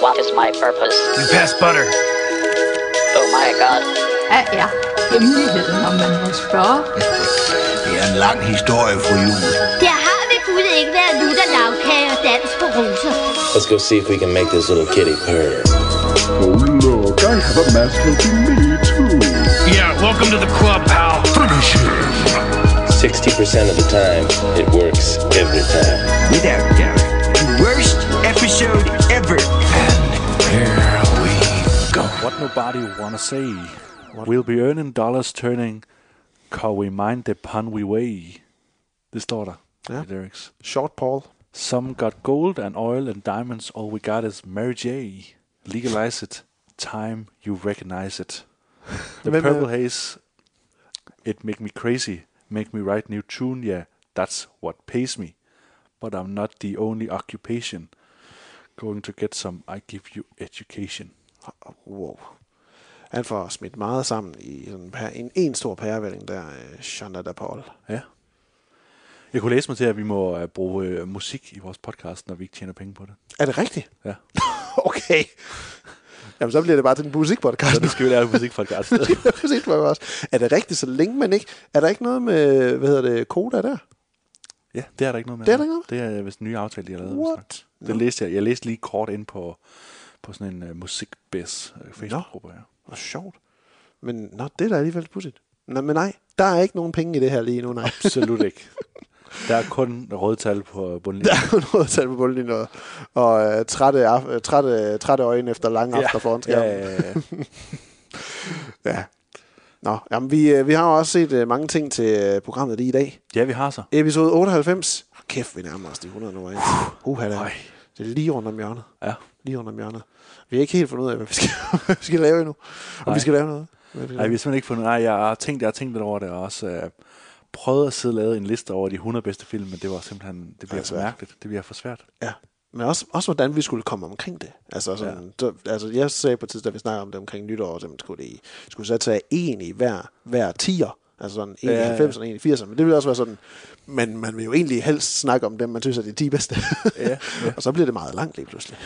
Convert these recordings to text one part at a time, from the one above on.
What is my purpose? You pass butter. Oh my god. Hvad er hemmeligheden, om man må spørge? Det er en lang historie, fru Jul. Der har ved Gud ikke været lutter lavkage og dans på roser. Let's go see if we can make this little kitty purr. Oh look, I have a mask helping me too. Yeah, welcome to the club, pal. Finish him. 60% of the time, it works every time. Without doubt. The worst episode ever. Here we go. What nobody wanna say. We'll be earning dollars turning, cause we mind the pun we weigh. Det står der Ja. i lyrics. Short Paul. Some got gold and oil and diamonds. All we got is Mary J. Legalize it. Time you recognize it. The purple haze. It make me crazy. Make me write new tune. Yeah, that's what pays me. But I'm not the only occupation. Going to get some. I give you education. Wow. Han får smidt meget sammen i sådan en, per- en, en stor pærevælling der, øh, Shonda da Paul. Ja. Jeg kunne læse mig til, at vi må uh, bruge uh, musik i vores podcast, når vi ikke tjener penge på det. Er det rigtigt? Ja. okay. Jamen, så bliver det bare til en musikpodcast. Så det skal vi lave en musikpodcast. musikpodcast. Er det rigtigt, så længe man ikke... Er der ikke noget med, hvad hedder det, Koda der? Ja, det er der ikke noget med. Det er der ikke noget? Det er vist en ny aftale, de har lavet. What? Det læste jeg. Jeg læste lige kort ind på, på sådan en uh, musikbiz uh, Facebook-gruppe. Ja. Hvor sjovt. Men nå, det er da alligevel pudsigt. Nå, men nej, der er ikke nogen penge i det her lige nu, nej. Absolut ikke. Der er kun rødtal på bundlinjen. Der er kun at tage på bundlinjen og, og uh, trætte, af, trætte, trætte øjne efter lange aftener foran skærmen. ja, ja, ja. ja. Nå, jamen, vi, øh, vi har jo også set uh, mange ting til øh, programmet lige i dag. ja, vi har så. Episode 98. Kæft, vi nærmer os de 100 nu. Ikke? Uha, det, er- Øj. det er lige rundt om hjørnet. Ja. Lige rundt om hjørnet. Vi har ikke helt fundet ud af, hvad vi skal, hvad vi skal lave endnu. Om Nej. vi skal lave noget. Nej, vi har simpelthen ikke fundet... Nej, jeg har tænkt, jeg har tænkt lidt over det, og også uh, prøvet at sidde og lave en liste over de 100 bedste film, men det var simpelthen... Det bliver for mærkeligt. Det bliver for svært. Ja. Men også, også hvordan vi skulle komme omkring det. Altså, sådan, ja. så, altså jeg sagde på et tidspunkt, da vi snakkede om det omkring nytår, så skulle det skulle så tage en i hver, hver tier. Altså sådan en Ja, i ja. 90 og en i 80'erne. Men det vil også være sådan, men man vil jo egentlig helst snakke om dem, man synes er de 10 bedste. Ja, ja. og så bliver det meget langt lige pludselig.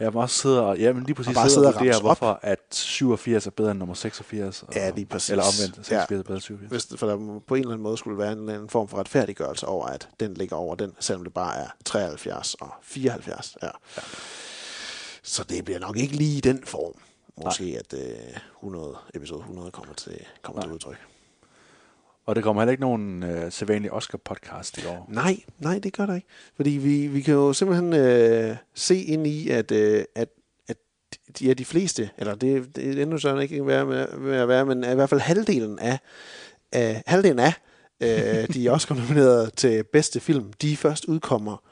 Jeg må også sidde og... Ja, men lige præcis Og bare sidde sidde og og vurdere, ramse op. hvorfor at 87 er bedre end nummer 86. Og, Ja, lige præcis. Eller omvendt, 86 Ja. er bedre end 87. Hvis, for der på en eller anden måde skulle være en eller anden form for retfærdiggørelse over, at den ligger over den, selvom det bare er 73 og 74. Ja. ja. Så det bliver nok ikke lige i den form. Måske Nej. at øh, 100, episode 100 kommer til, kommer til udtryk. Og der kommer heller ikke nogen øh, sædvanlig Oscar-podcast i år. Nej, nej, det gør der ikke. Fordi vi, vi kan jo simpelthen øh, se ind i, at, øh, at, at de, ja, de fleste, eller det, det er endnu sådan ikke være med, med at være, men i hvert fald halvdelen af, af halvdelen af øh, de Oscar nomineret til bedste film, de først udkommer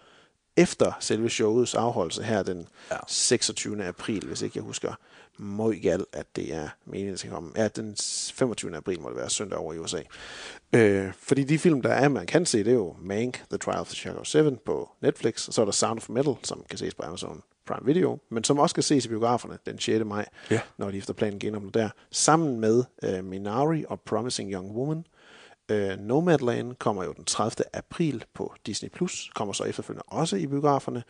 efter selve showets afholdelse her den ja. 26. april, hvis ikke jeg husker meget galt, at det er meningen, skal komme. Ja, den 25. april må det være søndag over i USA. Øh, fordi de film, der er, man kan se, det er jo Mank, The Trial of the Chicago 7 på Netflix, og så er der Sound of Metal, som kan ses på Amazon Prime Video, men som også kan ses i biograferne den 6. maj, Ja. når de efter planen genåbner der, sammen med øh, Minari og Promising Young Woman. Øh, Nomadland kommer jo den 30. april på Disney+, Plus, kommer så efterfølgende også i biograferne.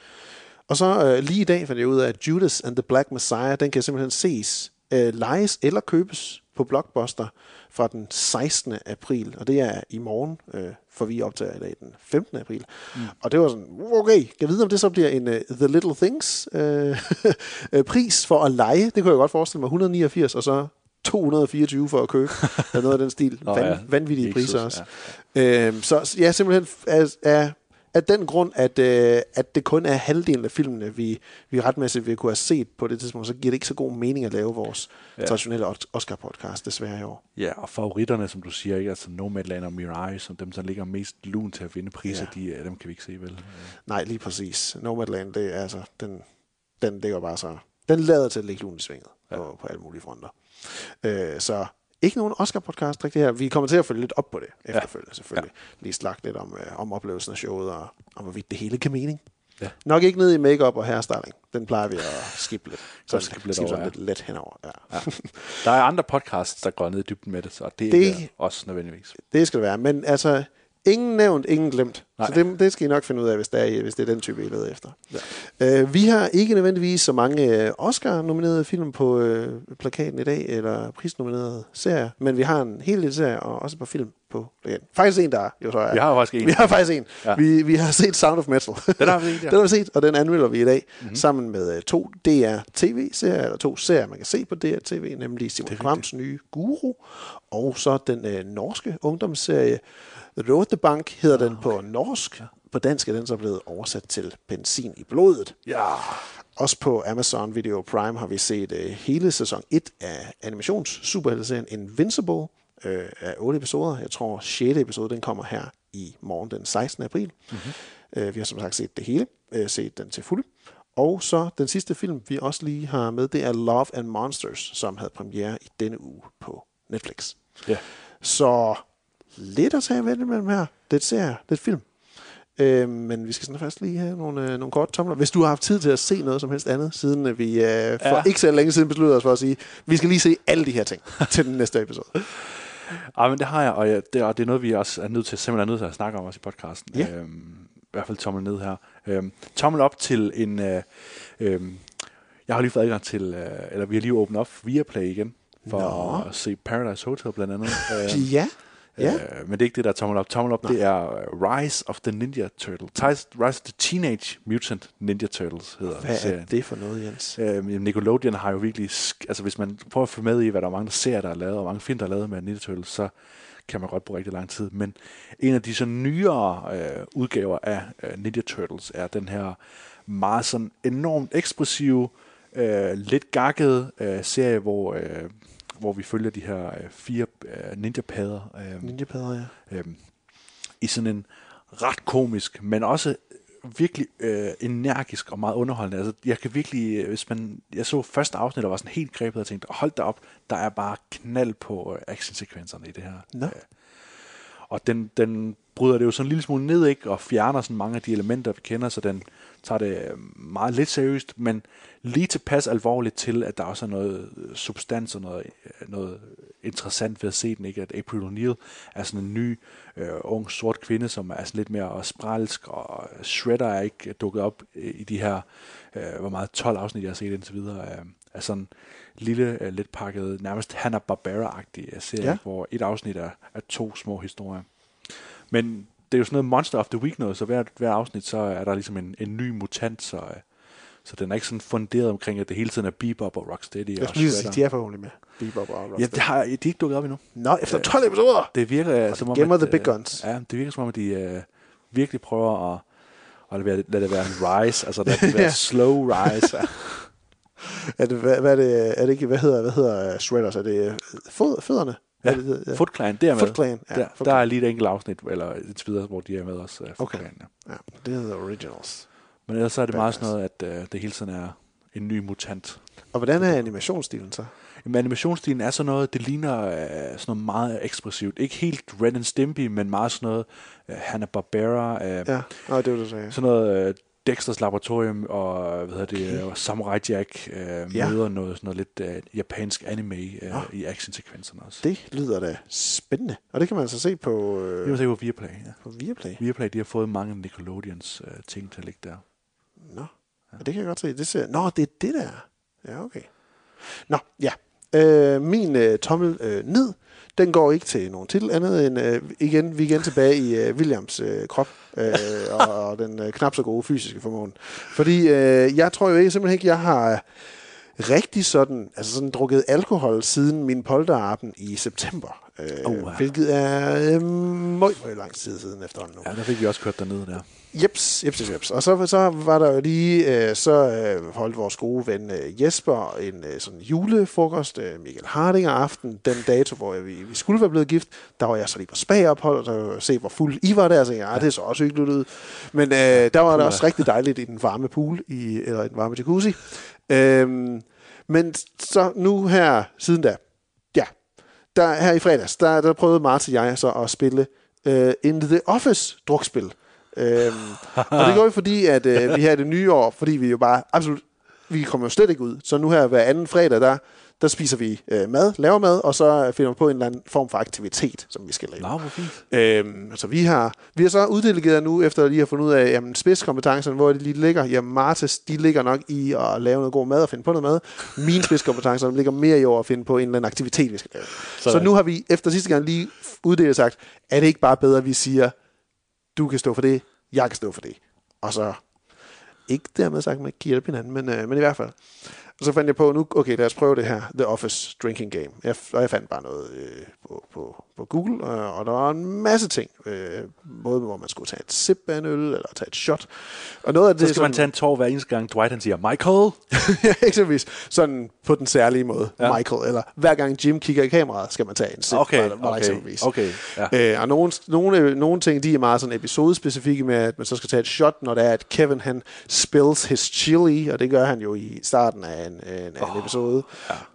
Og så øh, lige i dag fandt jeg ud af, at Judas and the Black Messiah, den kan simpelthen ses, øh, lejes eller købes på Blockbuster fra den 16. april, og det er i morgen, øh, for vi optager i dag den 15. april. Mm. Og det var sådan, okay, kan vide, om det så bliver en uh, The Little Things øh, øh, pris for at lege? Det kunne jeg godt forestille mig, 189, og så 224 for at købe. Der er noget af den stil. Nå Van, ja, vanvittige Jesus, priser også. Ja. Øhm, så ja, simpelthen af, af, af den grund, at, øh, at det kun er halvdelen af filmene, vi, vi retmæssigt vil kunne have set på det tidspunkt, så giver det ikke så god mening at lave vores ja. Traditionelle Os- Oscar-podcast, desværre i år. Ja, og favoritterne, som du siger, ikke? altså Nomadland og Mirai, som dem, der ligger mest lun til at vinde priser, Ja. ja. de, øh, dem kan vi ikke se, vel? Nej, lige præcis. Nomadland, det er altså, den, den ligger bare så... Den lader til at ligge lun i svinget ja. på, på alle mulige fronter. Øh, så ikke nogen Oscar-podcast rigtig her. Vi kommer til at følge lidt op på det efterfølgende, selvfølgelig. Ja. Lige slagt lidt om, øh, om oplevelsen af showet, og om hvorvidt det hele kan mening. Ja. Nok ikke ned i makeup og hairstyling. Den plejer vi at skippe lidt. Så skippe lidt over, sådan ja. lidt let henover. Ja. Ja. Der er andre podcasts, der går ned i dybden med det, så det, Det- det er også nødvendigvis. Det skal det være. Men altså, ingen nævnt, ingen glemt. Nej. Så det, det skal I nok finde ud af, hvis det er, hvis det er den type, I leder efter. Ja. Uh, vi har ikke nødvendigvis så mange uh, Oscar-nominerede film på uh, plakaten i dag, eller prisnominerede serier, men vi har en hel lille serie, og også et par film på plakaten. Faktisk en, der er, jo så er. Vi har faktisk en. Vi har faktisk en. Ja. Vi, vi har set Sound of Metal. Den har vi set, ja. Den har vi set, og den anmelder vi i dag, mm-hmm. sammen med uh, to DR-TV-serier, eller to serier, man kan se på DR-TV, nemlig Simon Kvams nye Guru, og så den uh, norske ungdomsserie Rotebank hedder den på norsk. På dansk er den så blevet oversat til benzin i blodet. Ja. Også på Amazon Video Prime har vi set uh, hele sæson 1 af animations superhelteserien Invincible uh, af 8 episoder. Jeg tror 6. episode den kommer her i morgen den 16. april. Mm-hmm. Uh, vi har som sagt set det hele, uh, set den til fuld. Og så den sidste film, vi også lige har med, det er Love and Monsters, som havde premiere i denne uge på Netflix. Ja. Så lidt at tage ved det mellem her. Det ser det film. Øh, men vi skal sådan først lige have nogle, øh, nogle korte tomler. Hvis du har haft tid til at se noget som helst andet, siden øh, vi øh, for ja. ikke så længe siden besluttede os for at sige, vi skal lige se alle de her ting til den næste episode. Ja, men det har jeg, og jeg, det, og det er noget, vi også er nødt til, simpelthen er nødt til at snakke om også i podcasten. Ja. Øhm, I hvert fald tommel ned her. Øhm, tommel op til en... Øh, øh, jeg har lige fået adgang til, øh, eller vi har lige åbnet op for Viaplay igen, for Nå. at se Paradise Hotel blandt andet. Øhm, Ja. Ja. Øh, men det er ikke det, der er tommel op. Tommel op, det er øh, Rise of the Ninja Turtle. Rise of the Teenage Mutant Ninja Turtles hedder Hvad er serien. det for noget, Jens? Øh, Nickelodeon har jo virkelig... Altså, hvis man prøver at følge med i, hvad der er mange der ser, der er lavet, og mange film, der er lavet med Ninja Turtles, så kan man godt bruge rigtig lang tid. Men en af de så nyere øh, udgaver af øh, Ninja Turtles er den her meget sådan enormt ekspressive, øh, lidt gakkede øh, serie, hvor, øh, hvor vi følger de her øh, fire øh, ninja-padder. Øh, Ninja-padder, ja. øhm, i sådan en ret komisk, men også virkelig øh, energisk og meget underholdende. Altså, jeg kan virkelig, øh, hvis man, jeg så første afsnit, og var sådan helt grebet og tænkte, hold da op, der er bare knald på øh, actionsekvenserne i det her. Nå. Øh, og den, den bryder det jo sådan en lille smule ned, ikke? Og fjerner sådan mange af de elementer, vi kender, så den tager det øh, meget lidt seriøst, men lige tilpas alvorligt til, at der også er noget øh, substans og noget, øh, noget interessant ved at se den, ikke? At April O'Neil er sådan en ny, øh, ung, sort kvinde, som er sådan lidt mere spralsk, og Shredder er ikke dukket op i de her, øh, hvor meget 12 afsnit, jeg har set indtil videre, øh, er sådan lille, øh, lidt pakket, nærmest Hanna-Barbera-agtig serie, ja. hvor et afsnit er, er to små historier. Men det er jo sådan noget Monster of the Week noget, så hver, hver afsnit, så er der ligesom en, en ny mutant, så, øh, så den er ikke sådan funderet omkring, at det hele tiden er Bebop og Rocksteady Jeg og skulle lige sige, de er forhåbentlig med. Bebop og Ja, Rocksteady. det har, de er ikke dukket op endnu. Nå, efter 12 episoder! Det virker øh, som om, gemmer the big øh, guns. Ja, det virker som om, at de øh, virkelig prøver at, at lade, lade det være en rise, altså lade det være Ja. slow rise. Ja. Er det, hvad, hvad er det, er det ikke, hvad hedder, hvad hedder uh, Shredders? Er det uh, fødderne? Ja, det, det, ja. Foot Clan, det er med. Foot Clan, ja, der, Foot der er lige et enkelt afsnit, eller et videre, hvor de er med os. Uh, Foot Okay. Clan, ja. Ja, det hedder Originals. Men ellers så er det meget Badass. sådan noget, at uh, det hele tiden er en ny mutant. Og hvordan er animationsstilen så? Men animationsstilen er sådan noget, det ligner øh, sådan noget meget ekspressivt. Ikke helt Red and Stimpy, men meget sådan noget øh, Hanna-Barbera. Øh, Ja, Nå, det var det, du sagde. Sådan noget øh, Dexters Laboratorium og hvad hedder det, okay. Samurai Jack øh, Ja. møder noget, sådan noget lidt øh, japansk anime øh, Nå. i actionsekvenserne også. Det lyder da spændende. Og det kan man altså se på, Det øh, kan man se på Viaplay. Ja. på Viaplay. Viaplay, de har fået mange Nickelodeons øh, ting til at ligge der. Nå, ja. det kan jeg godt se. Det ser... Nå, det er det der. Ja, okay. Nå, ja. Øh, min øh, tommel øh, ned, den går ikke til nogen titel andet end, øh, igen, vi er igen tilbage i øh, Williams øh, krop øh, og, og den øh, knap så gode fysiske formåen. Fordi øh, jeg tror jo ikke, simpelthen ikke, jeg har rigtig sådan, altså sådan drukket alkohol siden min polterappen i september. Øh, Oh, ja. Hvilket er øh, meget, meget lang tid siden efterhånden nu. Ja, der fik vi også kørt dernede der. Jeps, jeps, jeps, jeps. Og så, så var der jo lige, øh, så øh, holdt vores gode ven øh, Jesper en øh, sådan julefrokost, øh, Michael Hardinger aften, den dato, hvor vi, vi skulle være blevet gift. Der var jeg så lige på spagophold, og se, hvor fuld I var der, så jeg, ja, det er så også hyggeligt ud. Men øh, der var det også rigtig dejligt i den varme pool, i, eller i den varme jacuzzi. Øhm, men så nu her, siden da, ja, der, her i fredags, der, der prøvede Martin og jeg så at spille øh, In The Office drukspil. Øhm, og det går jo fordi, at øh, vi her det nye år, fordi vi jo bare absolut, vi kommer jo slet ikke ud. Så nu her hver anden fredag, der, der spiser vi øh, mad, laver mad, og så finder vi på en eller anden form for aktivitet, som vi skal lave. Nå, hvor fint. Øhm, altså vi har, vi har så uddelegeret nu, efter lige at have fundet ud af, jamen spidskompetencerne, hvor de lige ligger. Jamen Martes, de ligger nok i at lave noget god mad og finde på noget mad. Mine spidskompetencer ligger mere i år at finde på en eller anden aktivitet, vi skal lave. Så, så nu har vi efter sidste gang lige uddelt sagt, er det ikke bare bedre, at vi siger, du kan stå for det, jeg kan stå for det. Og så ikke dermed sagt, at man ikke giver hinanden, men, øh, men i hvert fald. Og så fandt jeg på, nu, okay, lad os prøve det her, The Office Drinking Game. Jeg, og jeg fandt bare noget øh, på, på, på Google, og, og der var en masse ting. Øh, både hvor man skulle tage et sip af en øl, eller tage et shot. Og noget af det, Så skal sådan, man tage en tår hver eneste gang, Dwight han siger, Michael! ja, eksempelvis. Sådan på den særlige måde, Ja. Michael. Eller hver gang Jim kigger i kameraet, skal man tage en sip. Okay, der okay, eksempelvis. okay, ja. Øh, og nogle, nogle, nogle ting, de er meget sådan episodespecifikke med, at man så skal tage et shot, når det er, at Kevin han spills his chili, og det gør han jo i starten af en, en, en oh, episode.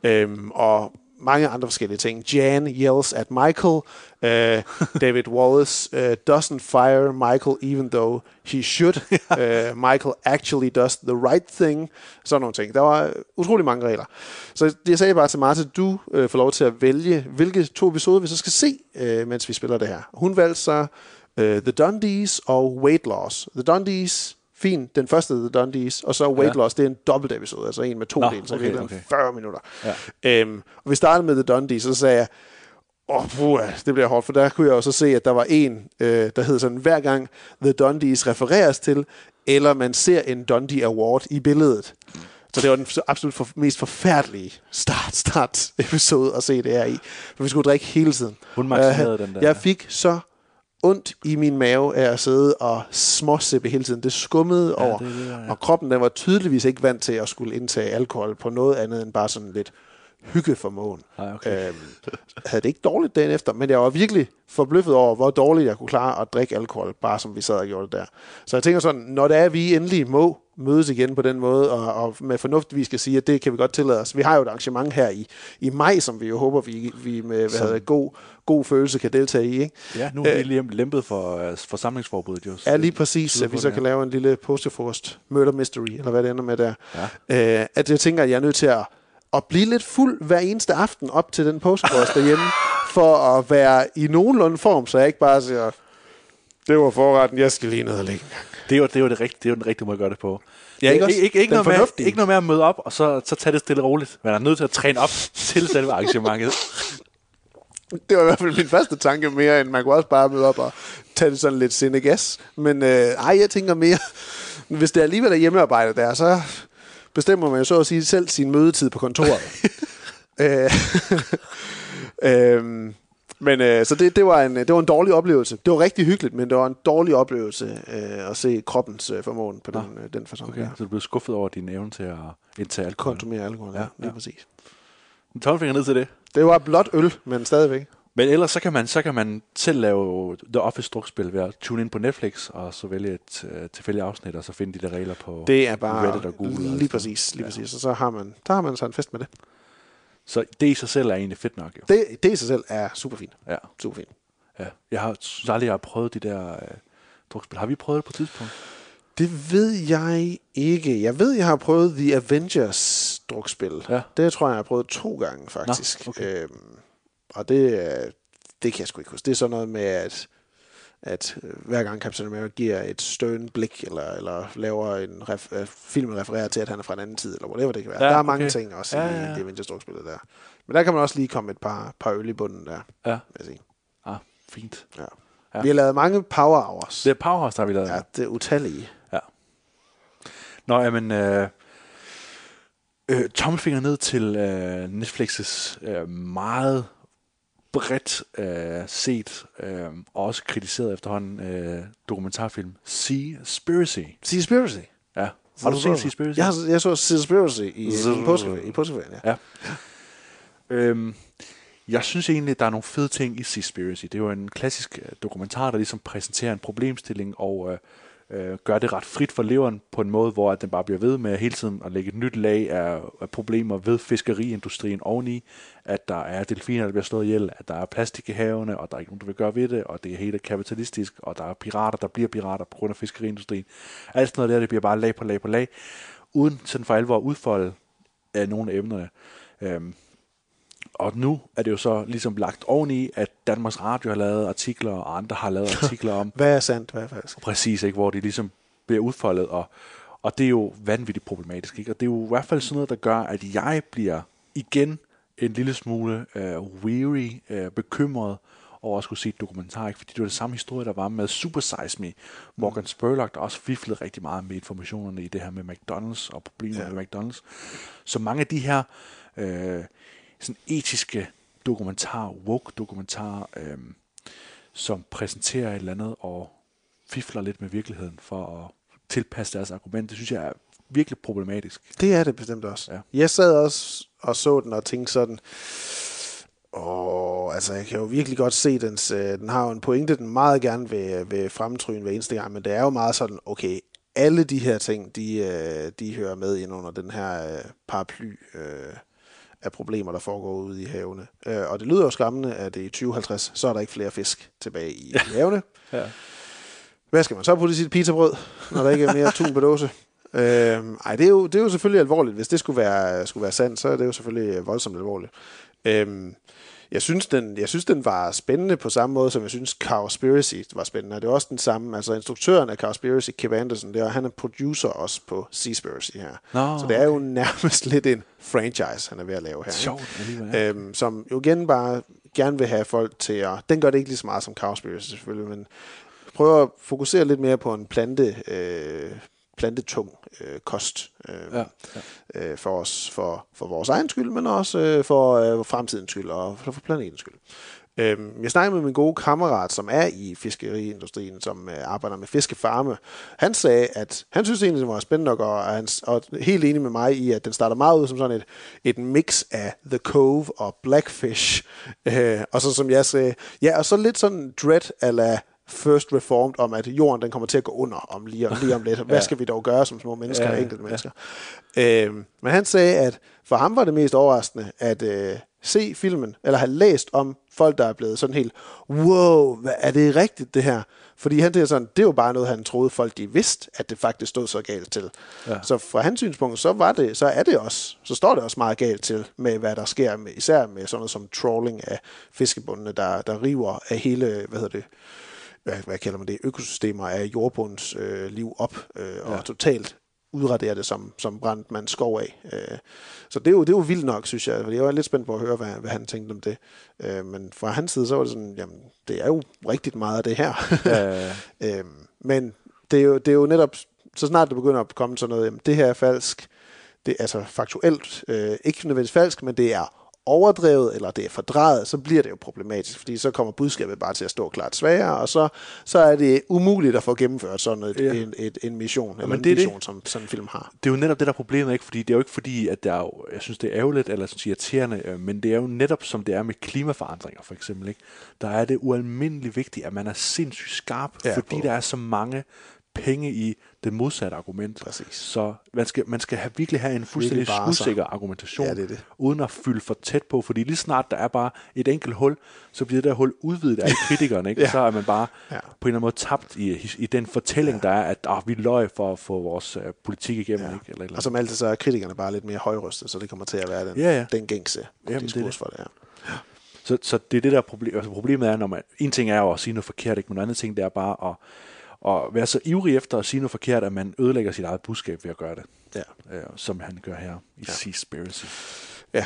Ja. Øhm, og mange andre forskellige ting. Jan yells at Michael. Uh, David Wallace uh, doesn't fire Michael even though he should. Uh, Michael actually does the right thing. Sådan nogle ting. Der var utrolig mange regler. Så det jeg sagde bare til Martin, du uh, får lov til at vælge, hvilke to episoder vi så skal se, uh, mens vi spiller det her. Hun valgte så uh, The Dundies og Weight Loss. The Dundies, fint. Den første The Dundies, og så Weight Ja. Loss, det er en dobbelt episode, altså en med to Nå, dele, så okay, okay, okay. 40 minutter. Ja. Øhm, og vi startede med The Dundies, og så sagde jeg, åh, oh, det bliver hårdt, for der kunne jeg jo så se, at der var en, øh, der hed sådan, hver gang The Dundies refereres til, eller man ser en Dundee Award i billedet. Så det var den absolut for, mest forfærdelige start, start episode at se det her i. For vi skulle drikke hele tiden. Hun maximerede Og den der. Jeg fik så ondt i min mave af at sidde og småsippe hele tiden. Det skummede ja, over, det det, ja. og kroppen den var tydeligvis ikke vant til at skulle indtage alkohol på noget andet end bare sådan lidt hyggeformåen. Ej, okay. Øhm, havde det ikke dårligt dagen efter, men jeg var virkelig forbløffet over, hvor dårligt jeg kunne klare at drikke alkohol, bare som vi sad og gjorde det der. Så jeg tænker sådan, når det er, at vi endelig må mødes igen på den måde, og, og med fornuft, vi skal sige, at det kan vi godt tillade os. Vi har jo et arrangement her i, i maj, som vi jo håber, vi, vi med hvad hedder, god, god følelse kan deltage i. Ikke? Ja, nu er vi lige lempet for uh, forsamlingsforbuddet jo. Ja, lige præcis, at vi så kan lave en lille posterfrost murder mystery, eller hvad det ender med der. Ja. Øh, at jeg tænker, at jeg er nødt til at, at blive lidt fuld hver eneste aften op til den posterfrost derhjemme, for at være i nogenlunde form, så jeg ikke bare siger, det var forretten, jeg skal lige ned og ligge. Det er jo, det er jo, det rigtige, det er jo den rigtige måde at gøre det på. Ja, ikke ikke, ikke, ikke, noget med, ikke noget med at møde op, og så, så tage det stille og roligt. Man er nødt til at træne op til selve arrangementet. Det var i hvert fald min første tanke mere, end man kunne også bare møde op og tage det sådan lidt sindegas. Men øh, ej, jeg tænker mere, hvis det alligevel er hjemmearbejde der, så bestemmer man jo så at sige selv sin mødetid på kontoret. øh, øh, men øh, så det, det, var en, det var en dårlig oplevelse. Det var rigtig hyggeligt, men det var en dårlig oplevelse øh, at se kroppens øh, formåen på den, øh, den fasong Okay, okay. så du blev skuffet over din evne til at indtage alkohol. Konsumere alkohol, ja, Ja, lige ja. præcis. En tommelfinger ned til det. Det var blot øl, men stadigvæk. Men ellers så kan man, så kan man selv lave The Office drukspil ved at tune ind på Netflix, og så vælge et uh, tilfældigt afsnit, og så finde de der regler på Det er bare Reddit og Google. og lige sådan præcis, lige Ja. præcis. Og så har man, der har man så en fest med det. Så det i sig selv er egentlig fedt nok, jo. Det, det i sig selv er super fint. Ja, Super fint. ja. Jeg har synes aldrig, jeg har prøvet de der uh, drukspil. Har vi prøvet det på et tidspunkt? Det ved jeg ikke. Jeg ved, jeg har prøvet The Avengers drukspil. Ja. Det tror jeg, jeg har prøvet to gange, faktisk. Nå, okay. øhm, og det, er- det kan jeg sgu ikke huske. Det er sådan noget med, at, at øh, hver gang Captain America giver et støn blik, eller, eller laver en ref, øh, filmen refererer til, at han er fra en anden tid, eller whatever det kan være. Ja, der er okay. mange ting også Ja, i ja, ja. The Avengers drukspillet der. Men der kan man også lige komme et par, par øl i bunden der, Ja. vil jeg sige. Ah, fint. Ja. Ja. Ja. Vi har lavet mange power hours. Det er Powerhouse, der har vi lavet. Ja, det er utallige. Nå, jamen... Øh, øh, tommelfinger ned til øh, Netflix's øh, meget bredt øh, set øh, og også kritiseret efterhånden øh, dokumentarfilm Seaspiracy. Seaspiracy. Ja. Har du set Seaspiracy? Jeg, har, jeg så Seaspiracy i, i påskeferien. I påskeferien, ja. Ja. Øhm, jeg synes egentlig, der er nogle fede ting i Seaspiracy. Det er jo en klassisk øh, dokumentar, der ligesom præsenterer en problemstilling og øh, øh, gør det ret frit for leveren på en måde, hvor at den bare bliver ved med hele tiden at lægge et nyt lag af, af problemer ved fiskeriindustrien oveni, at der er delfiner, der bliver slået ihjel, at der er plastik i havene, og der er ikke nogen, der vil gøre ved det, og det er helt kapitalistisk, og der er pirater, der bliver pirater på grund af fiskeriindustrien. Alt sådan noget der, det bliver bare lag på lag på lag, uden sådan for alvor at udfolde af nogle af emnerne. Øhm, og nu er det jo så ligesom lagt oveni, at Danmarks Radio har lavet artikler, og andre har lavet artikler om, Hvad er sandt, hvad er falsk? præcis, ikke, hvor de ligesom bliver udfoldet, og, og det er jo vanvittigt problematisk. Ikke? Og det er jo i hvert fald sådan noget, der gør, at jeg bliver igen en lille smule øh, weary, øh, bekymret over at skulle se et dokumentar, ikke? fordi det var det samme historie, der var med Super Size Me. Morgan Spurlock, der også fiflede rigtig meget med informationerne i det her med McDonald's og problemer ja. med McDonald's. Så mange af de her øh, sådan etiske dokumentarer, woke dokumentarer, øh, som præsenterer et eller andet og fifler lidt med virkeligheden for at tilpasse deres argument, det synes jeg er virkelig problematisk. Det er det bestemt også. Ja. Jeg sad også og så den og tænkte sådan, åh, altså jeg kan jo virkelig godt se, dens, øh, den har jo en pointe, den meget gerne vil, vil fremtryne hver eneste gang, men det er jo meget sådan, okay, alle de her ting, de, øh, de hører med ind under den her øh, paraply øh, af problemer, der foregår ude i havene. Øh, og det lyder jo skræmmende, at i 2050, så er der ikke flere fisk tilbage i, i havene. Ja. Hvad skal man så putte i sit pizzabrød, når der ikke er mere tun på dåse? Øhm, ej, det er, jo, det er jo selvfølgelig alvorligt. Hvis det skulle være, skulle være sandt, så er det jo selvfølgelig voldsomt alvorligt. Øhm, jeg synes, den, jeg synes, den var spændende på samme måde, som jeg synes, Cowspiracy var spændende. Og det er også den samme, altså instruktøren af Cowspiracy, Kip Anderson, det er, han er producer også på Seaspiracy her. Nå, så det er jo nærmest lidt en franchise, han er ved at lave her. Sjovt ja. Øhm, som jo igen bare gerne vil have folk til at... Den gør det ikke lige så meget som Cowspiracy selvfølgelig, men prøver at fokusere lidt mere på en plante, øh, plantetung øh, kost øh, Ja, ja. Øh, for os, for, for vores egen skyld, men også øh, for øh, fremtidens skyld og for, for planetens skyld. Øhm, jeg snakkede med min gode kammerat, som er i fiskeriindustrien, som øh, arbejder med fiskefarme. Han sagde, at han synes egentlig, det var spændende nok, og, han, og helt enig med mig i, at den starter meget ud som sådan et, et mix af The Cove og Blackfish. Øh, og så som jeg sagde, ja, og så lidt sådan dread ala First Reformed om, at jorden den kommer til at gå under om lige, om, lige om lidt. Hvad skal vi dog gøre som små mennesker Ja, og ja, enkelte mennesker? Øhm, men han sagde, at for ham var det mest overraskende at øh, se filmen, eller have læst om folk, der er blevet sådan helt, wow, hvad, er det rigtigt det her? Fordi han det sådan, det var bare noget, han troede folk de vidste, at det faktisk stod så galt til. Ja. Så fra hans synspunkt, så, var det, så er det også, så står det også meget galt til med, hvad der sker, med, især med sådan noget som trawling af fiskebundene, der, der river af hele, hvad hedder det, hvad, hvad kalder man det, økosystemer af jordbunds øh, liv op, øh, og Ja. totalt udraderer det som, som brændt man skov af. Øh, så det er, jo, det er jo vildt nok, synes jeg. fordi Jeg var lidt spændt på at høre, hvad, hvad han tænkte om det. Øh, men fra hans side, så var det sådan, jamen, det er jo rigtigt meget af det her. Ja. øhm, men det er, jo, det er jo netop, så snart det begynder at komme sådan noget, jamen, det her er falsk, det er altså faktuelt, øh, ikke nødvendigvis falsk, men det er overdrevet, eller det er fordrejet, så bliver det jo problematisk, fordi så kommer budskabet bare til at stå klart svagere, og så, så er det umuligt at få gennemført sådan et, Ja. en, et, en mission, eller men en det er det. mission, som sådan en film har. det er jo netop det, der er problemet, ikke? Fordi det er jo ikke fordi, at det er jo, jeg synes, det er ærgerligt, eller synes, irriterende, øh, men det er jo netop, som det er med klimaforandringer, for eksempel, ikke? Der er det ualmindeligt vigtigt, at man er sindssygt skarp, ja, fordi på. der er så mange penge i det modsatte argument. Præcis. Så man skal, man skal have, virkelig have en fuldstændig skudsikker argumentation, Ja, det det. uden at fylde for tæt på, fordi lige snart der er bare et enkelt hul, så bliver det der hul udvidet af kritikerne, ikke? Ja. ja. så er man bare Ja. ja. på en eller anden måde tabt i, i den fortælling, ja. der er, at ah, vi løg for at få vores uh, politik igennem. Ja. Ikke? Eller, eller Og som altid, så er kritikerne bare lidt mere højrystet, så det kommer til at være den, Ja, ja. den gængse Jamen, det er diskurs det. for det her. Så, så det er det der problem. Altså problemet er, når man, en ting er jo at sige noget forkert, ikke? men en anden ting det er bare at, at være så ivrig efter at sige noget forkert, at man ødelægger sit eget budskab ved at gøre det. Ja. Øh, som han gør her i ja. Seaspiracy. Ja.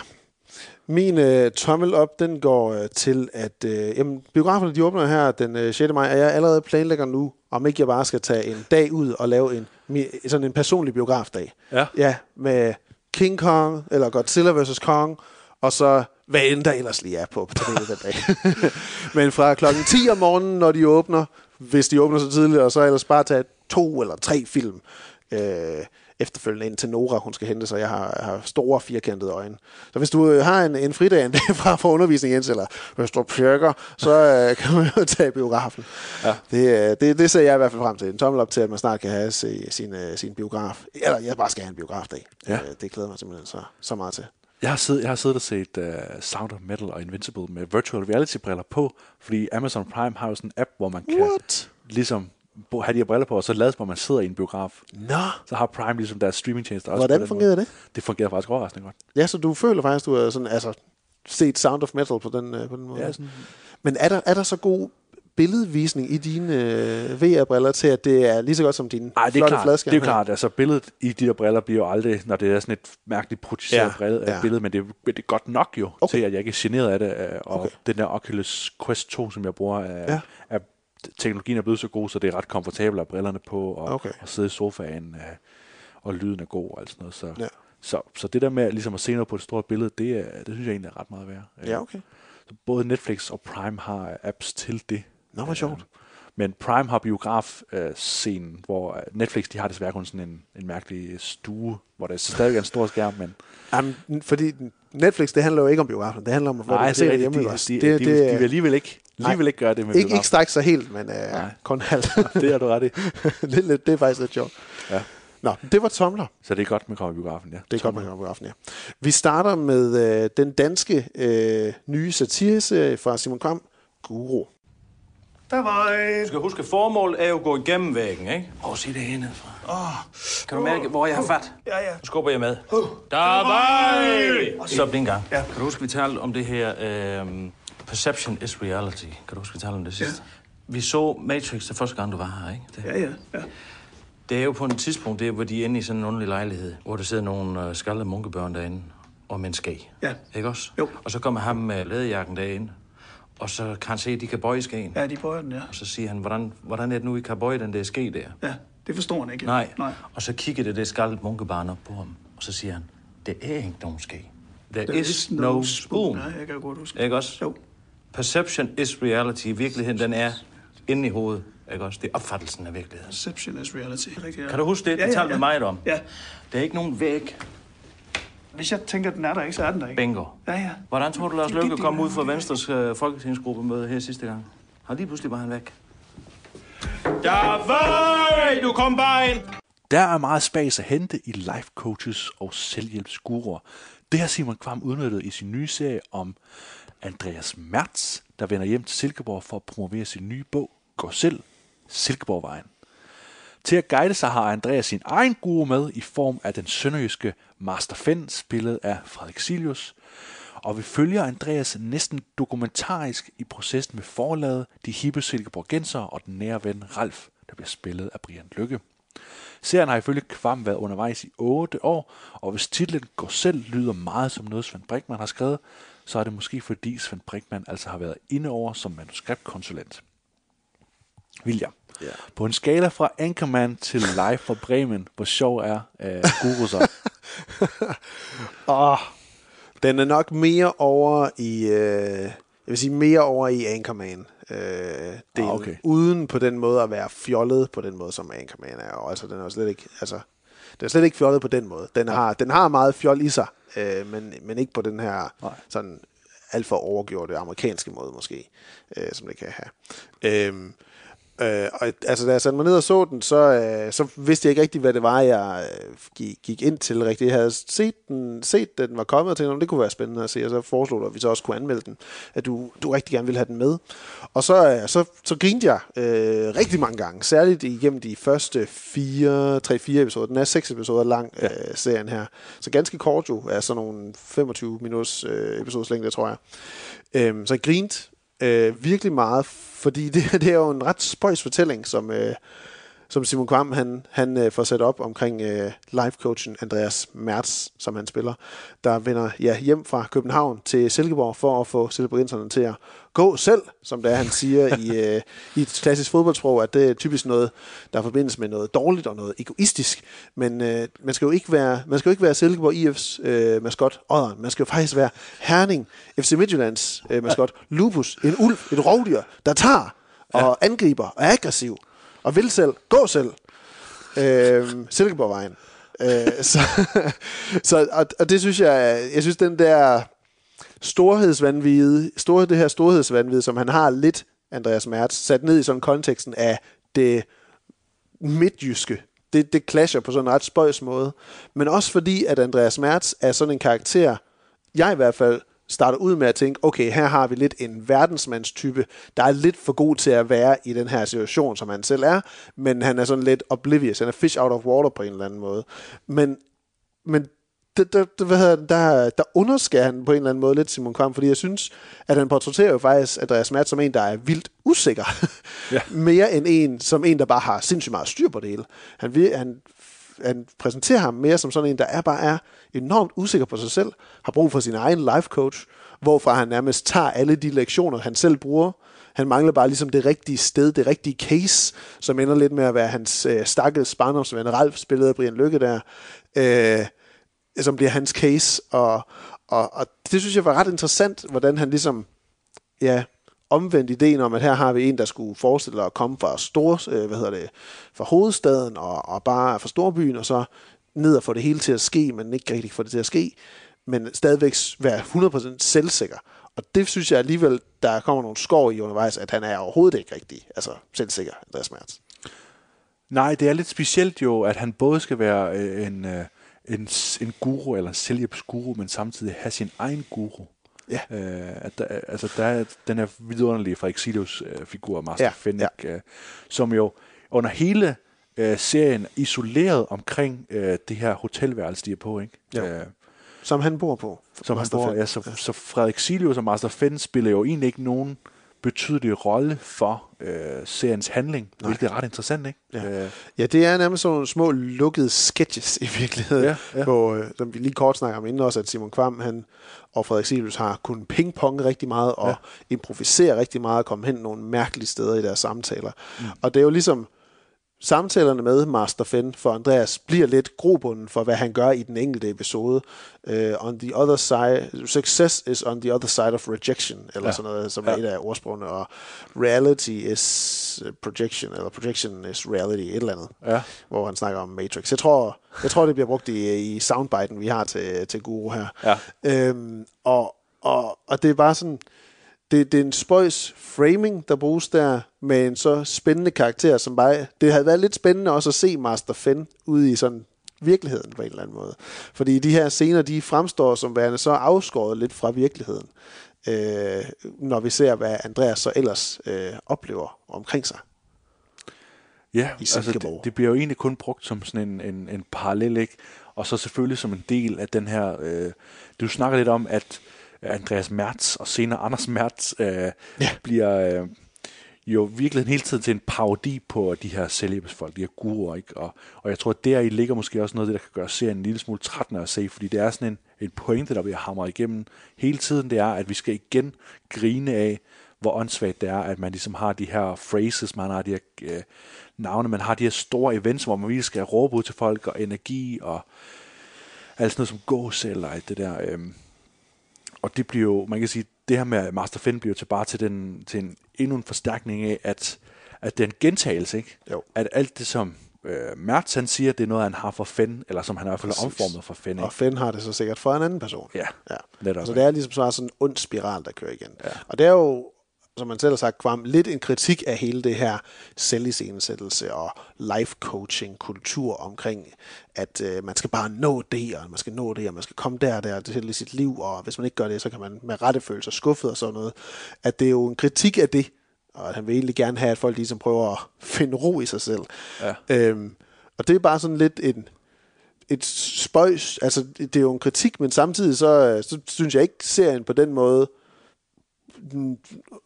Min øh, tommel op, den går øh, til, at øh, jamen, biograferne de åbner her den øh, 6. maj, og jeg allerede planlægger nu, om ikke jeg bare skal tage en dag ud og lave en sådan en personlig biografdag. Ja. Ja, med King Kong, eller Godzilla vs. Kong, og så hvad end der ellers lige er på på den dag. Men fra klokken 10 om morgenen, når de åbner, hvis de åbner så tidligt, og så ellers bare tage to eller tre film øh, efterfølgende ind til Nora, hun skal hente sig. Jeg har, har store firkantede øjne. Så hvis du øh, har en, en fridag en dag fra for undervisning, Jens, eller hvis du pjørker, så øh, kan man jo tage biografen. Ja. Det, øh, det, det ser jeg i hvert fald frem til. En tommel op til, at man snart kan have se, sin, øh, sin biograf. Eller jeg bare skal have en biografdag. Ja. Det glæder mig simpelthen så, så meget til. Jeg har, siddet, jeg har siddet og set uh, Sound of Metal og Invincible med virtual reality briller på, fordi Amazon Prime har jo sådan en app, hvor man kan What? ligesom have de her briller på, og så lade som om man sidder i en biograf. Nå, Så har Prime ligesom deres streamingtjenester også. Hvordan fungerede måde. det? Det fungerer faktisk overraskende godt. ja, så du føler faktisk, du er sådan, altså, set Sound of Metal på den, øh, på den måde. Ja, sådan- Men er der, er der så god billedvisning i dine øh, VR-briller til, at det er lige så godt som dine Nej, det er flotte klart. Det er jo klart. Altså, billedet i de der briller bliver jo aldrig, når det er sådan et mærkeligt projiceret Ja, brille, ja. billede, men det, er- det er godt nok jo, Okay. til at jeg ikke er generet af det. Og Okay. den der Oculus Quest 2, som jeg bruger, er, Ja. er, teknologien er blevet så god, så det er ret komfortabelt at brillerne på, og, Okay. og sidde i sofaen, øh, og lyden er god og alt sådan noget. Så, Ja. så, så det der med ligesom at se noget på et stort billede, det, er, det synes jeg egentlig er ret meget værd. Ja, okay. Så både Netflix og Prime har apps til det. Nå, hvor sjovt. Men Prime har biograf-scenen, hvor øh, Netflix de har desværre kun sådan en, en mærkelig stue, hvor der stadig er en stor skærm, men Jamen, fordi Netflix, det handler jo ikke om biografen. Det handler om, hvor du nej, kan se det er det hjemme. De, ikke de, det, de, det, de, vil alligevel ikke, alligevel ikke gøre det med ikke, ikke biografen. strække sig helt, men øh, Nej. kun halvt. Det har du ret i. det, er lidt, det er faktisk lidt sjovt. Ja. Nå, det var tomler. Så det er godt, man kommer i biografen, ja. Det er godt, man kan biografen, ja. Vi starter med øh, den danske øh, nye satireserie fra Simon Kvam, Guru. Der var Du skal huske, formålet er jo at gå igennem væggen, ikke? Prøv at se det hernede fra. Åh, Kan du mærke, hvor jeg har fat? Ja, ja. Nu skubber jeg med. Der er vej! Så en gang. Ja. Kan du huske, vi talte om det her... øhm, perception is reality. Kan du huske, vi talte om det sidste? Vi så Matrix det første gang, du var her, ikke? Det. Ja, ja, ja. Det er jo på et tidspunkt, det er, hvor de er inde i sådan en underlig lejlighed, hvor der sidder nogle øh, skaldede munkebørn derinde og med en skæg. Ja. Ikke også? Jo. Og så kommer ham med læderjakken derinde, og så kan han se, at de kan bøje skægen. Ja, de bøjer den, ja. Og så siger han, hvordan, hvordan er det nu, I kan bøje den der ske der? Ja, det forstår han ikke. Nej. Nej. Og så kigger det det skaldet munkebarn op på ham, og så siger han, det er ikke nogen ske. There, There is, no spoon. Ja, jeg kan godt huske. Ikke også? Jo. Perception is reality. Virkeligheden, den er inde i hovedet. Ikke også? Det er opfattelsen af virkeligheden. Perception is reality. Rigtig, ja. Kan du huske det? Ja, Det ja, talte vi ja. meget om. Ja. Der er ikke nogen væg. Hvis jeg tænker, den er der ikke, så er den der ikke. Bingo. Ja, ja. Hvordan tror du, Lars Løkke kom ud fra Venstres øh, folketingsgruppemøde her sidste gang? Har lige pludselig var han væk. Der vej! Du kom bare ind! Der er meget spas at hente i life coaches og selvhjælpsguruer. Det har Simon Kvam udnyttet i sin nye serie om Andreas Mertz, der vender hjem til Silkeborg for at promovere sin nye bog, Gå selv, Silkeborgvejen. Til at guide sig har Andreas sin egen guru med i form af den sønderjyske Master Fenn, spillet af Frederik Silius. Og vi følger Andreas næsten dokumentarisk i processen med forlaget, de hippe Silkeborgenser og den nære ven Ralf, der bliver spillet af Brian Lykke. Serien har ifølge Kvam været undervejs i 8 år, og hvis titlen går selv lyder meget som noget Svend Brinkmann har skrevet, så er det måske fordi Svend Brinkmann altså har været inde over som manuskriptkonsulent. William, Ja. på en skala fra Anchorman til Live fra Bremen, hvor sjov er uh, Guru så? Åh, den er nok mere over i, øh, jeg vil sige mere over i Anchorman. Øh, det er Ah, okay. uden på den måde at være fjollet på den måde, som Anchorman er. Og altså, den er jo slet ikke, altså, den er slet ikke fjollet på den måde. Den har, den har meget fjol i sig, øh, men, men ikke på den her Nej. sådan alt for overgjorte amerikanske måde måske, øh, som det kan have. Øh, Øh, og altså, da jeg satte mig ned og så den, så, øh, så vidste jeg ikke rigtig, hvad det var, jeg øh, gik, gik ind til rigtigt. Jeg havde set den, set, da den var kommet, og tænkte, om det kunne være spændende at se, og så foreslog du, at vi så også kunne anmelde den, at du, du rigtig gerne ville have den med. Og så, øh, så, så grinte jeg øh, rigtig mange gange, særligt igennem de første fire, tre, fire episoder. Den er seks episoder lang, øh, serien her. Så ganske kort jo, er sådan nogle 25 minutters øh, episoders længde, tror jeg. Øh, så jeg grinte øh, virkelig meget, fordi det, det er jo en ret spøjs fortælling, som, øh, som Simon Kvam han, han øh, får sat op omkring øh, life-coachen Andreas Mertz, som han spiller, der vender ja, hjem fra København til Silkeborg for at få silkeborgenserne til at gå selv, som det er, han siger i, øh, i et klassisk fodboldsprog, at det er typisk noget, der forbindes med noget dårligt og noget egoistisk. Men øh, man skal jo ikke være, man skal jo ikke være Silkeborg IF's øh, maskot, Odderen. Man skal jo faktisk være Herning, FC Midtjyllands øh, maskot, Lupus, en ulv, et rovdyr, der tager og angriber og er aggressiv og vil selv, gå selv. Øh, Silkeborgvejen. Øh, så, så, og, og det synes jeg, jeg synes den der storhedsvandvide, store, det her storhedsvandvide, som han har lidt, Andreas Mertz, sat ned i sådan konteksten af det midtjyske. Det, det clasher på sådan en ret spøjs måde. Men også fordi, at Andreas Mertz er sådan en karakter, jeg i hvert fald starter ud med at tænke, okay, her har vi lidt en verdensmandstype, der er lidt for god til at være i den her situation, som han selv er, men han er sådan lidt oblivious, han er fish out of water på en eller anden måde. Men, men der, der, der, hvad hedder, det, der, der underskærer han på en eller anden måde lidt Simon Kvam, fordi jeg synes, at han portrætterer jo faktisk Andreas Mertz som en, der er vildt usikker. Ja. mere end en, som en, der bare har sindssygt meget styr på det hele. Han, han, han præsenterer ham mere som sådan en, der er bare er enormt usikker på sig selv, har brug for sin egen life coach, hvorfra han nærmest tager alle de lektioner, han selv bruger. Han mangler bare ligesom det rigtige sted, det rigtige case, som ender lidt med at være hans øh, stakkels barndomsven Ralf, spillet af Brian Lykke der, øh, som bliver hans case. Og, og, og det synes jeg var ret interessant, hvordan han ligesom, ja, omvendt ideen om, at her har vi en, der skulle forestille at komme fra store, øh, hvad hedder det, fra hovedstaden og, og bare fra storbyen, og så ned og få det hele til at ske, men ikke rigtig få det til at ske, men stadigvæk være 100% selvsikker. Og det synes jeg alligevel, der kommer nogle skår i undervejs, at han er overhovedet ikke rigtig altså selvsikker, Andreas Mertz. Nej, det er lidt specielt jo, at han både skal være øh, en, øh, en, en guru eller en selvhjælpsguru, men samtidig have sin egen guru. Ja. Øh, at der, altså der er den her vidunderlige Frederik Silius øh, figur, Master Ja, ja. Fennick, ja. øh, som jo under hele øh, serien isoleret omkring øh, det her hotelværelse, de er på, ikke? Jo. Øh, Som han bor på. som han Master bor, Fenn. ja, så, ja. så Frederik Silius og Master Fenn spiller jo egentlig ikke nogen betydelig rolle for øh, seriens handling, Nej. hvilket er ret interessant, ikke? Ja. Øh, Ja, det er nærmest sådan små lukkede sketches i virkeligheden, Ja, ja. hvor, øh, som vi lige kort snakker om inden også, at Simon Kvam han, og Frederik Silius har kunnet pingponge rigtig meget og ja. improvisere rigtig meget og komme hen nogle mærkelige steder i deres samtaler. Mm. Og det er jo ligesom, samtalerne med Master Fenn for Andreas bliver lidt grobunden for, hvad han gør i den enkelte episode. Uh, on the other side, success is on the other side of rejection, eller Ja. ja. sådan noget, som Ja. er et af ordsprogene, og reality is øh, projection, eller projection is reality, et eller andet ja. hvor han snakker om Matrix. Jeg tror, jeg tror det bliver brugt i, i soundbiten, vi har til, til Guru her. Ja. Øhm, og, og, og det er bare sådan, det, det er en spøjs framing, der bruges der, med en så spændende karakter, som bare, det havde været lidt spændende også at se Master Fenn ude i sådan virkeligheden på en eller anden måde. Fordi de her scener, de fremstår som værende så afskåret lidt fra virkeligheden, øh, når vi ser, hvad Andreas så ellers øh, oplever omkring sig. Ja, altså det, det bliver jo egentlig kun brugt som sådan en, en, en parallel, ikke? Og så selvfølgelig som en del af den her... Øh, du snakker lidt om, at Andreas Mertz og senere Anders Mertz øh, ja. bliver øh, jo virkelig hele tiden til en parodi på de her selvhjælpsfolk, de her guruer, ikke? Og, og jeg tror, at der i ligger måske også noget af det, der kan gøre serien en lille smule trættende at se, fordi det er sådan en, en pointe, der bliver hamret igennem hele tiden, det er, at vi skal igen grine af, hvor åndssvagt det er, at man ligesom har de her phrases, man har de her øh, navne, man har de her store events, hvor man virkelig skal råbe ud til folk, og energi, og alt sådan noget som gåsæl og alt det der. Øhm. Og det bliver jo, man kan sige, det her med Master Finn bliver jo til bare til, den, til en, endnu en forstærkning af, at, at det er en gentagelse, ikke? Jo. At alt det, som øh, Mertz han siger, det er noget, han har for Finn, eller som han i hvert fald har omformet for ikke? Og Finn har det så sikkert for en anden person. Ja, ja. netop. Så det er ligesom så sådan en ond spiral, der kører igen. Ja. Og det er jo, som man selv har sagt, Kvam, lidt en kritik af hele det her selviscenesættelse og life coaching kultur omkring, at øh, man skal bare nå det, og man skal nå det, og man skal komme der og der til i sit liv, og hvis man ikke gør det, så kan man med rette føle sig skuffet og sådan noget. At det er jo en kritik af det, og at han vil egentlig gerne have, at folk ligesom prøver at finde ro i sig selv. Ja. Øhm, og det er bare sådan lidt en, et spøjs, altså det er jo en kritik, men samtidig så, så synes jeg ikke serien på den måde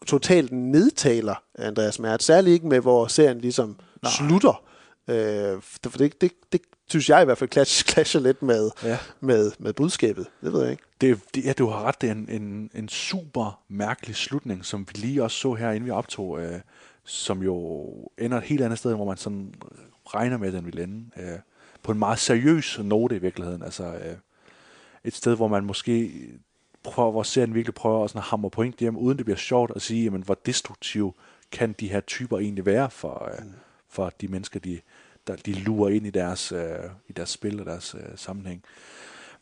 totalt nedtaler Andreas Mertz, særligt ikke med, hvor serien ligesom Nej. slutter. Øh, for det, det, det synes jeg i hvert fald clash, clasher lidt med, Ja. med, med budskabet. Det ved jeg ikke. Det, det, ja, du har ret. Det er en, en, en super mærkelig slutning, som vi lige også så her, inden vi optog, øh, som jo ender et helt andet sted, hvor man sådan regner med, at den vil ende. Øh, på en meget seriøs note i virkeligheden. Altså øh, et sted, hvor man måske prøver, hvor serien virkelig prøver at sådan hamre point hjem, uden det bliver sjovt at sige, jamen, hvor destruktiv kan de her typer egentlig være for, øh, for de mennesker, de, der, de lurer ind i deres, øh, i deres spil og deres øh, sammenhæng.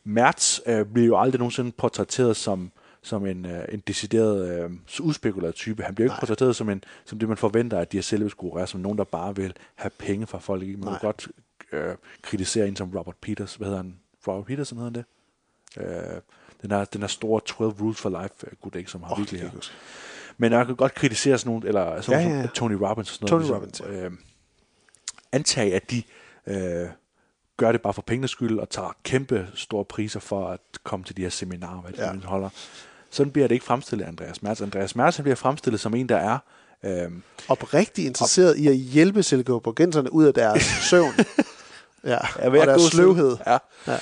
Mertz øh, bliver jo aldrig nogensinde portrætteret som, som en, øh, en decideret øh, udspekuleret type. Han bliver jo ikke portrætteret som, en, som det, man forventer, at de her selvskuere er, som nogen, der bare vil have penge fra folk. Man Nej. kan godt øh, kritisere en som Robert Peters. Hvad hedder han? Robert Peterson hedder han det? Øh, den er den er store 12 Rules for Life ikke, som har oh, virkelig her. Men jeg kan godt kritisere sådan nogle, eller sådan Ja, ja, ja. ja. Tony Robbins og sådan Tony noget. Robbins, ja. øh, antage, at de øh, gør det bare for pengenes skyld, og tager kæmpe store priser for at komme til de her seminarer, hvad Ja. ja. de holder. Sådan bliver det ikke fremstillet Andreas Mertz. Andreas Mertz bliver fremstillet som en, der er øhm, Oprigtigt interesseret i at hjælpe silkeborgenserne ud af deres søvn. Ja, ved og deres sløvhed. Ja. Ja.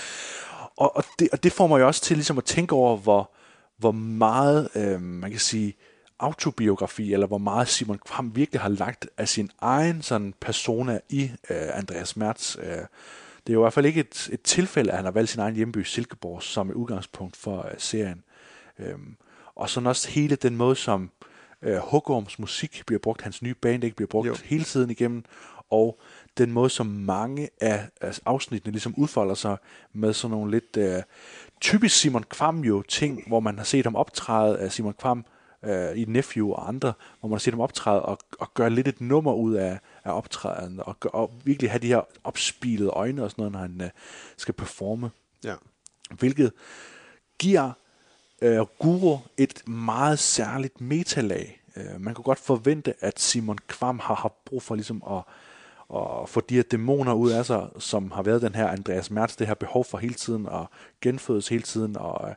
Og, og, det, og det får mig jo også til ligesom at tænke over, hvor, hvor meget, øh, man kan sige, autobiografi, eller hvor meget Simon Kvam virkelig har lagt af sin egen sådan persona i øh, Andreas Mertz. Øh, det er jo i hvert fald ikke et, et tilfælde, at han har valgt sin egen hjemby Silkeborg som et udgangspunkt for øh, serien. Øhm, og sådan også hele den måde, som øh, Hugorms musik bliver brugt, hans nye band ikke bliver brugt jo. hele tiden igennem, og den måde, som mange af, af afsnittene ligesom udfolder sig med sådan nogle lidt øh, typisk Simon Kvam jo ting, hvor man har set ham optræde af Simon Kvam øh, i Nephew og andre, hvor man har set ham optræde og, og gøre lidt et nummer ud af, af optræden, og, gør- og virkelig have de her opspilede øjne og sådan noget, når han øh, skal performe Ja. hvilket giver øh, Guru et meget særligt metalag. Øh, man kunne godt forvente, at Simon Kvam har haft brug for ligesom at, at få de her dæmoner ud af sig, som har været den her Andreas Mertz, det her behov for hele tiden at genfødes hele tiden, og, øh,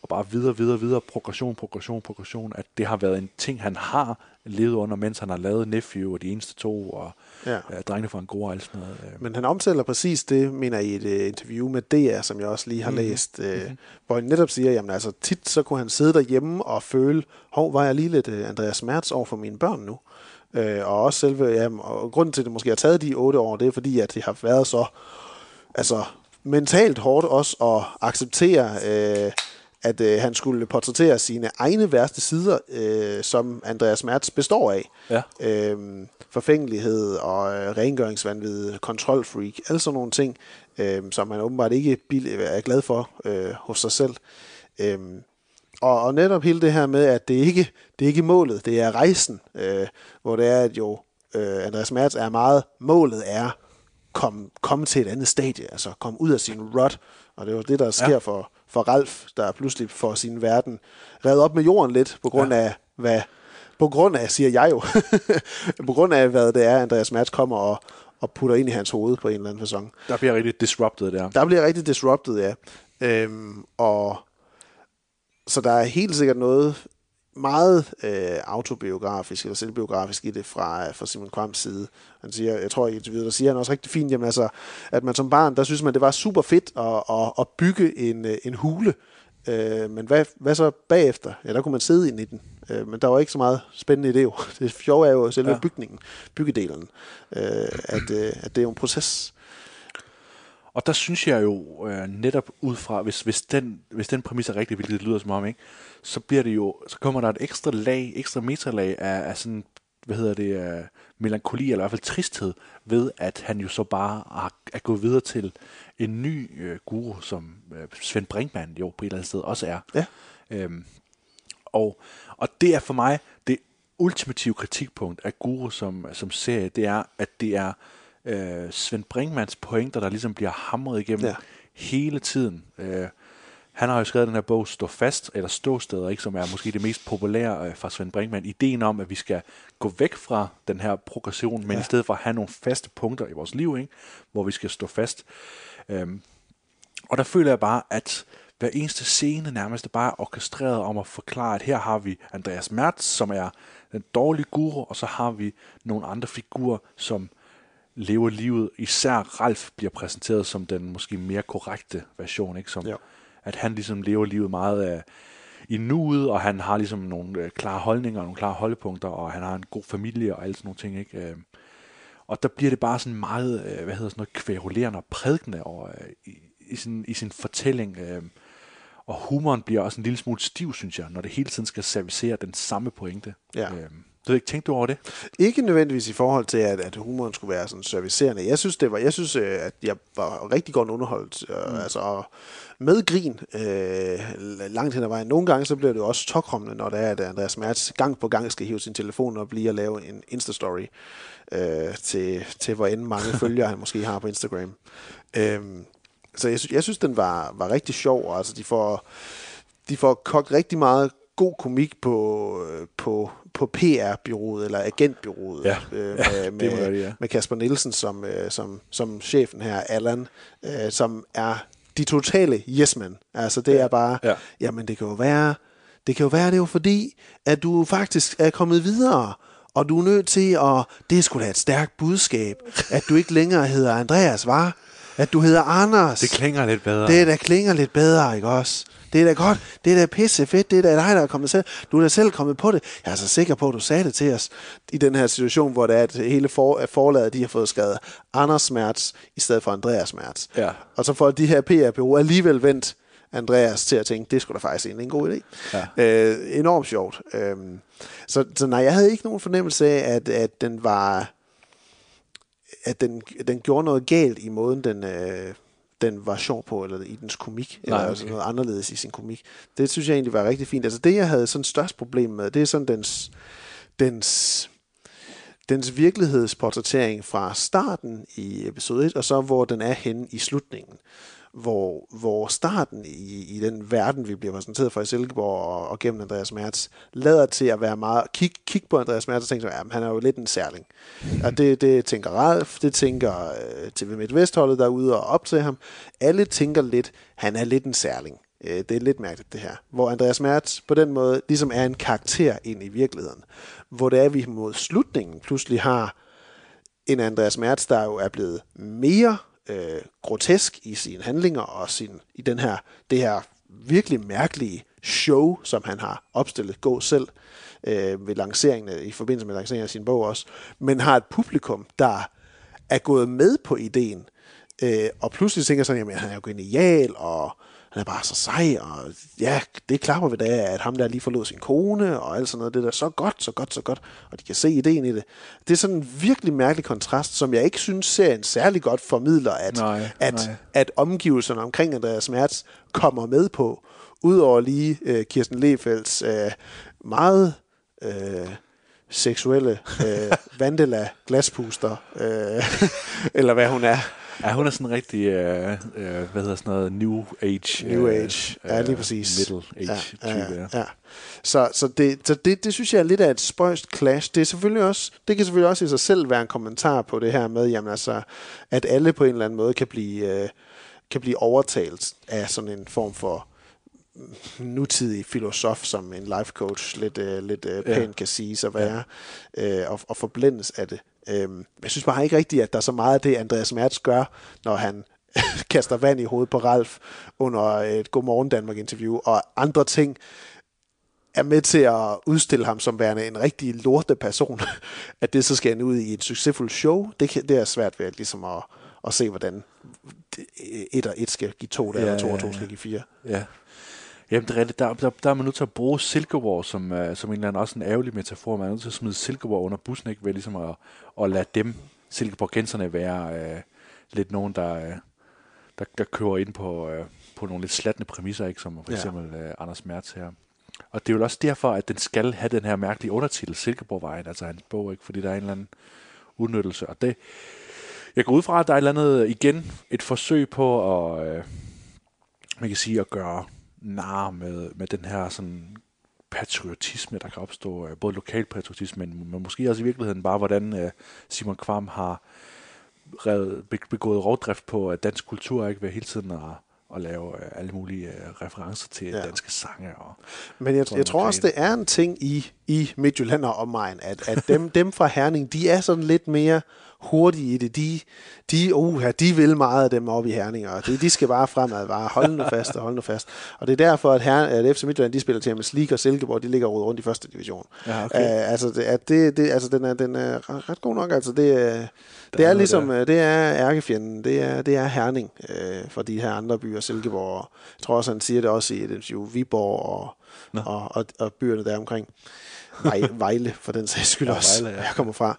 og bare videre, videre, videre, progression, progression, progression, at det har været en ting, han har levet under, mens han har lavet Nephew og de eneste to, og Ja. øh, drengene fra Angora og sådan noget. Øh. Men han omtaler præcis det, mener i et uh, interview med DR, som jeg også lige har mm-hmm. læst, uh, hvor han netop siger, jamen altså tit så kunne han sidde derhjemme og føle, hov, var jeg lige lidt uh, Andreas Mertz over for mine børn nu? Uh, og også selve, ja, og grunden til, at det måske har taget de otte år, det er fordi, at det har været så altså, mentalt hårdt også at acceptere, uh, at uh, han skulle portrættere sine egne værste sider, uh, som Andreas Mertz består af. Ja. Øhm, forfængelighed og øh, rengøringsvandvid, kontrolfreak, alle sådan nogle ting, øhm, som man åbenbart ikke er glad for øh, hos sig selv. Øhm, og, og netop hele det her med, at det ikke det er ikke målet, det er rejsen, øh, hvor det er, at jo øh, Andreas Mertz er meget, målet er komme komme til et andet stadie, altså komme ud af sin rut, og det er jo det, der sker ja. For, for Ralf, der pludselig får sin verden revet op med jorden lidt, på grund ja. af, hvad, på grund af, siger jeg jo, på grund af, hvad det er, Andreas Mertz kommer og, og putter ind i hans hoved på en eller anden fasong. Der bliver rigtig disrupted der. Der bliver rigtig disrupted, ja. Øhm, og så der er helt sikkert noget meget øh, autobiografisk eller selvbiografisk i det fra, fra Simon Kvams side. Han siger, jeg tror i interviewet, der siger han også rigtig fint, jamen altså, at man som barn, der synes man, det var super fedt at, at, at bygge en, øh, en hule. Øh, men hvad, hvad så bagefter? Ja, der kunne man sidde ind i den. Øh, men der var ikke så meget spændende i det jo. Det sjove er jo selve ja. Ja. bygningen, byggedelen. Øh, at, øh, at det er jo en proces. Og der synes jeg jo øh, netop ud fra, hvis, hvis, den, hvis den præmis er rigtig, hvilket det lyder som om, ikke, så bliver det jo, så kommer der et ekstra lag, ekstra metalag af, af sådan, hvad hedder det, øh, melankoli, eller i hvert fald tristhed, ved at han jo så bare har, er gået videre til en ny øh, guru, som øh, Svend Brinkmann jo på et eller andet sted også er. Ja. Øhm, og, og det er for mig det ultimative kritikpunkt af Guru som, som serie, det er, at det er øh, Svend Brinkmans pointer, der ligesom bliver hamret igennem Ja. hele tiden. Øh, han har jo skrevet den her bog Stå fast, eller Ståsteder, ikke, som er måske det mest populære øh, fra Svend Brinkmann. Ideen om, at vi skal gå væk fra den her progression, men ja. i stedet for at have nogle faste punkter i vores liv, ikke, hvor vi skal stå fast. Øhm, og der føler jeg bare, at hver eneste scene nærmest er bare orkestreret om at forklare, at her har vi Andreas Mertz, som er den dårlige guru, og så har vi nogle andre figurer, som lever livet. Især Ralf bliver præsenteret som den måske mere korrekte version, ikke? Som, Jo. at han ligesom lever livet meget af, i nuet, og han har ligesom nogle øh, klare holdninger og nogle klare holdepunkter, og han har en god familie og alle sådan nogle ting, ikke? Øh, og der bliver det bare sådan meget, øh, hvad hedder sådan noget, kværulerende og prædikende over, øh, i, i, sin, i sin fortælling. Øh, og humoren bliver også en lille smule stiv, synes jeg, når det hele tiden skal servicere den samme pointe. Ja. Øh, du ikke, tænkte du over det? Ikke nødvendigvis i forhold til, at, at humoren skulle være sådan servicerende. Jeg synes, det var, jeg synes, øh, at jeg var rigtig godt underholdt. Øh, mm. Altså, med grin øh, langt hen ad vejen. Nogle gange så bliver det jo også tokrummende, når det er, at Andreas Mertz gang på gang skal hive sin telefon og blive og lave en Insta-story øh, til, til hvor end mange følgere han måske har på Instagram. Øh, så jeg, jeg synes, den var, var rigtig sjov. Altså, de får, de får kogt rigtig meget god komik på, øh, på, på PR-byrået, eller agentbyrået, Ja. øh, Ja, med, det må med, det, ja. med Kasper Nielsen som, øh, som, som chefen her, Allan, øh, som er de totale yes-men. Altså det er bare, Ja. jamen det kan jo være, det kan jo være, det er jo fordi, at du faktisk er kommet videre, og du er nødt til at, det sgu da et stærkt budskab, at du ikke længere hedder Andreas, var? At du hedder Anders. Det klinger lidt bedre. Det der klinger lidt bedre, ikke også? Det er da godt. Det er da pisse fedt. Det er da dig, der er kommet selv. Du er da selv kommet på det. Jeg er så sikker på, at du sagde det til os i den her situation, hvor det er, at hele for, at forlaget, de har fået skrevet Anders Smerts i stedet for Andreas Smerts. Ja. Og så får de her PR-bureau alligevel vendt Andreas til at tænke, det skulle da faktisk egentlig en god idé. Ja. Øh, enormt sjovt. Øhm, så, så nej, jeg havde ikke nogen fornemmelse af, at, at den var at den, den gjorde noget galt i måden, den, øh, den var sjov på, eller i dens komik, eller Nej, okay. altså noget anderledes i sin komik. Det synes jeg egentlig var rigtig fint. Altså det, jeg havde sådan størst problem med, det er sådan dens, dens, dens virkelighedsportrættering fra starten i episode 1, og så hvor den er henne i slutningen. Hvor, hvor starten i, i den verden, vi bliver præsenteret for i Silkeborg og, og gennem Andreas Mertz, lader til at være meget... Kig, kig på Andreas Mertz og tænke, at han er jo lidt en særling. Og det, det tænker Ralf, det tænker øh, TV MidtVest-holdet derude og op til ham. Alle tænker lidt, han er lidt en særling. Øh, det er lidt mærkeligt det her. Hvor Andreas Mertz på den måde ligesom er en karakter ind i virkeligheden. Hvor det er, at vi mod slutningen pludselig har en Andreas Mertz, der jo er blevet mere øh, grotesk i sine handlinger og sin, i den her, det her virkelig mærkelige show, som han har opstillet, gå selv øh, ved lanceringen, i forbindelse med lanceringen af sin bog også, men har et publikum, der er gået med på ideen, øh, og pludselig tænker sådan, jamen han er jo genial, og han er bare så sej, og ja, det klapper ved det, at ham der lige forlod sin kone, og alt sådan noget, det der så godt, så godt, så godt, og de kan se ideen i det. Det er sådan en virkelig mærkelig kontrast, som jeg ikke synes serien særlig godt formidler, at, Nej, at, nej. at omgivelserne omkring Andreas Mertz kommer med på, udover lige øh, Kirsten Lefelds øh, meget øh, seksuelle øh, vandela glaspuster, øh, eller hvad hun er. Ja, hun er sådan en rigtig, øh, øh, hvad hedder sådan noget, new age. New øh, age, ja, lige præcis. Middle age ja, ja, type, ja. ja. Så, så, det, så det, det synes jeg er lidt af et spøjst clash. Det er selvfølgelig også, det kan selvfølgelig også i sig selv være en kommentar på det her med, jamen altså, at alle på en eller anden måde kan blive, øh, kan blive overtalt af sådan en form for nutidig filosof, som en life coach lidt, øh, lidt øh, Ja. pænt kan sige sig være, øh, og, og forblændes af det. Øhm, jeg synes bare ikke rigtigt, at der er så meget af det, Andreas Mertz gør, når han kaster vand i hovedet på Ralf under et Godmorgen Danmark-interview, og andre ting er med til at udstille ham som værende en rigtig lorte person, at det så skal ende ud i et succesfuldt show, det, kan, det er svært ved ligesom at, at se, hvordan et og et skal give to, der, Ja, og to og to skal give fire. Ja. Jamen, det er rigtigt. Der, der, der er man nødt til at bruge Silkeborg som, uh, som en eller anden også en ærgerlig metafor. Man er nødt til at smide Silkeborg under bussen, ikke? Ved ligesom at, at lade dem, Silkeborgenserne, være uh, lidt nogen, der, uh, der, der kører ind på, uh, på nogle lidt slatne præmisser, ikke? Som for Ja. eksempel uh, Anders Mertz her. Og det er jo også derfor, at den skal have den her mærkelige undertitel, Silkeborgvejen, altså hans bog, ikke? Fordi der er en eller anden udnyttelse. Og det, jeg går ud fra, at der er et eller andet, igen, et forsøg på at, øh, man kan sige, at gøre nar med, med den her sådan patriotisme, der kan opstå, øh, både lokal patriotisme, men, men måske også i virkeligheden bare, hvordan øh, Simon Kvam har revet, be- begået rovdrift på dansk kultur, ikke ved hele tiden at, at lave øh, alle mulige referencer til Ja. ja. danske sange. Og, Men jeg, jeg tror også, det er en ting i, i Midtjylland og omegn, at, at dem, dem fra Herning, de er sådan lidt mere hurtige i det. De, de, uh, de vil meget af dem oppe i Herning, og de, de skal bare fremad, bare hold nu fast og hold nu fast. Og det er derfor, at, her, at FC Midtjylland, de spiller Champions League, og Silkeborg, de ligger rundt i første division. Ja, okay. Uh, altså, det, at det, det, altså den, er, den er ret- god nok. Altså, det, er- det er, noget ligesom, der. øh, det er ærkefjenden, det er, det er Herning øh, for de her andre byer, Silkeborg, og jeg tror også, han siger det også i et interview, Viborg og, og, og, og byerne der omkring. Vej, Vejle, for den sags skyld Ja, også, Vejle, ja. jeg kommer fra.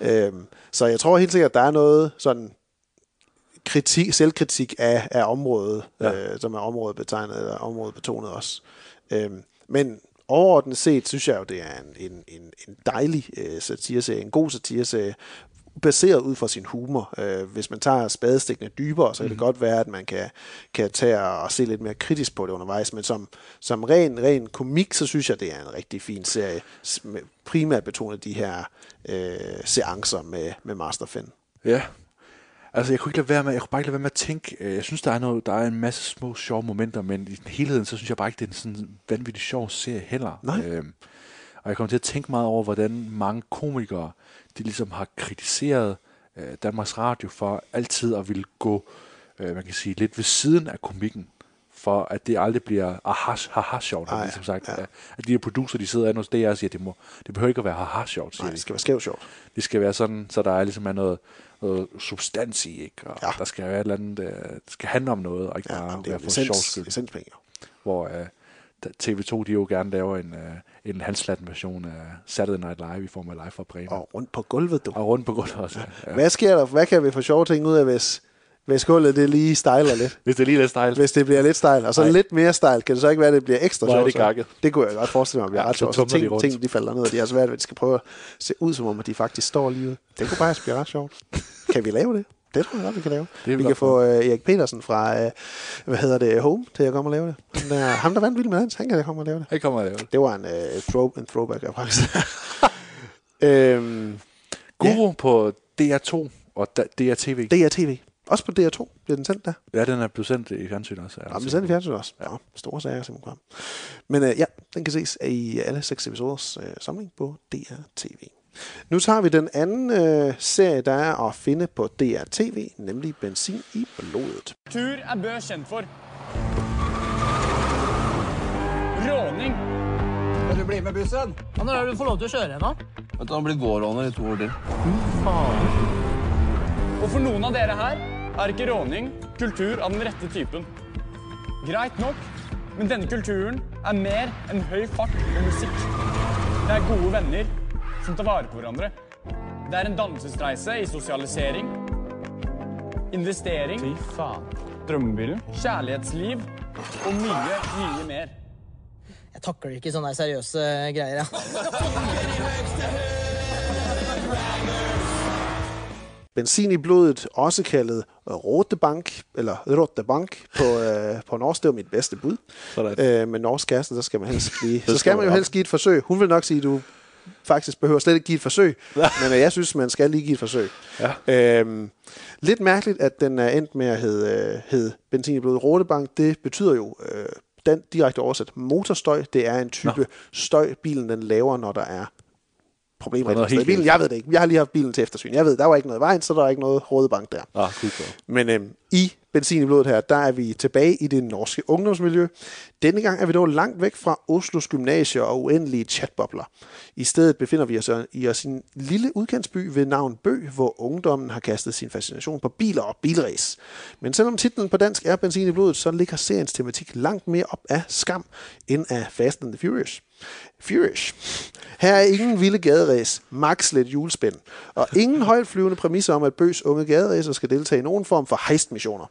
Øhm, så jeg tror helt sikkert, at der er noget sådan kritik, selvkritik af, af området. Ja. øh, som er området betegnet, eller området betonet også. Øhm, men overordnet set, synes jeg jo, det er en, en, en, en dejlig øh, satireserie, en god satireserie, baseret ud fra sin humor. Øh, hvis man tager spadestikkene dybere, så kan mm. det godt være, at man kan, kan tage og se lidt mere kritisk på det undervejs, men som, som ren, ren komik, så synes jeg, det er en rigtig fin serie, primært betonet de her øh, seancer med, med Master Finn. Ja. Altså, jeg kunne ikke lade være med, jeg kunne bare ikke lade være med at tænke, øh, jeg synes, der er, noget, der er en masse små sjove momenter, men i helheden, så synes jeg bare ikke, det er en sådan vanvittig sjov serie heller. Nej. Øhm, og jeg kommer til at tænke meget over, hvordan mange komikere, de ligesom har kritiseret øh, Danmarks Radio for altid at ville gå, øh, man kan sige, lidt ved siden af komikken, for at det aldrig bliver aha, haha sjovt, har de Ej, ligesom sagt. ja. At de her producer, de sidder hos DR og siger, at det, må, det behøver ikke at være haha sjovt, siger Nej, de. det skal være skævt sjovt. Det skal være sådan, så der er ligesom er noget, noget substans i, ikke? Og ja. der skal være et eller andet, øh, det skal handle om noget, og ikke Ja, bare det er være for sjov skyld. essenspenge. Hvor øh, TV2, de jo gerne laver en, øh, en halslatten version af Saturday Night Live i form af live fra Bremen. Og rundt på gulvet, du. Og rundt på gulvet også, ja. Hvad sker der? Hvad kan vi få sjove ting ud af, hvis, hvis gulvet det lige stejler lidt? Hvis det lige er lidt stejl. Hvis det bliver lidt stejl, og så Nej. lidt mere stejl, kan det så ikke være, at det bliver ekstra sjovt? det gakket. Det kunne jeg godt forestille mig, bliver Ja, ret sjovt. Tumler de ting, ting, de falder ned, og de har svært ved, at de skal prøve at se ud, som om at de faktisk står lige ude. Det kunne faktisk blive ret sjovt. Kan vi lave det? Det tror jeg godt, vi kan lave. Det er vi kan få uh, Erik Petersen fra, uh, hvad hedder det, Home, til at komme og lave det. Han, der, ham, der vandt vild med dans, han kan komme og lave det. Det kommer jeg lave det. Det var en, uh, throw, en throwback, jeg faktisk. øhm, Guru ja. på DR2 og DRTV. DRTV. Også på DR2 bliver den sendt der. Ja, den er blevet sendt i fjernsyn også. Ja, men sendt i fjernsyn også. Ja. store sager som program. Men øh, ja, den kan ses i alle seks episoders øh, samling på DRTV. Nu tager vi den anden øh, serie, der er at finde på DRTV, nemlig Benzin i blodet. Tur er Bø kjent for. Råning. Vil du bli med bussen? Ja, når er det du får lov til å kjøre nå? Vet du, Han blitt gårdråner i to år til. Og for noen av dere her er ikke råning kultur av den rette typen. Greit nok, men denne kulturen er mer enn høy fart og musikk. Det er gode venner som tar vare på hverandre. Det er en dannelsesreise i sosialisering, investering Fy faen. Drømmebilen. Kjærlighetsliv og mye, mye mer. Jeg takler ikke sånne seriøse greier, jeg. Benzin i blodet, også kaldet Rotebank, eller Rotebank på, øh, på norsk. Det var mit bedste bud. Øh, med norsk kæreste, så skal man helst lige, så skal man jo helst give et forsøg. Hun vil nok sige, du faktisk behøver slet ikke give et forsøg, men øh, jeg synes, man skal lige give et forsøg. Ja. Øhm, lidt mærkeligt, at den er endt med at hedde, øh, hedde benzin i blodet Rotebank. Det betyder jo øh, den direkte oversat motorstøj. Det er en type Nå. støj, bilen den laver, når der er problemer Der er i bilen. Jeg ved det ikke. Jeg har lige haft bilen til eftersyn. Jeg ved, der var ikke noget i vejen, så der er ikke noget Rodebank der. Ah, cool. Men øhm, i Benzin i blodet her, der er vi tilbage i det norske ungdomsmiljø. Denne gang er vi dog langt væk fra Oslos gymnasier og uendelige chatbobler. I stedet befinder vi os i os en lille udkantsby ved navn Bø, hvor ungdommen har kastet sin fascination på biler og bilræs. Men selvom titlen på dansk er Benzin i blodet, så ligger seriens tematik langt mere op af skam end af Fast and the Furious. Furious. Her er ingen vilde gaderæs, max lidt julespænd, og ingen højtflyvende præmisser om, at Bøs unge gaderæser skal deltage i nogen form for heistmissioner.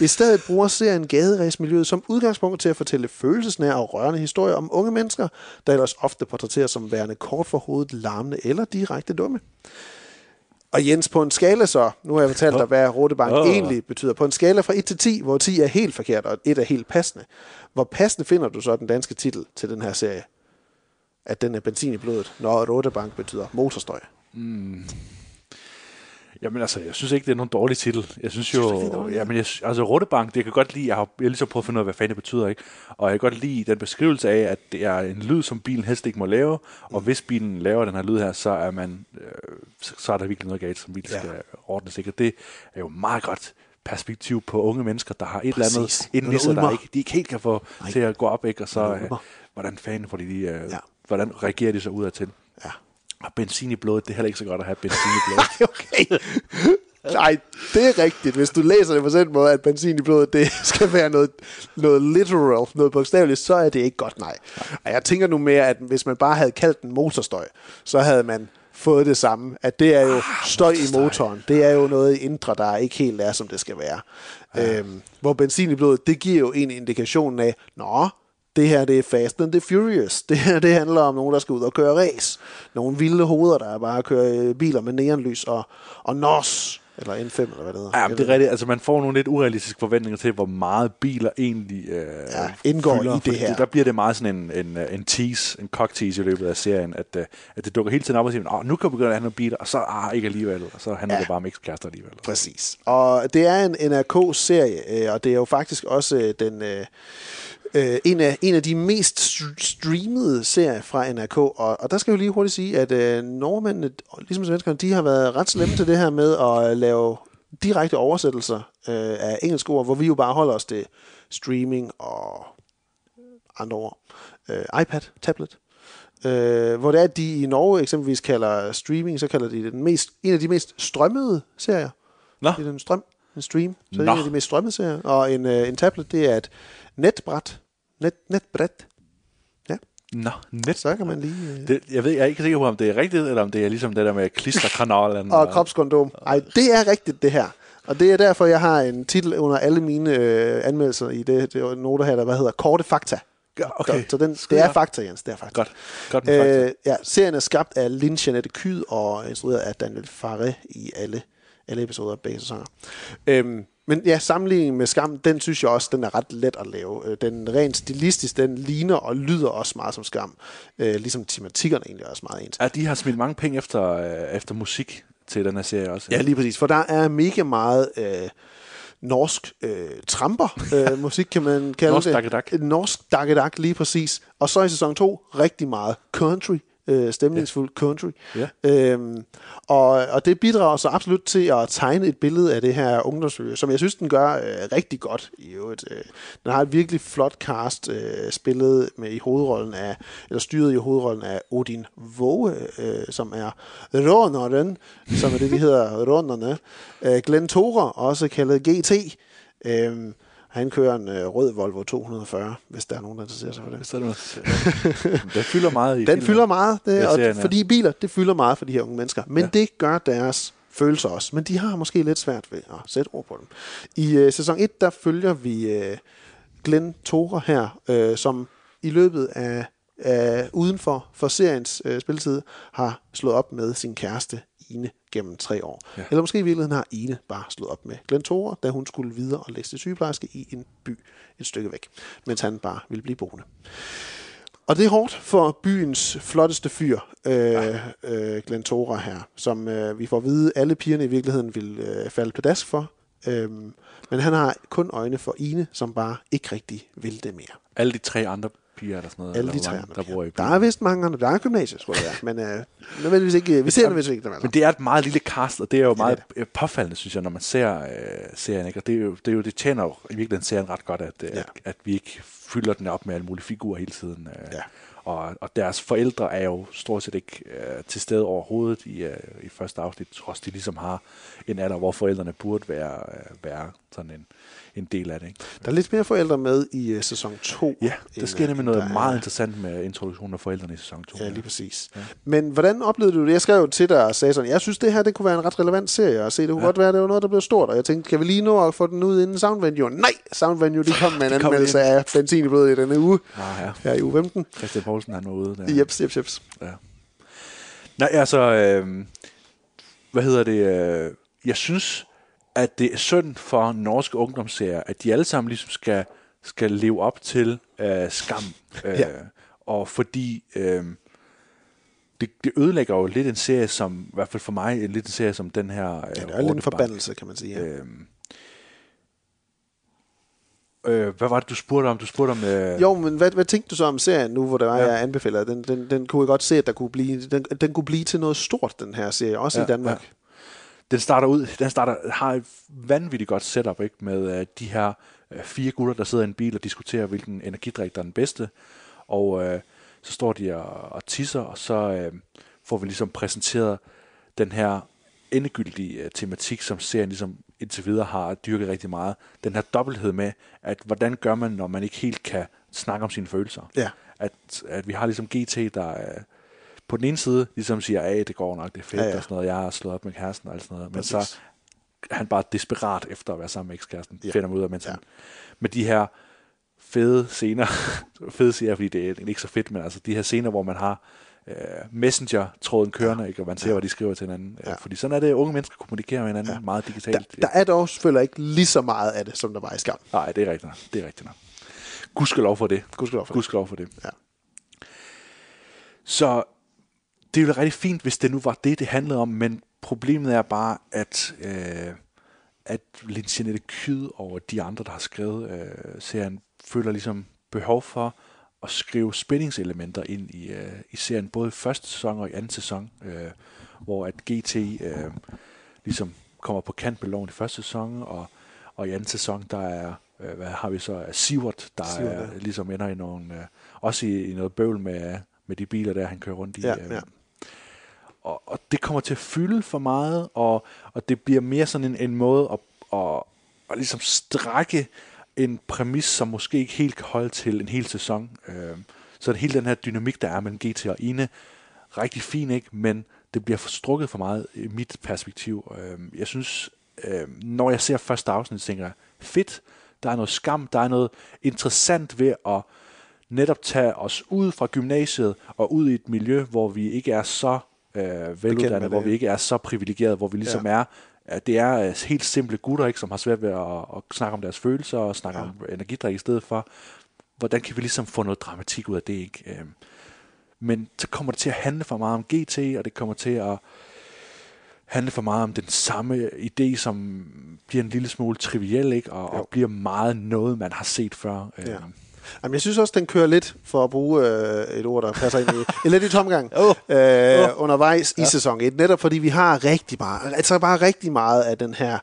I stedet bruger serien gaderæsmiljøet som udgangspunkt til at fortælle følelsesnære og rørende historier om unge mennesker, der ellers ofte portrætteres som værende kort for hovedet, larmende eller direkte dumme. Og Jens, på en skala så, nu har jeg fortalt dig, hvad Rotebank Åh. egentlig betyder. På en skala fra 1 til 10, hvor 10 er helt forkert, og 1 er helt passende. Hvor passende finder du så den danske titel til den her serie? At den er benzin i blodet, når Rotebank betyder motorstøj. Mm. Jamen altså, jeg synes ikke, det er nogen dårlig titel. Jeg synes jo, jamen, jeg, altså Rottebank, det kan godt lide, jeg har jeg ligesom prøvet at finde ud af, hvad fanden det betyder, ikke? Og jeg kan godt lide den beskrivelse af, at det er en lyd, som bilen helst ikke må lave, og Mm. hvis bilen laver den her lyd her, så er man, øh, så, så er der virkelig noget galt, som bilen Ja. skal ordnes, ikke? Og det er jo meget godt perspektiv på unge mennesker, der har et Præcis. eller andet inden i Noget sig, der ikke, de ikke helt kan få Nej. til at gå op, ikke? Og så, øh, hvordan fanden får de lige, øh, Ja. hvordan reagerer de så ud af til? Og benzin i blodet, det er heller ikke så godt at have benzin i blodet. okay. Nej, det er rigtigt. Hvis du læser det på den måde, at benzin i blodet, det skal være noget, noget literal, noget bogstaveligt, så er det ikke godt, nej. Og jeg tænker nu mere, at hvis man bare havde kaldt den motorstøj, så havde man fået det samme. At det er jo Ah, støj i motoren. Det er jo noget indre, der ikke helt er, som det skal være. Ja. Øhm, hvor benzin i blodet, det giver jo en indikation af, nå, Det her, det er Fast and the Furious. Det her, det handler om nogen, der skal ud og køre race. Nogle vilde hoveder, der bare kører øh, biler med neonlys og, og NOS. Eller N5, eller hvad det hedder. Ja, men det er rigtigt. Altså, man får nogle lidt urealistiske forventninger til, hvor meget biler egentlig øh, ja, indgår fylder, i det her. Der bliver det meget sådan en, en, øh, en tease, en cock tease i løbet af serien, at, øh, at det dukker hele tiden op og siger, Åh, nu kan vi begynde at have nogle biler, og så ah, ikke alligevel, og så handler ja. det bare om ekskærester alligevel. Præcis. Og det er en NRK-serie, og det er jo faktisk også den... Øh, øh, en, af, en af de mest st- streamede serier fra NRK, og, og der skal jeg jo lige hurtigt sige, at øh, nordmændene, ligesom svenskerne, de har været ret slemme til det her med at øh, lave direkte oversættelser øh, af engelske ord, hvor vi jo bare holder os til streaming og andre ord. Øh, iPad, tablet. Øh, hvor det er, at de i Norge eksempelvis kalder streaming, så kalder de det den mest, en af de mest strømmede serier. Nå. Det er en strøm, en stream. Så det er Nå. en af de mest strømmede serier. Og en, øh, en tablet, det er et netbræt. Net, netbræt. Ja. Nå, net. Så kan man lige... Øh... Det, jeg, ved, jeg er ikke sikker på, om det er rigtigt, eller om det er ligesom det der med klisterkanalen. og kropskondom. Ej, det er rigtigt, det her. Og det er derfor, jeg har en titel under alle mine øh, anmeldelser i det, det noter her, der hvad hedder Korte Fakta. okay. Så, så den, det er fakta, Jens. Det er fakta. Godt. Godt med fakta. Øh, ja, serien er skabt af Lynn Jeanette Kyd og instrueret af Daniel Farre i alle, alle episoder af begge sæsoner. Øhm, men ja, sammenligningen med Skam, den synes jeg også, den er ret let at lave. Øh, Den rent stilistisk, den ligner og lyder også meget som Skam. Øh, ligesom tematikkerne egentlig også meget ens. Ja, de har smidt mange penge efter, øh, efter musik til den her serie også. Ja, lige præcis. For der er mega meget øh, norsk øh, tramper øh, musik, kan man kalde Norsk det. Norsk dakkedak, lige præcis. Og så i sæson 2 rigtig meget country. Øh, stemningsfuld ja. country. Ja. Øhm, og, og det bidrager så absolut til at tegne et billede af det her ungdomsmiljø, som jeg synes, den gør øh, rigtig godt i øvrigt. Øh, den har et virkelig flot cast, øh, spillet med i hovedrollen af, eller styret i hovedrollen af Odin Våge, øh, som er råneren, som er det, de hedder rånerne. Øh, Glenn Thora, også kaldet GT. Øh, han kører en øh, rød Volvo 240, hvis der er nogen, der interesserer sig for det. Så det. Den fylder meget i Den filmen. fylder meget, det, og serien, ja. fordi biler, det fylder meget for de her unge mennesker. Men Ja. det gør deres følelser også. Men de har måske lidt svært ved at sætte ord på dem. I øh, sæson 1, der følger vi øh, Glenn Thora her, øh, som i løbet af, af uden for, for seriens øh, spilletid har slået op med sin kæreste Ine gennem tre år. Ja. Ja. Eller måske i virkeligheden har Ine bare slået op med Glenn Thora, da hun skulle videre og læse til sygeplejerske i en by et stykke væk, mens han bare ville blive boende. Og det er hårdt for byens flotteste fyr, øh, øh, Glenn Thora her, som øh, vi får at vide, alle pigerne i virkeligheden vil øh, falde pladask for. Øhm, men han har kun øjne for Ine, som bare ikke rigtig vil det mere. Alle de tre andre piger eller sådan noget, Alle eller de tre mange, der bor i Der er vist mange andre. Der er gymnasiet, det være. Men øh, nødvendigvis ikke, vi ser nødvendigvis ikke dem alle. Men det er et meget lille cast, og det er jo meget det øh, påfaldende, synes jeg, når man ser øh, serien. Ikke? Og det, er jo, det, er jo, det tjener jo i virkeligheden serien ret godt, at, ja. at, at vi ikke fylder den op med alle mulige figurer hele tiden. Øh, ja. Og, og deres forældre er jo stort set ikke øh, til stede overhovedet i, øh, i første afsnit, trods de ligesom har en alder, hvor forældrene burde være, øh, være sådan en, en del af det. Ikke? Der er lidt mere forældre med i uh, sæson 2. Ja, der sker nemlig noget der er- meget interessant med introduktionen af forældrene i sæson 2. Ja, lige præcis. Ja. Men hvordan oplevede du det? Jeg skrev jo til dig og sagde sådan, jeg synes, det her det kunne være en ret relevant serie at se. Det kunne ja. godt være, det var noget, der blev stort. Og jeg tænkte, kan vi lige nå at få den ud inden Soundvenue? Nej, Soundvenue, de kom med en anmeldelse af Benzin i blodet i denne uge. Ah, ja. Her i uge 15. Christian Poulsen, han var ude der. Jeps, jeps, jeps. Ja. Nej, altså, øh, hvad hedder det? Øh, jeg synes, at det er synd for norske ungdomsserier, at de alle sammen ligesom skal, skal leve op til øh, skam. Øh, Ja. Og fordi øh, det, det ødelægger jo lidt en serie som, i hvert fald for mig, en lidt en serie som den her. Øh, Ja, det er lidt en forbandelse, kan man sige. Ja. Øh, øh, hvad var det, du spurgte om? Du spurgte om... Øh, Jo, men hvad, hvad tænkte du så om serien nu, hvor det var, Ja. jeg anbefaler? Den, den, den kunne jeg godt se, at der kunne blive, den, den kunne blive til noget stort, den her serie, også ja, i Danmark. Ja. Den starter ud, den starter, har et vanvittigt godt setup ikke, med uh, de her uh, fire gutter, der sidder i en bil og diskuterer, hvilken energidrik, der er den bedste. Og uh, så står de og, og tisser, og så uh, får vi ligesom præsenteret den her endegyldige uh, tematik, som serien ligesom indtil videre har dyrket rigtig meget. Den her dobbelthed med, at hvordan gør man, når man ikke helt kan snakke om sine følelser. Ja. At, at vi har ligesom GT, der uh, på den ene side ligesom siger, at det går nok, det er fedt Ja, ja. og sådan noget, jeg har slået op med kæresten og alt sådan noget. Men Præcis. så er han bare desperat efter at være sammen med ekskæresten, Ja. finder man ud af, mens ja. han med de her fede scener, fede siger jeg, fordi det er ikke så fedt, men altså de her scener, hvor man har øh, messenger-tråden kørende, ikke? og man ser, ja. hvad de skriver til hinanden. Ja. Fordi sådan er det, at unge mennesker kommunikerer med hinanden ja. meget digitalt. Der, der er dog selvfølgelig ikke lige så meget af det, som der var i skam. Nej, det er rigtigt. Det er rigtigt nok. Gudskelov for det. Gudskelov for det. Gudskelov for det. Ja. Så det ville være rigtig fint, hvis det nu var det, det handlede om, men problemet er bare, at, øh, at lidt Jeanette Kyd over de andre, der har skrevet øh, serien, føler ligesom behov for at skrive spændingselementer ind i, øh, i serien, både i første sæson og i anden sæson, øh, hvor at GT øh, ligesom kommer på kant med loven i første sæson, og, og i anden sæson, der er, øh, hvad har vi så, Sivert, der Sivert, er, ja. ligesom ender i nogle, øh, også i, i noget bøvl med, med de biler der, han kører rundt i. Ja, øh, ja. og, og det kommer til at fylde for meget, og, og det bliver mere sådan en, en måde at, at, at ligesom strække en præmis, som måske ikke helt kan holde til en hel sæson. Øh, så hele den her dynamik, der er mellem GT og Ine, rigtig fin, ikke? men det bliver forstrukket for meget i mit perspektiv. Øh, jeg synes, øh, når jeg ser første afsnit, tænker jeg, fedt, der er noget skam, der er noget interessant ved at netop tage os ud fra gymnasiet og ud i et miljø, hvor vi ikke er så øh, veluddannede, hvor det. vi ikke er så privilegerede, hvor vi ligesom ja. er, at det er øh, helt simple gutter, ikke, som har svært ved at, at snakke om deres følelser og snakke ja. om energidrik i stedet for. Hvordan kan vi ligesom få noget dramatik ud af det, ikke? Øh, men så kommer det til at handle for meget om GT, og det kommer til at handle for meget om den samme idé, som bliver en lille smule triviel, ikke? Og, og bliver meget noget, man har set før. Ja. Jamen, jeg synes også, den kører lidt, for at bruge øh, et ord, der passer ind i, lidt i tomgang, oh. Øh, Oh. undervejs Ja. i sæson 1. Netop fordi vi har rigtig meget, altså bare rigtig meget af den her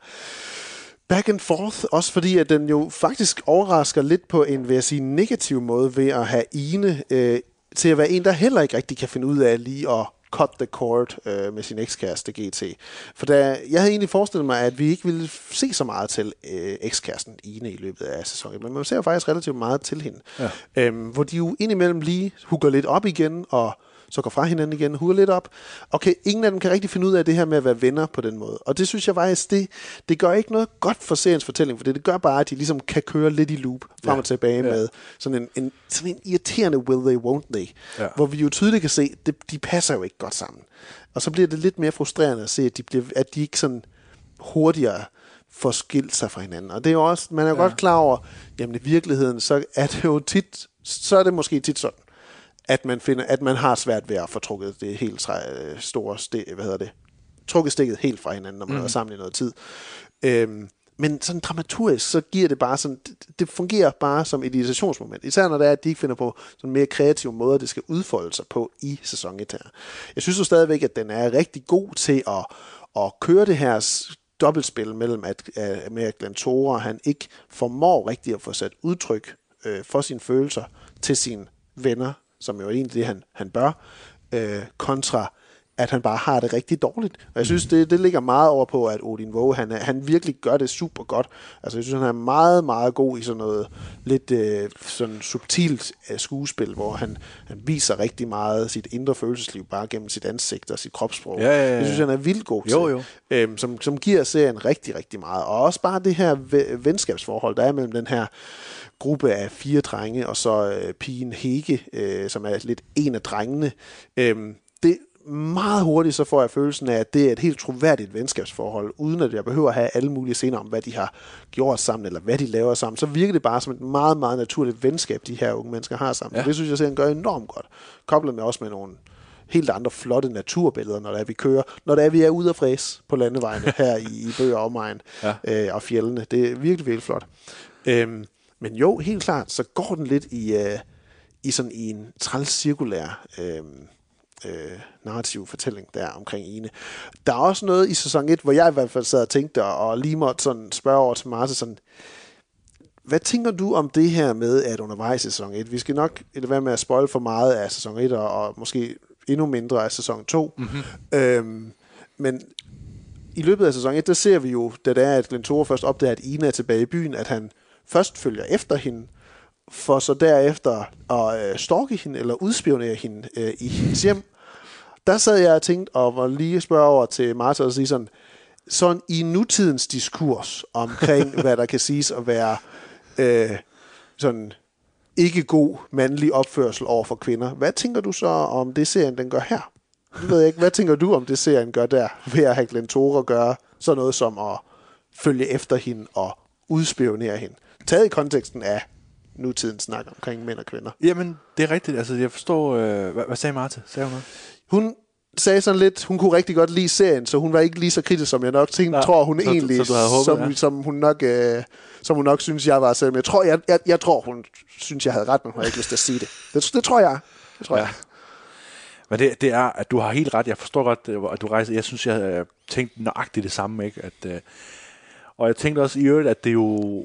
back and forth, også fordi at den jo faktisk overrasker lidt på en, vil jeg sige, negativ måde ved at have Ine øh, til at være en, der heller ikke rigtig kan finde ud af lige at cut the cord øh, med sin ekskæreste GT. For da, jeg havde egentlig forestillet mig, at vi ikke ville se så meget til øh, ekskæresten Ine i løbet af sæsonen, men man ser jo faktisk relativt meget til hende. Ja. Øhm, hvor de jo indimellem lige hugger lidt op igen, og så går fra hinanden igen, hugger lidt op. Okay, ingen af dem kan rigtig finde ud af det her med at være venner på den måde. Og det synes jeg faktisk, det, det gør ikke noget godt for seriens fortælling, for det, det gør bare, at de ligesom kan køre lidt i loop frem Ja. og tilbage Ja. med sådan en, en, sådan en irriterende will they, won't they. Ja. Hvor vi jo tydeligt kan se, det, de passer jo ikke godt sammen. Og så bliver det lidt mere frustrerende at se, at de, bliver, at de ikke sådan hurtigere får skilt sig fra hinanden. Og det er jo også, man er jo ja. godt klar over, jamen i virkeligheden, så er det jo tit, så er det måske tit sådan, at man finder, at man har svært ved at få trukket det helt øh, store stik, hvad hedder det, trukket stikket helt fra hinanden, når man mm. Mhm. er sammen i noget tid. Øhm, men sådan dramaturgisk, så giver det bare sådan, det, det fungerer bare som et irritationsmoment. Især når det er, at de ikke finder på sådan mere kreative måder, det skal udfolde sig på i sæson 1 her. Jeg synes jo stadigvæk, at den er rigtig god til at, at køre det her dobbeltspil mellem, at, at, med at han ikke formår rigtigt at få sat udtryk øh, for sine følelser til sine venner, som jo er egentlig det, han, han bør, øh, kontra at han bare har det rigtig dårligt. Og jeg synes, det, det ligger meget over på, at Odin Våge, han, han virkelig gør det super godt. Altså, jeg synes, han er meget, meget god i sådan noget lidt øh, sådan subtilt øh, skuespil, hvor han, han viser rigtig meget sit indre følelsesliv bare gennem sit ansigt og sit kropssprog. Ja, ja, ja. Jeg synes, han er vildt god til. Jo, jo. Øhm, som, som giver serien rigtig, rigtig meget. Og også bare det her ve- venskabsforhold, der er mellem den her gruppe af fire drenge, og så øh, pigen Hege, øh, som er lidt en af drengene. Øhm, meget hurtigt så får jeg følelsen af, at det er et helt troværdigt venskabsforhold, uden at jeg behøver at have alle mulige scener om, hvad de har gjort sammen, eller hvad de laver sammen. Så virker det bare som et meget, meget naturligt venskab, de her unge mennesker har sammen. Ja. Det synes jeg, serien gør enormt godt. Koblet med også med nogle helt andre flotte naturbilleder, når det er, vi kører. Når det er, vi er ude af fræs på landevejene her i, i Bøger og omegn Ja. øh, og fjellene. Det er virkelig, virkelig flot. Øhm, men jo, helt klart, så går den lidt i, øh, i sådan i en træls cirkulær øh, øh, narrativ fortælling der omkring Ine. Der er også noget i sæson 1, hvor jeg i hvert fald sad og tænkte, og lige måtte sådan spørge over til Martin sådan, hvad tænker du om det her med, at undervejs i sæson 1, vi skal nok lade være med at spoil for meget af sæson 1, og, og måske endnu mindre af sæson 2, Mhm. øhm, men i løbet af sæson 1, der ser vi jo, da det er, at Glenn Tore først opdager, at Ina er tilbage i byen, at han først følger efter hende, for så derefter at øh, stalke hende, eller udspionere hende øh, i hendes hjem. Der sad jeg og tænkte, og var lige spørge over til Martha og sige sådan, sådan i nutidens diskurs omkring, hvad der kan siges at være øh, sådan ikke god mandlig opførsel over for kvinder. Hvad tænker du så om det serien, den gør her? Det ved jeg ikke. Hvad tænker du om det serien gør der, ved at have Glenn Tore gøre sådan noget som at følge efter hende og udspionere hende? Taget i konteksten af nutidens snak omkring mænd og kvinder. Jamen, det er rigtigt. Altså, jeg forstår... Øh, hvad, hvad sagde Martha? Sagde hun noget? Hun sagde sådan lidt, hun kunne rigtig godt lide serien, så hun var ikke lige så kritisk, som jeg nok tænkte, Nej, tror hun så- egentlig, så havde håbet, som, ja. som, hun nok, øh, som hun nok synes, jeg var. Selvom jeg tror, jeg, jeg, jeg tror, hun synes, jeg havde ret, men hun havde ikke lyst til at sige det. Det, det tror jeg. Det tror Ja. jeg. Men det, det er, at du har helt ret. Jeg forstår godt, øh, at du rejser. Jeg synes, jeg øh, tænkte nøjagtigt det samme. Ikke? At, øh, og jeg tænkte også i øvrigt, at det jo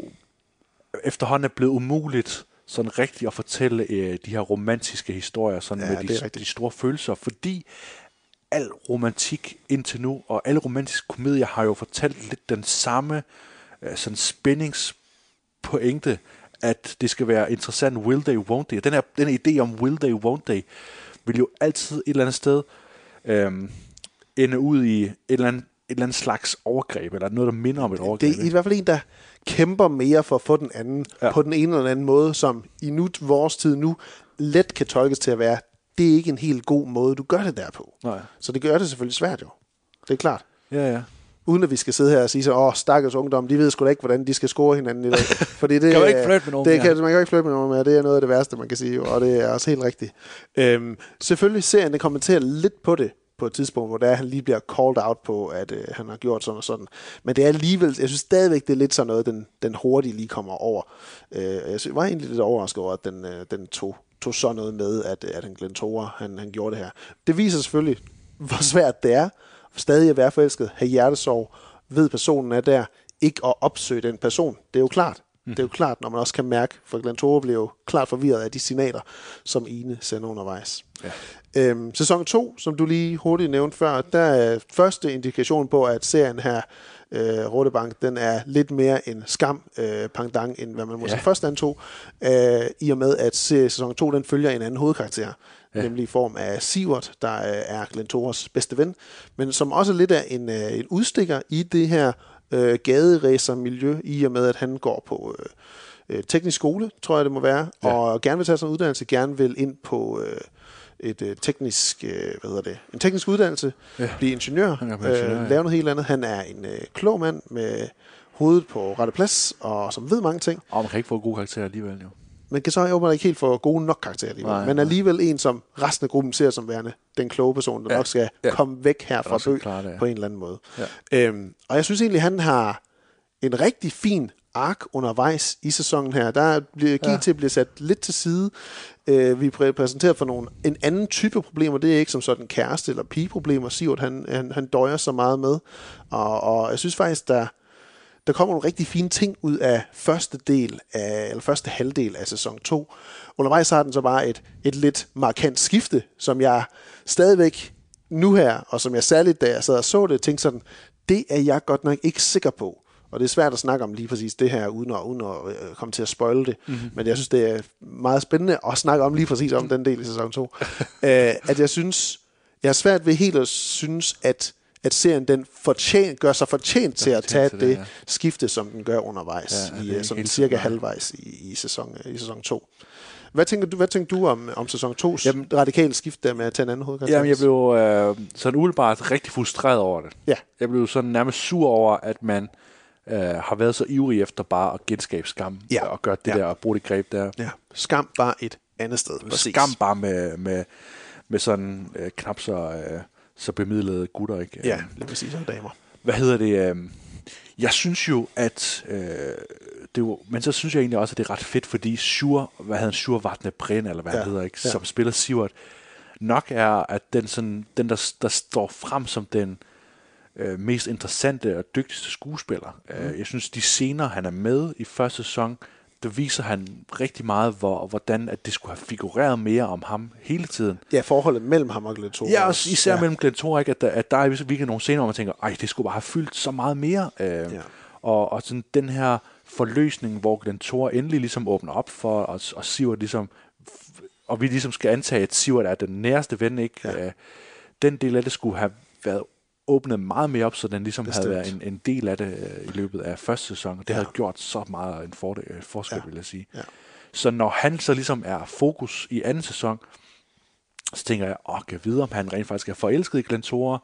efterhånden er blevet umuligt sådan rigtigt at fortælle øh, de her romantiske historier sådan Ja, med de, de store følelser, fordi al romantik indtil nu, og alle romantiske komedier har jo fortalt lidt den samme øh, sådan spændingspointe, at det skal være interessant, will they, won't they. Den her, den her idé om will they, won't they, vil jo altid et eller andet sted øhm, ende ud i et eller, andet, et eller andet slags overgreb, eller noget, der minder om et overgreb. Det er i hvert fald en, der kæmper mere for at få den anden ja. på den ene eller anden måde, som i nu, vores tid nu let kan tolkes til at være, det er ikke en helt god måde, du gør det der på. Nej. Så det gør det selvfølgelig svært jo. Det er klart. Ja, ja. Uden at vi skal sidde her og sige så, åh, stakkels ungdom, de ved sgu da ikke, hvordan de skal score hinanden i dag. Fordi det, Kan man ikke flirte med nogen det mere? kan, Man kan ikke flirte med nogen mere. Det er noget af det værste, man kan sige, jo, og det er også helt rigtigt. Øhm, selvfølgelig serien den kommenterer lidt på det på et tidspunkt, hvor der er, han lige bliver called out på, at øh, han har gjort sådan og sådan. Men det er alligevel, jeg synes stadigvæk, det er lidt sådan noget, den, den hurtigt lige kommer over. Øh, jeg var egentlig lidt overrasket over, at den, øh, den tog, tog sådan noget med, at, at han Glenn Tore, han, han gjorde det her. Det viser selvfølgelig, hvor svært det er, stadig at være forelsket, have hjertesorg, ved personen er der, ikke at opsøge den person. Det er jo klart. Mm. Det er jo klart, når man også kan mærke, for Glenn Tore blev jo klart forvirret af de signaler, som Ine sender undervejs. Ja. Øhm, sæson 2, som du lige hurtigt nævnte før, der er første indikation på, at serien her, øh, Rådebank, den er lidt mere en skam øh, pangdang, end hvad man måske Ja. først antog, øh, i og med, at sæson 2, den følger en anden hovedkarakter, Ja. nemlig i form af Sivert, der øh, er Glenn Tores bedste ven, men som også lidt er en, øh, en udstikker i det her øh, gaderæsermiljø, i og med, at han går på øh, øh, teknisk skole, tror jeg det må være, Ja. og gerne vil tage sådan en uddannelse, gerne vil ind på øh, et øh, teknisk, øh, hvad hedder det, en teknisk uddannelse, Ja. blive ingeniør, Han ingeniør, øh, ja. lave noget helt andet. Han er en øh, klog mand med hovedet på rette plads, og som ved mange ting, Og man kan ikke få gode karakterer alligevel, jo. men kan så åbenbart ikke helt få gode nok karakterer alligevel. Nej, men alligevel en, som resten af gruppen ser som værende den kloge person, der Ja, nok skal ja. komme væk her fra også skal Bø klare det, ja. på en eller anden måde. Ja. Øhm, og jeg synes egentlig, han har en rigtig fin ark undervejs i sæsonen her. Der bliver givet Ja. ja. til at blive sat lidt til side. Øh, vi er præsenteret for nogle, en anden type problemer. Det er ikke som sådan kæreste- eller pigeproblemer, Sivert han, han, han døjer så meget med. Og, og jeg synes faktisk, der, der kommer nogle rigtig fine ting ud af første del af, eller første halvdel af sæson 2. Undervejs har den så bare et, et lidt markant skifte, som jeg stadigvæk nu her, og som jeg særligt, da jeg sad og så det, tænkte sådan, det er jeg godt nok ikke sikker på. Og det er svært at snakke om lige præcis det her, uden at, uden at øh, komme til at spoile det. Mhm. Mm-hmm. Men jeg synes, det er meget spændende at snakke om lige præcis om den del i sæson 2. øh, at jeg synes, jeg har svært ved helt at synes, at, at serien den fortjen, gør sig fortjent til at tage til det, det, ja. skifte, som den gør undervejs, Ja, i øh, helt cirka halvvejs i, i, sæson, i sæson 2. Hvad tænker du, hvad tænker du om, om sæson 2's Jamen, radikale skift der med at tage en anden hovedkarakter? Jamen, jeg blev øh, sådan umiddelbart rigtig frustreret over det. Ja. Jeg blev sådan nærmest sur over, at man øh, har været så ivrig efter bare at genskabe skam. Ja. Og gøre det Ja. der og bruge det greb der. Ja. Skam bare et andet sted. Præcis. Skam bare med, med, med sådan øh, knap så, øh, så bemidlede gutter, ikke? Ja, lige præcis, og damer. Hvad hedder det? Øh, jeg synes jo, at... Øh, det jo, men så synes jeg egentlig også, at det er ret fedt, fordi Sjur, hvad hedder Sjur Vatne Bren, eller hvad. Ja, han hedder, ikke? ja. som spiller Sivert, nok er, at den, sådan, den der, der står frem som den øh, mest interessante og dygtigste skuespiller. Mm. Øh, jeg synes, de scener, han er med i første sæson, der viser han rigtig meget, hvor, hvordan at det skulle have figureret mere om ham hele tiden. Ja, forholdet mellem ham og Glenn. Ja, også især ja. mellem Glenn ikke? At, der, at der er virkelig nogle scener, hvor man tænker, ej, det skulle bare have fyldt så meget mere. Øh, ja. og, og sådan den her forløsning, hvor Glenn Tore endelig ligesom åbner op for, og, og Sivert ligesom, og vi ligesom skal antage, at Sivert er den næreste ven, ikke? Ja. Øh, den del af det skulle have været åbnet meget mere op, så den ligesom Bestemt. havde været en, en del af det øh, i løbet af første sæson. og Det ja. havde gjort så meget en fordel, øh, forskel, ja. vil jeg sige. Ja. Så når han så ligesom er fokus i anden sæson, så tænker jeg, åh, kan jeg vide, om han rent faktisk er forelsket i Glentora.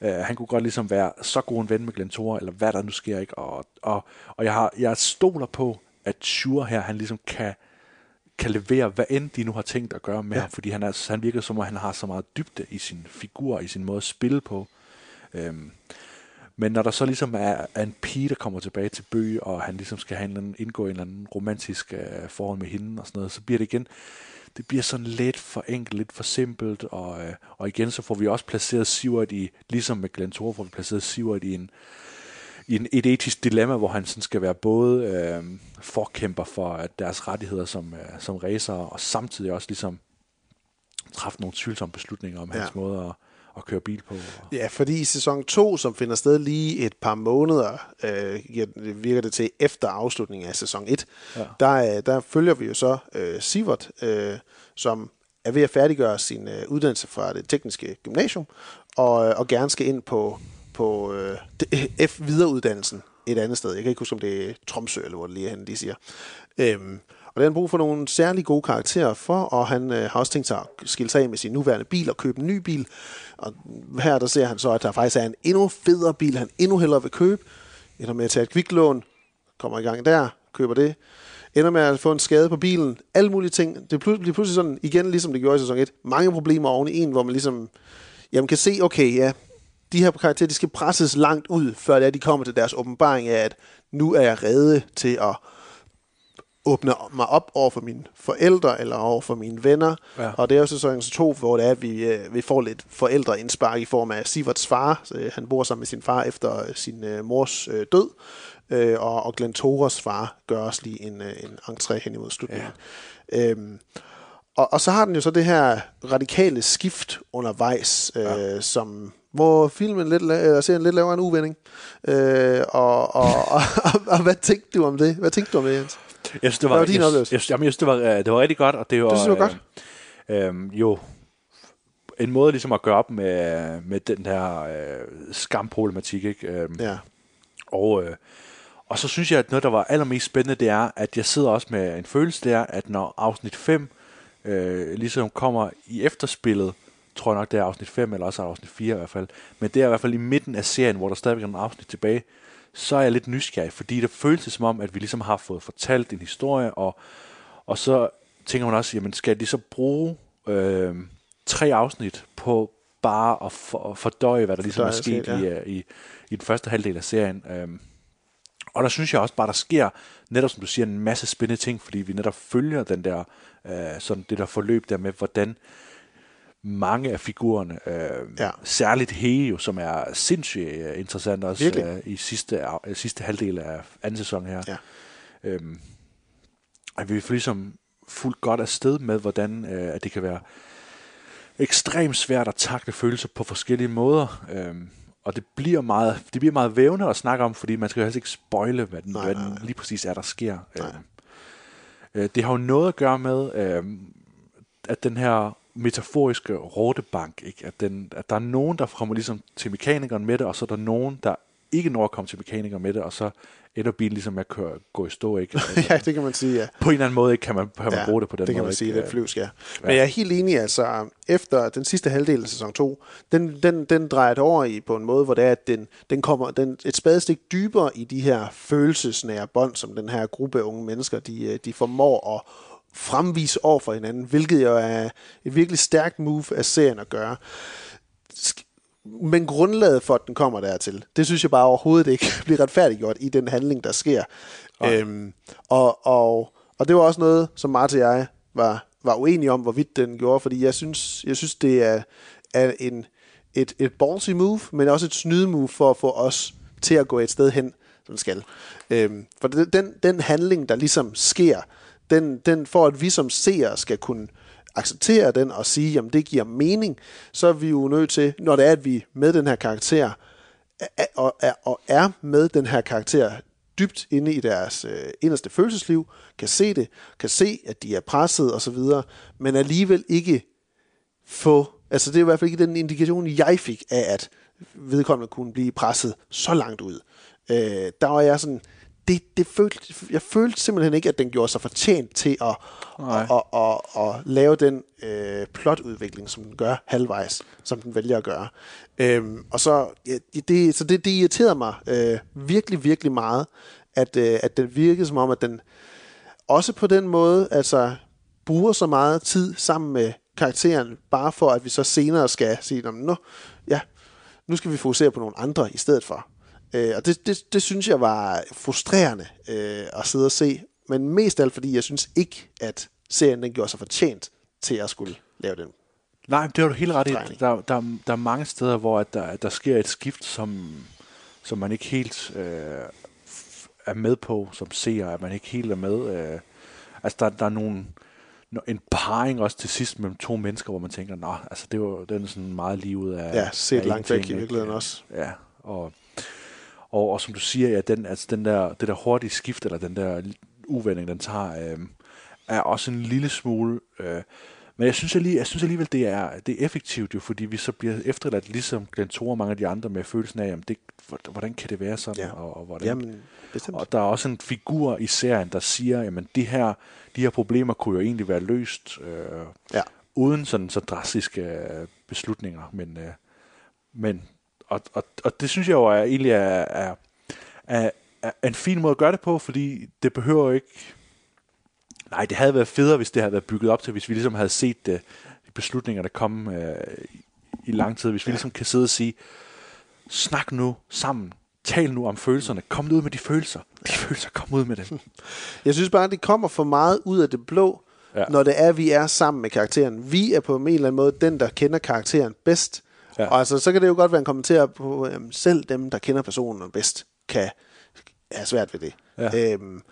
Uh, han kunne godt ligesom være så god en ven med Glentora, eller hvad der nu sker, ikke? Og, og, og jeg, har, jeg stoler på, at Shure her, han ligesom kan, kan levere, hvad end de nu har tænkt at gøre med Ja. ham, fordi han, er, han virker som om, han har så meget dybde i sin figur, i sin måde at spille på. Øhm, men når der så ligesom er, er en pige, der kommer tilbage til Bøge, og han ligesom skal have en anden, indgå i en eller anden romantisk øh, forhold med hende og sådan noget, så bliver det igen, det bliver sådan lidt for enkelt, lidt for simpelt, og, øh, og igen så får vi også placeret Sivert i, ligesom med Glenn Thor, får vi placeret Sivert i en, i en, et etisk dilemma, hvor han sådan skal være både øh, forkæmper for at deres rettigheder som, øh, som racer, og samtidig også ligesom træffe nogle tvivlsomme beslutninger om Ja. hans måde at, at køre bil på. Ja, fordi i sæson 2, som finder sted lige et par måneder, øh, virker det til efter afslutningen af sæson 1, Ja. der, øh, der følger vi jo så øh, Sivert, øh, som er ved at færdiggøre sin øh, uddannelse fra det tekniske gymnasium, og, øh, og gerne skal ind på, på øh, F-videreuddannelsen et andet sted. Jeg kan ikke huske, om det er Tromsø, eller hvor det lige er henne, de siger. Øhm, og det har han brug for nogle særlig gode karakterer for, og han øh, har også tænkt sig at skille sig af med sin nuværende bil og købe en ny bil. Og her der ser han så, at der faktisk er en endnu federe bil, han endnu hellere vil købe. Ender med at tage et kviklån, kommer i gang der, køber det. Ender med at få en skade på bilen, alle mulige ting. Det bliver pludselig sådan, igen ligesom det gjorde i sæson 1, mange problemer oven i en, hvor man ligesom jamen, kan se, okay, ja, de her karakterer, de skal presses langt ud, før det er, de kommer til deres åbenbaring af, at nu er jeg rede til at åbne mig op over for mine forældre eller over for mine venner. Ja. Og det er jo sæson 2, hvor det er, at vi, øh, vi får lidt forældreindspark i form af Siverts far. Så, øh, han bor sammen med sin far efter øh, sin øh, mors øh, død. Øh, og, og Glenn Toras far gør også lige en, øh, en entré hen imod slutningen. Ja. Øhm, og, og så har den jo så det her radikale skift undervejs, øh, ja. som hvor filmen lidt, eller serien lidt laver en uvending. Øh, og, og, og, og, og, hvad tænkte du om det? Hvad tænkte du om det, Jens? Jeg synes, det var, Hvad var din jeg, oplevelse? Jeg, jamen, jeg synes, det var, øh, det var rigtig godt, og det var, Du synes, det var godt? Øh, øh, jo, en måde ligesom at gøre op med, med den der øh, skamproblematik, ikke? Øh, Ja. og, øh, og så synes jeg, at noget, der var allermest spændende, det er, at jeg sidder også med en følelse, det er, at når afsnit 5 øh, ligesom kommer i efterspillet, tror jeg nok, det er afsnit 5, eller også afsnit 4 i hvert fald, men det er i hvert fald i midten af serien, hvor der stadigvæk er nogle afsnit tilbage, så er jeg lidt nysgerrig, fordi det føles som om, at vi ligesom har fået fortalt en historie, og, og så tænker man også, jamen skal de så bruge øh, tre afsnit på bare at for, fordøje, hvad der ligesom er sket ja. i, øh, i, i den første halvdel af serien. Øhm, og der synes jeg også bare, der sker, netop som du siger, en masse spændende ting, fordi vi netop følger den der, øh, sådan det der forløb der med, hvordan mange af figurerne, øh, Ja. særligt Hege jo, som er sindssygt øh, interessant også Virkelig. øh, i sidste, øh, sidste halvdel af anden sæson her. Ja. Øhm, at vi ligesom fuldt godt afsted med, hvordan øh, at det kan være ekstremt svært at takle følelser på forskellige måder. Øhm, og det bliver meget, det bliver meget vævende at snakke om, fordi man skal jo helst ikke spoile, hvad den, Nej, hvad nej, den nej. lige præcis er, der sker. Øhm, øh, det har jo noget at gøre med, øhm, at den her metaforiske rådebank, ikke? At, den, at der er nogen, der kommer ligesom til mekanikeren med det, og så er der nogen, der ikke når at komme til mekanikeren med det, og så ender bilen ligesom med at køre, gå i stå, ikke? ja, det kan man sige, ja. På en eller anden måde ikke kan man, kan man bruge det på den det kan måde. man sige, ikke? det er flyvsk, ja. Ja. Men jeg er helt enig, altså, efter den sidste halvdel af sæson 2, den, den, den drejer det over i på en måde, hvor det er, at den, den kommer den, et spadestik dybere i de her følelsesnære bånd, som den her gruppe unge mennesker, de, øh, de formår at fremvise over for hinanden, hvilket jo er et virkelig stærkt move af serien at gøre. Men grundlaget for, at den kommer dertil, det synes jeg bare overhovedet ikke bliver retfærdiggjort i den handling, der sker. Øhm, og, og, og det var også noget, som Martin og jeg var, var uenige om, hvorvidt den gjorde, fordi jeg synes, jeg synes det er, er en, et, et ballsy move, men også et snyde move for at få os til at gå et sted hen, som skal. Øhm, for den, den, den handling, der ligesom sker, den, den for at vi som seere skal kunne acceptere den og sige, jamen det giver mening, så er vi jo nødt til, når det er, at vi med den her karakter er, og, er, og er med den her karakter dybt inde i deres øh, inderste følelsesliv, kan se det, kan se, at de er presset og så videre, men alligevel ikke få, altså det er i hvert fald ikke den indikation, jeg fik af, at vedkommende kunne blive presset så langt ud. Øh, der var jeg sådan, det, det følte, jeg følte simpelthen ikke, at den gjorde sig fortjent til at, at, at, at, at lave den øh, plotudvikling, som den gør halvvejs, som den vælger at gøre. Øhm, og så, ja, det, så det, det irriterede mig øh, virkelig, virkelig meget, at, øh, at den virkede som om, at den også på den måde, altså bruger så meget tid sammen med karakteren, bare for at vi så senere skal sige, nu, ja, nu skal vi fokusere på nogle andre i stedet for. Øh, og det, det, det synes jeg var frustrerende øh, at sidde og se, men mest alt fordi jeg synes ikke, at serien den gjorde sig fortjent til at skulle lave den. Nej, det har du helt ret i. Der, der, der er mange steder, hvor at der, der sker et skift, som, som man ikke helt øh, er med på som seer, at man ikke helt er med. Øh, altså, der, der er nogle, en parring også til sidst mellem to mennesker, hvor man tænker, nå, altså det var den er sådan meget lige ud af Ja, set af langt væk i virkeligheden også. Ja, og, og, og som du siger, ja, den, altså den der, det der hurtige skift, eller den der uvending, den tager, øh, er også en lille smule... Øh, men jeg synes, alligevel, jeg synes alligevel, det er, det er effektivt jo, fordi vi så bliver efterladt ligesom Glenn Thor og mange af de andre med følelsen af, jamen det, hvordan kan det være sådan? Ja. Og, og, hvordan, Jamen, bestemt. og der er også en figur i serien, der siger, jamen de her, de her problemer kunne jo egentlig være løst øh, ja. uden sådan så drastiske øh, beslutninger. Men, øh, men og, og, og det synes jeg jo er, egentlig er, er, er, er en fin måde at gøre det på, fordi det behøver ikke... Nej, det havde været federe, hvis det havde været bygget op til, hvis vi ligesom havde set det, de beslutninger, der kom øh, i, i lang tid. Hvis vi ligesom kan sidde og sige, snak nu sammen, tal nu om følelserne, kom nu ud med de følelser. De følelser, kom ud med dem. Jeg synes bare, at det kommer for meget ud af det blå, Ja. ja. når det er, at vi er sammen med karakteren. Vi er på en eller anden måde den, der kender karakteren bedst. Ja. Og altså, så kan det jo godt være en kommentar på, at selv dem, der kender personen bedst, kan have svært ved det. Ja. Øhm,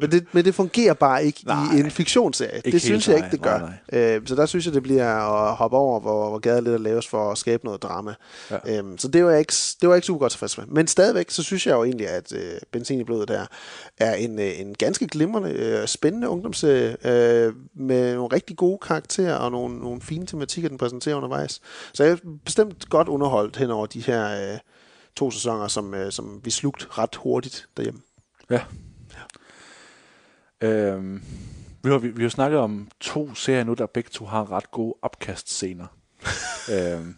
men, det men det fungerer bare ikke Nej. i en fiktionsserie. Ikke det synes jeg ikke, det nej, gør. nej, Øhm, så der synes jeg, det bliver at hoppe over, hvor, hvor gaden lidt er laves for at skabe noget drama. Ja. Øhm, så det var, jeg ikke, det var jeg ikke super godt tilfreds med. Men stadigvæk, så synes jeg jo egentlig, at øh, Benzin i blodet der er en, øh, en ganske glimrende, øh, spændende ungdomsserie øh, med nogle rigtig gode karakterer og nogle, nogle fine tematikker, den præsenterer undervejs. Så jeg er bestemt godt underholdt hen over de her øh, to sæsoner, som, øh, som vi slugt ret hurtigt derhjemme. Ja. Øhm, vi, har, vi, vi har snakket om to serier nu, der begge to har ret gode opkastscener. øhm,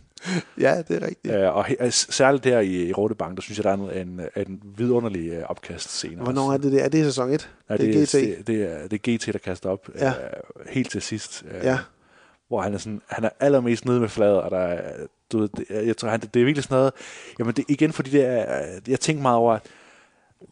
Ja, det er rigtigt. øh, og he, altså, særligt der i, i Rotebank, der synes jeg, der er en, en, en vidunderlig øh, opkastscene. Hvornår er det det? Er det sæson 1? Ja, det, er GT. Det, det, er, det er GT, der kaster op Ja. øh, helt til sidst. Øh, Ja. Hvor han er, sådan, han er allermest nede med fladet, og der er, du ved, det, jeg tror, han, det er virkelig sådan noget, jamen det, igen, fordi det er, jeg tænker meget over, at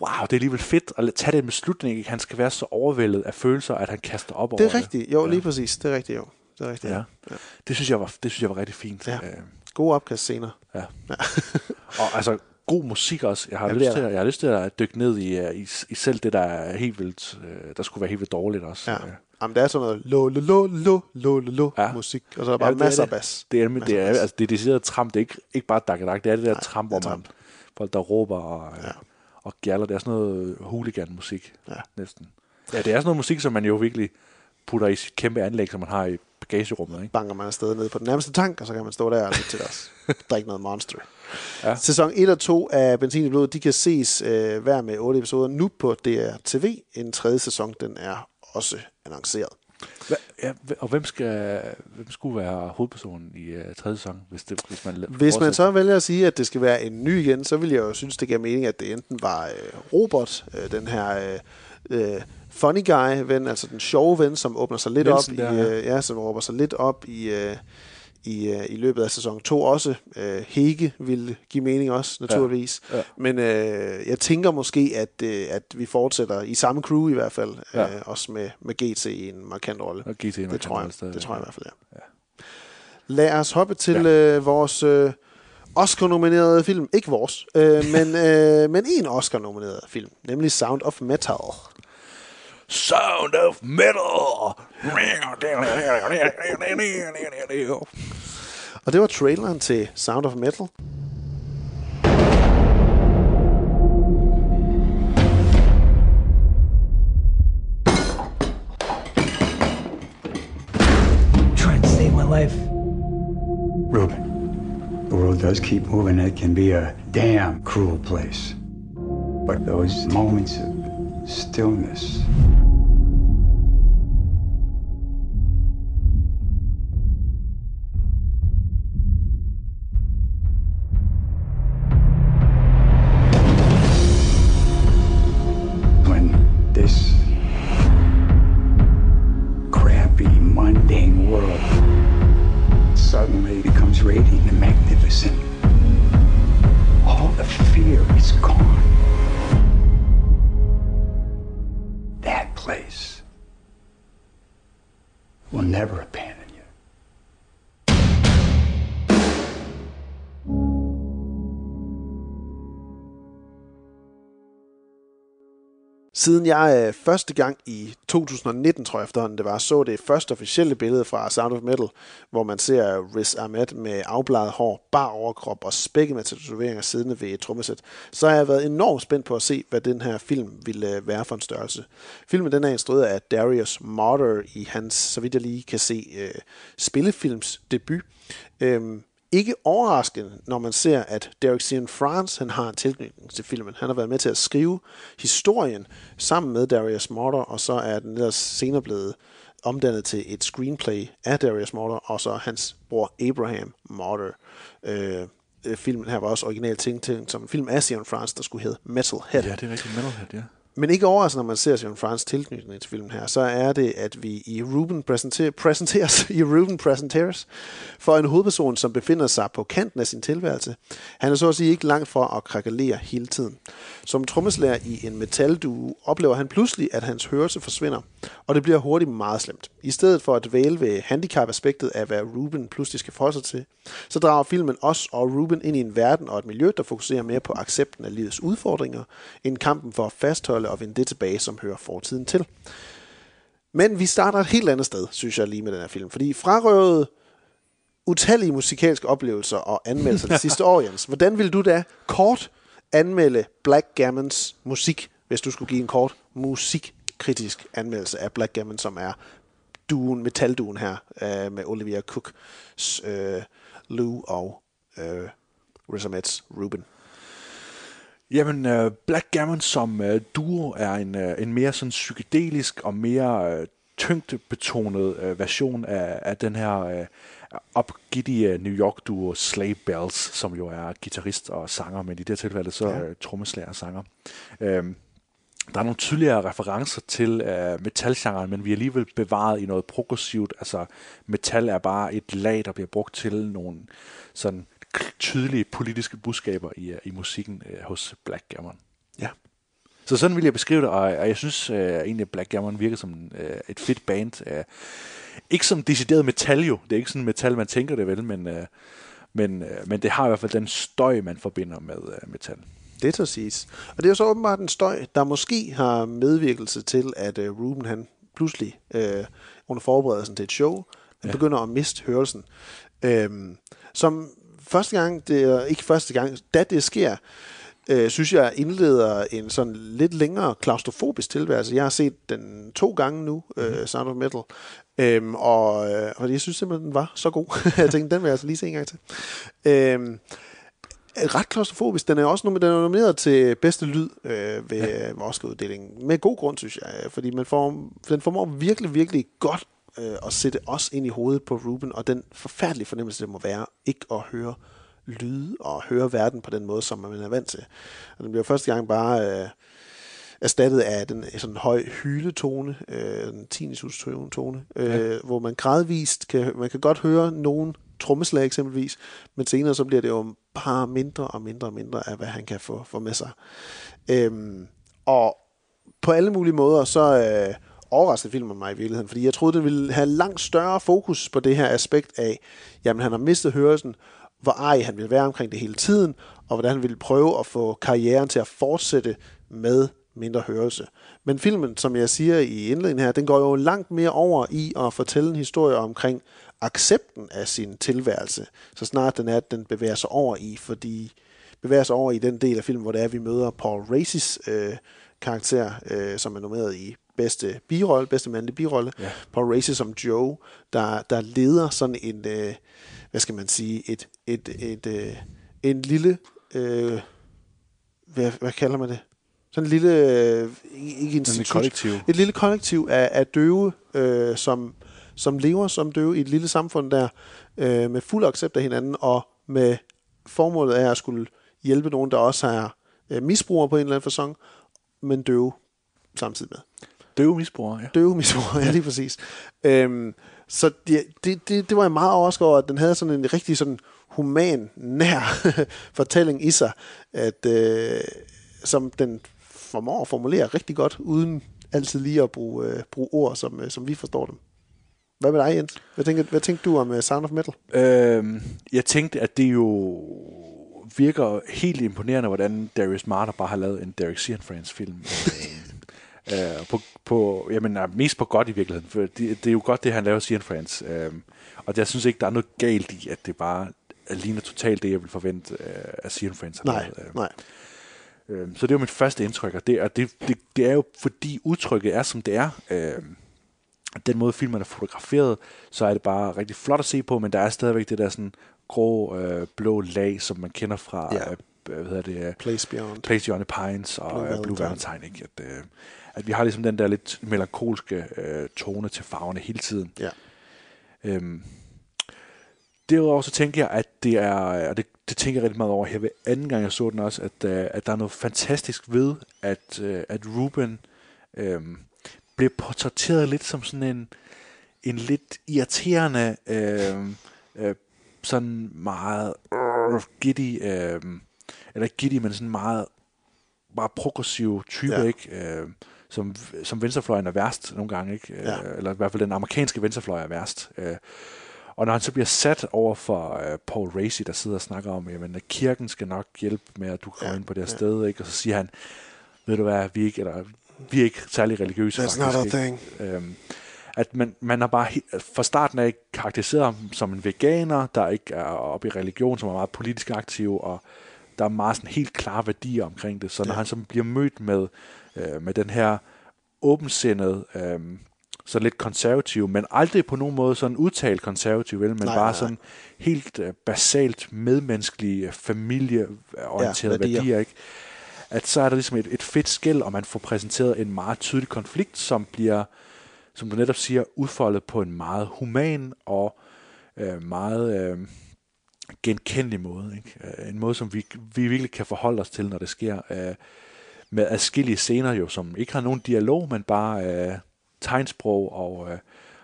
wow, det er alligevel fedt at tage den beslutning, ikke? han skal være så overvældet af følelser, at han kaster op Det over er rigtigt. Jo, lige præcis. Det er rigtigt, jo. Det er rigtigt. Ja. ja. Det synes jeg var, det synes jeg var rigtig fint. Ja. Øh, Gode opkastscener. Ja. ja. og altså, god musik også. Jeg har, Ja, ja, det lyst, er til, jeg har lyst til at dykke ned i, øh, i, i selv det, der er helt vildt, øh, der skulle være helt vildt dårligt også. Ja. Jamen, der er sådan noget lo, lo, lo, lo, lo, lo, Ja. musik, og så er der bare det masser af det. bas. Det er, det er, altså, det er decideret tramp. Det er ikke, ikke bare dakkedak. Det er det der tramp, hvor man, folk der råber og, ja. og gjaller. Det er sådan noget hooligan-musik Ja. næsten. Ja, det er sådan noget musik, som man jo virkelig putter i sit kæmpe anlæg, som man har i bagagerummet. Ikke? banker man afsted ned på den nærmeste tank, og så kan man stå der og lytte til os. Drikke noget Monster. Ja. Sæson 1 og 2 af Benzin i blodet, de kan ses øh, hver med 8 episoder nu på DRTV. En tredje sæson, den er også annonceret. Hva, ja, og hvem, skal, hvem skulle være hovedpersonen i uh, tredje sæson, hvis, det, hvis man Hvis man så vælger at sige, at det skal være en ny igen, så vil jeg jo synes, det giver mening, at det enten var øh, Robert, øh, den her øh, funny guy ven, altså den sjove ven, som åbner sig lidt Nielsen op, der, i, ja. øh, ja, som råber sig lidt op i, øh, i, øh, i løbet af sæson 2 også. Øh, Hege vil give mening også, naturligvis. Ja, ja. Men øh, jeg tænker måske, at, øh, at vi fortsætter i samme crew i hvert fald, Ja. øh, også med, med GT i en markant rolle. Og GT en det tror jeg, stadigvæk, det tror jeg i ja. hvert fald, ja. Lad os hoppe til ja. øh, vores øh, Oscar-nominerede film. Ikke vores, øh, men, øh, men en Oscar-nomineret film, nemlig Sound of Metal. Sound of Metal! Og det var traileren til Sound of Metal. Trying to save my life. Ruben, the world does keep moving. It can be a damn cruel place. But those moments of stillness. never appear. Siden jeg øh, første gang i 2019, tror jeg efterhånden det var, så det første officielle billede fra Sound of Metal, hvor man ser Riz Ahmed med afbladet hår, bar overkrop og spækket med tatoveringer siddende ved et trommesæt, så har jeg været enormt spændt på at se, hvad den her film ville øh, være for en størrelse. Filmen den er instrueret af Darius Marder i hans, så vidt jeg lige kan se, øh, spillefilms debut. Øhm, ikke overraskende, når man ser, at Derek Cian France han har en tilknytning til filmen. Han har været med til at skrive historien sammen med Darius Morter, og så er den ellers senere blevet omdannet til et screenplay af Darius Morter, og så hans bror Abraham Morter. Øh, øh, filmen her var også originalt tænkt som en film af Cian France, der skulle hedde Metalhead. Ja, det er rigtigt. Metalhead, ja. Men ikke overraskende, når man ser Sean Frans tilknytning til filmen her, så er det, at vi i Ruben præsenterer, præsenteres, i Ruben præsenteres for en hovedperson, som befinder sig på kanten af sin tilværelse. Han er så at sige ikke langt fra at krakalere hele tiden. Som trommeslager i en metalduo oplever han pludselig, at hans hørelse forsvinder, og det bliver hurtigt meget slemt. I stedet for at dvæle ved handicap-aspektet af, hvad Ruben pludselig skal forholde sig til, så drager filmen os og Ruben ind i en verden og et miljø, der fokuserer mere på accepten af livets udfordringer, end kampen for at fastholde og vende det tilbage, som hører fortiden til. Men vi starter et helt andet sted, synes jeg lige med den her film, fordi frarøvet utallige musikalske oplevelser og anmeldelser det sidste år, Jens. Hvordan vil du da kort anmelde Blackgammons musik, hvis du skulle give en kort musikkritisk anmeldelse af Blackgammon, som er duen, metalduen her, øh, med Olivia Cook, øh, Lou og øh, Riz Ahmed's Ruben. Jamen, uh, Blackgammon som uh, duo er en, uh, en mere sådan psykedelisk og mere uh, tyngdebetonet version af, af den her opgidtige New York-duo Slave Bells, som jo er guitarist og sanger, men i det her tilfælde så Ja. trommeslager og sanger. Um, der er nogle tydeligere referencer til metalgenren, men vi er alligevel bevaret i noget progressivt. Altså, metal er bare et lag, der bliver brugt til nogle sådan tydelige politiske budskaber i, uh, i musikken uh, hos Blackgammon. Ja. Så sådan vil jeg beskrive det, og, og jeg synes uh, egentlig, at Blackgammon virker som uh, et fedt band. Uh, ikke som decideret metal jo, det er ikke sådan metal, man tænker det vel, men, uh, men, uh, men det har i hvert fald den støj, man forbinder med uh, metal. Det til siges. Og det er jo så åbenbart en støj, der måske har medvirkelse til, at uh, Ruben han pludselig uh, under forberedelsen til et show, han ja. begynder at miste hørelsen. Øhm, som første gang, det er ikke første gang, da det sker, øh, synes jeg indleder en sådan lidt længere klaustrofobisk tilværelse. Jeg har set den to gange nu, øh, Sound of Metal, øhm, og, øh, og jeg synes simpelthen, den var så god. jeg tænkte, den vil jeg altså lige se en gang til. Øhm, ret klaustrofobisk. Den er også den er nomineret til bedste lyd øh, ved ja. Oscar-uddelingen. Med god grund, synes jeg. Fordi man får, den formår virkelig, virkelig godt øh, at sætte os ind i hovedet på Ruben, og den forfærdelige fornemmelse, det må være, ikke at høre lyde og høre verden på den måde, som man er vant til. Og den bliver første gang bare øh, erstattet af den sådan høj hyletone, øh, en tinnitus-tone, øh, ja. hvor man gradvist kan, man kan godt høre nogen trommeslag eksempelvis, men senere så bliver det jo bare mindre og mindre og mindre af, hvad han kan få, få med sig. Øhm, og på alle mulige måder, så øh, overraskede filmen mig i virkeligheden, fordi jeg troede, den ville have langt større fokus på det her aspekt af, jamen han har mistet hørelsen, hvor ej han ville være omkring det hele tiden, og hvordan han ville prøve at få karrieren til at fortsætte med mindre hørelse. Men filmen, som jeg siger i indledningen her, den går jo langt mere over i at fortælle en historie omkring accepten af sin tilværelse, så snart den er, at den bevæger sig over i, fordi bevæger sig over i den del af filmen, hvor det er, at vi møder Paul Racis øh, karakter, øh, som er nomineret i bedste birolle, bedste mandlige birolle. Ja. Paul Racis som Joe, der, der leder sådan en, øh, hvad skal man sige, et, et, et, øh, en lille, øh, hvad, hvad kalder man det? sådan en lille, øh, ikke institut, kollektiv. et lille kollektiv af, af døve, øh, som, som lever som døve i et lille samfund der, øh, med fuld accept af hinanden, og med formålet af at skulle hjælpe nogen, der også er øh, misbrugere på en eller anden fasong, men døve samtidig med. Døve misbrugere, ja. Døve misbrugere, ja lige præcis. Øhm, så det, det, det, det var jeg meget overrasket over, at den havde sådan en rigtig sådan human, nær fortælling i sig, at, øh, som den formår at formulere rigtig godt, uden altid lige at bruge, øh, bruge ord, som, øh, som vi forstår dem. Hvad med dig, Jens? Hvad tænker, hvad tænkte du om uh, Sound of Metal? Øhm, jeg tænkte, at det jo virker helt imponerende, hvordan Darius Marder bare har lavet en Derek Cianfrance film. øh, øh, på, på, jamen, øh, mest på godt i virkeligheden, for det, det er jo godt, det han laver Cianfrance. Øh, og jeg synes ikke, der er noget galt i, at det bare ligner totalt det, jeg vil forvente, øh, at Cianfrance har Nej, lavet. Øh. nej. Øh, så det var mit første indtryk, og det, og det, det, det er jo fordi udtrykket er, som det er. Øh, den måde filmen er fotograferet, så er det bare rigtig flot at se på, men der er stadigvæk det der sådan grå, øh, blå lag, som man kender fra, Ja. øh, hvad hedder det? øh, Place Beyond. Place Beyond the Pines og Blue Blue, Blue Valentine. Valentine. Ikke? At, øh, at vi har ligesom den der lidt melankolske øh, tone til farverne hele tiden. Ja. Øhm, derudover så tænker jeg, at det er, og det, det tænker jeg rigtig meget over her ved anden gang, jeg så den også, at, øh, at der er noget fantastisk ved, at, øh, at Ruben øh, bliver portrætteret lidt som sådan en, en lidt irriterende, øh, øh, sådan meget øh, giddy, øh, eller giddy, men sådan meget bare progressiv type, ja. ikke? Øh, som, som venstrefløjen er værst nogle gange, ikke? Ja. Øh, eller i hvert fald den amerikanske venstrefløj er værst. Øh, og når han så bliver sat over for øh, Paul Racy, der sidder og snakker om, jamen, at kirken skal nok hjælpe med, at du kommer Ja, ja. ind på det her ja. sted, ikke? og så siger han, ved du hvad, vi er ikke, eller, vi er ikke særlig religiøse. That's faktisk, not a thing. Øhm, at man, man har bare fra starten af karakteriseret ham som en veganer, der ikke er oppe i religion, som er meget politisk aktiv, og der er meget sådan helt klare værdier omkring det. Så når Ja. han så bliver mødt med, øh, med den her åbensindede, øh, så lidt konservativ, men aldrig på nogen måde sådan udtalt konservativ, vel, men Nej, bare nej. sådan helt øh, basalt medmenneskelige, øh, familieorienterede Ja, værdier. værdier, ikke? At så er der ligesom et, et fedt skæld, og man får præsenteret en meget tydelig konflikt, som bliver, som du netop siger, udfoldet på en meget human og øh, meget øh, genkendelig måde. Ikke? Øh, En måde, som vi, vi virkelig kan forholde os til, når det sker. Øh, med adskillige scener jo, som ikke har nogen dialog, men bare øh, tegnsprog og, øh,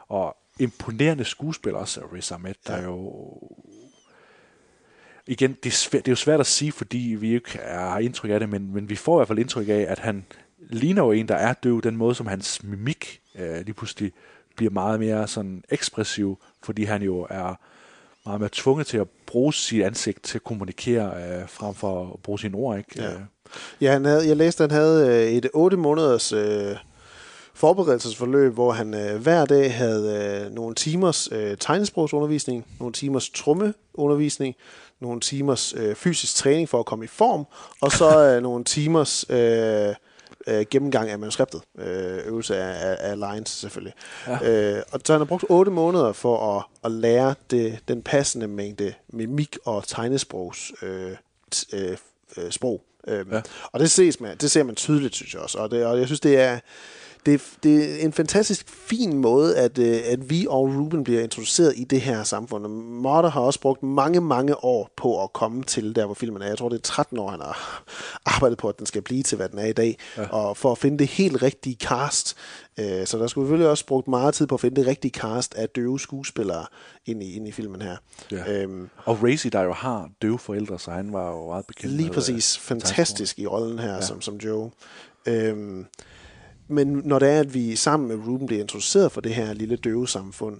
og imponerende skuespil også Riz Ahmed, der Ja. jo igen, det er, svært, det er jo svært at sige, fordi vi ikke er, har indtryk af det, men, men vi får i hvert fald indtryk af, at han ligner jo en, der er døv, den måde, som hans mimik øh, lige pludselig bliver meget mere sådan ekspressiv, fordi han jo er meget mere tvunget til at bruge sit ansigt til at kommunikere, øh, frem for at bruge sine ord, ikke? Ja. Ja, han havde, jeg læste, at han havde øh, et 8 måneders øh, forberedelsesforløb, hvor han øh, hver dag havde øh, nogle timers øh, tegnesprogsundervisning, nogle timers trommeundervisning, nogle timers øh, fysisk træning for at komme i form, og så øh, nogle timers øh, øh, gennemgang af manuskriptet. Øh, øvelse af, af, af lines selvfølgelig. Ja. Øh, og så han har brugt 8 måneder for at, at lære det, den passende mængde mimik og tegnesprogs øh, t- øh, øh, sprog. Øhm, ja. Og det, ses man, det ser man tydeligt, synes jeg også. Og, det, og jeg synes, det er, det, er- det er en fantastisk fin måde, at, øh, at vi og Ruben bliver introduceret i det her samfund. Og har også brugt mange, mange år på at komme til der, hvor filmen er. Jeg tror, det er 13 år, han har arbejdet på, at den skal blive til, hvad den er i dag. Ja. Og for at finde det helt rigtige cast. Øh, så der skulle selvfølgelig også brugt meget tid på at finde det rigtige cast af døve skuespillere ind i, ind i filmen her. Ja. Øhm, og Racy, der jo har døve forældre, så han var jo meget bekendt Lige med, præcis. øh, Fantastisk i rollen her ja. som, som Joe. Øhm, men når det er, at vi sammen med Ruben bliver introduceret for det her lille døve samfund,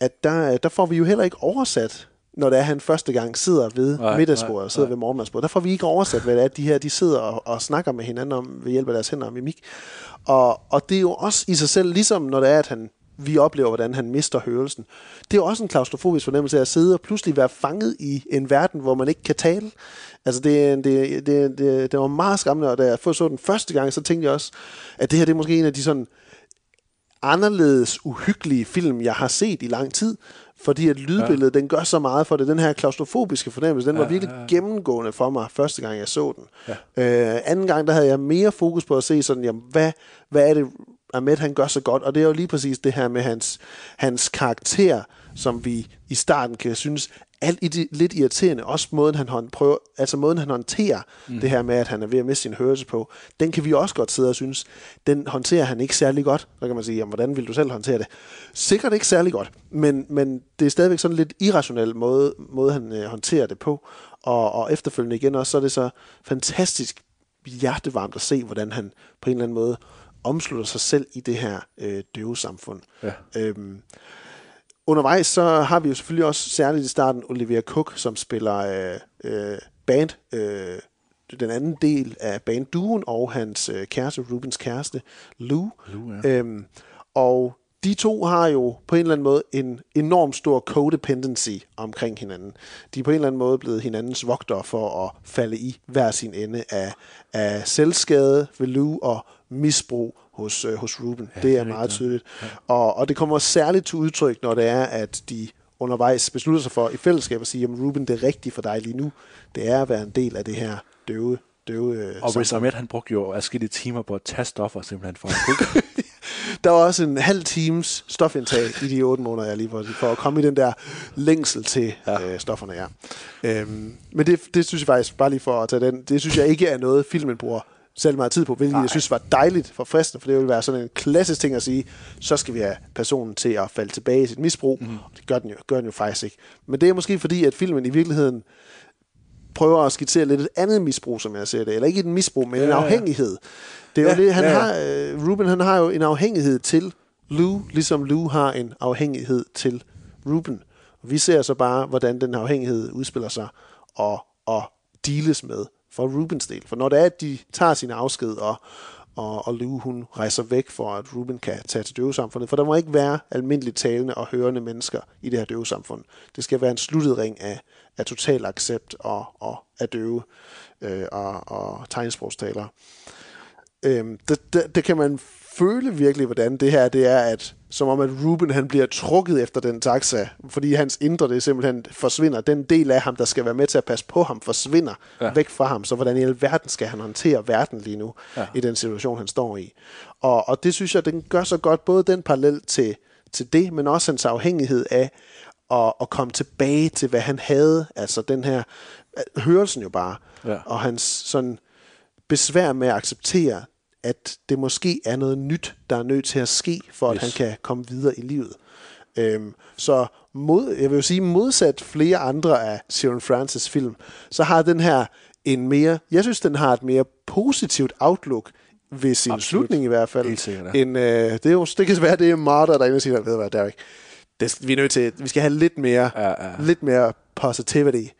at der, der får vi jo heller ikke oversat, når det er, at han første gang sidder ved Nej, middagsbordet, nej, sidder nej. ved morgenmadsbordet. Der får vi ikke oversat, hvad det er, de her de sidder og, og snakker med hinanden om ved hjælp af deres hænder og mimik. Og, og det er jo også i sig selv, ligesom når det er, at han, vi oplever, hvordan han mister hørelsen. Det er også en klaustrofobisk fornemmelse af at sidde og pludselig være fanget i en verden, hvor man ikke kan tale. Altså, det, det, det, det, det var meget skræmmende, og da jeg så den første gang, så tænkte jeg også, at det her det er måske en af de sådan anderledes uhyggelige film, jeg har set i lang tid, fordi at lydbilledet, ja. den gør så meget for det. Den her klaustrofobiske fornemmelse, den var Ja, virkelig ja, ja. gennemgående for mig, første gang jeg så den. Ja. Øh, anden gang, der havde jeg mere fokus på at se sådan, jamen, hvad, hvad er det, Ahmed han gør så godt? Og det er jo lige præcis det her med hans, hans karakter, som vi i starten kan synes alt i det, lidt irriterende. Også måden, han hånd, prøver, altså måden, han håndterer Mm. det her med, at han er ved at miste sin hørelse på. Den kan vi også godt sidde og synes, den håndterer han ikke særlig godt. Så kan man sige, jamen, hvordan vil du selv håndtere det? Sikkert ikke særlig godt, men, men det er stadigvæk sådan en lidt irrationel måde, måde han øh, håndterer det på. Og, og efterfølgende igen også, så er det så fantastisk hjertevarmt at se, hvordan han på en eller anden måde omslutter sig selv i det her øh, døve samfund. Ja. Øhm, undervejs så har vi jo selvfølgelig også særligt i starten Olivia Cook, som spiller øh, øh, band, øh, den anden del af bandduen, og hans øh, kæreste, Rubens kæreste, Lou. Lou, ja. øhm, og de to har jo på en eller anden måde en enorm stor codependency omkring hinanden. De er på en eller anden måde blevet hinandens vogtere for at falde i hver sin ende af, af selvskade ved Lou og misbrug hos, øh, hos Ruben. Ja, det er meget tydeligt. Ja. Og, og det kommer særligt til udtryk, når det er, at de undervejs beslutter sig for i fællesskab at sige, at Ruben, det er rigtigt for dig lige nu. Det er at være en del af det her døve, døve øh, Og Riz. Ahmed, han brugte jo adskillige timer på at tage stoffer, simpelthen for at. Der var også en halv times stofindtag i de otte måneder, jeg lige var for at komme i den der længsel til ja. øh, stofferne, ja. Øhm, men det, det synes jeg faktisk, bare lige for at tage den, det synes jeg ikke er noget, filmen bruger selv meget tid på, hvilket Nej. jeg synes var dejligt for fristende, for det ville være sådan en klassisk ting at sige, så skal vi have personen til at falde tilbage i sit misbrug, mm. og det gør den, jo, gør den jo faktisk ikke. Men det er måske fordi, at filmen i virkeligheden prøver at skitsere lidt et andet misbrug, som jeg ser det. Eller ikke et misbrug, men ja, en afhængighed. Det er Ja, jo det, han ja, har, øh, Ruben han har jo en afhængighed til Lou, ligesom Lou har en afhængighed til Ruben. Vi ser så bare, hvordan den afhængighed udspiller sig og, og deales med for Rubens del. For når det er, at de tager sin afsked, og, og, og Lou hun rejser væk for, at Ruben kan tage til døvesamfundet, for der må ikke være almindeligt talende og hørende mennesker i det her døvesamfund. Det skal være en sluttet ring af, af total accept og, og af døve øh, og, og tegnsprogstalere. Øhm, det, det, det kan man føle virkelig, hvordan det her det er, at som om at Ruben han bliver trukket efter den taxa, fordi hans indre det simpelthen forsvinder. Den del af ham, der skal være med til at passe på ham, forsvinder Ja. væk fra ham. Så hvordan i alverden skal han håndtere verden lige nu, Ja. ja. i den situation, han står i. Og, og det synes jeg, den gør så godt, både den parallel til, til det, men også hans afhængighed af at, at komme tilbage til, hvad han havde. Altså den her, hørelsen jo bare, Ja. og hans sådan besvær med at acceptere, at det måske er noget nyt, der er nødt til at ske, for at Yes. han kan komme videre i livet. Øhm, så mod, jeg vil jo sige, modsat flere andre af Sharon Francis film, så har den her en mere, jeg synes, den har et mere positivt outlook ved sin Absolut. slutning i hvert fald. Helt sikkert, ja. En, øh, det, er jo, det kan være, det er Martha, der er inde og siger, ved hvad, Derek, det, vi er nødt til, vi skal have lidt mere, Ja, ja. lidt mere positivity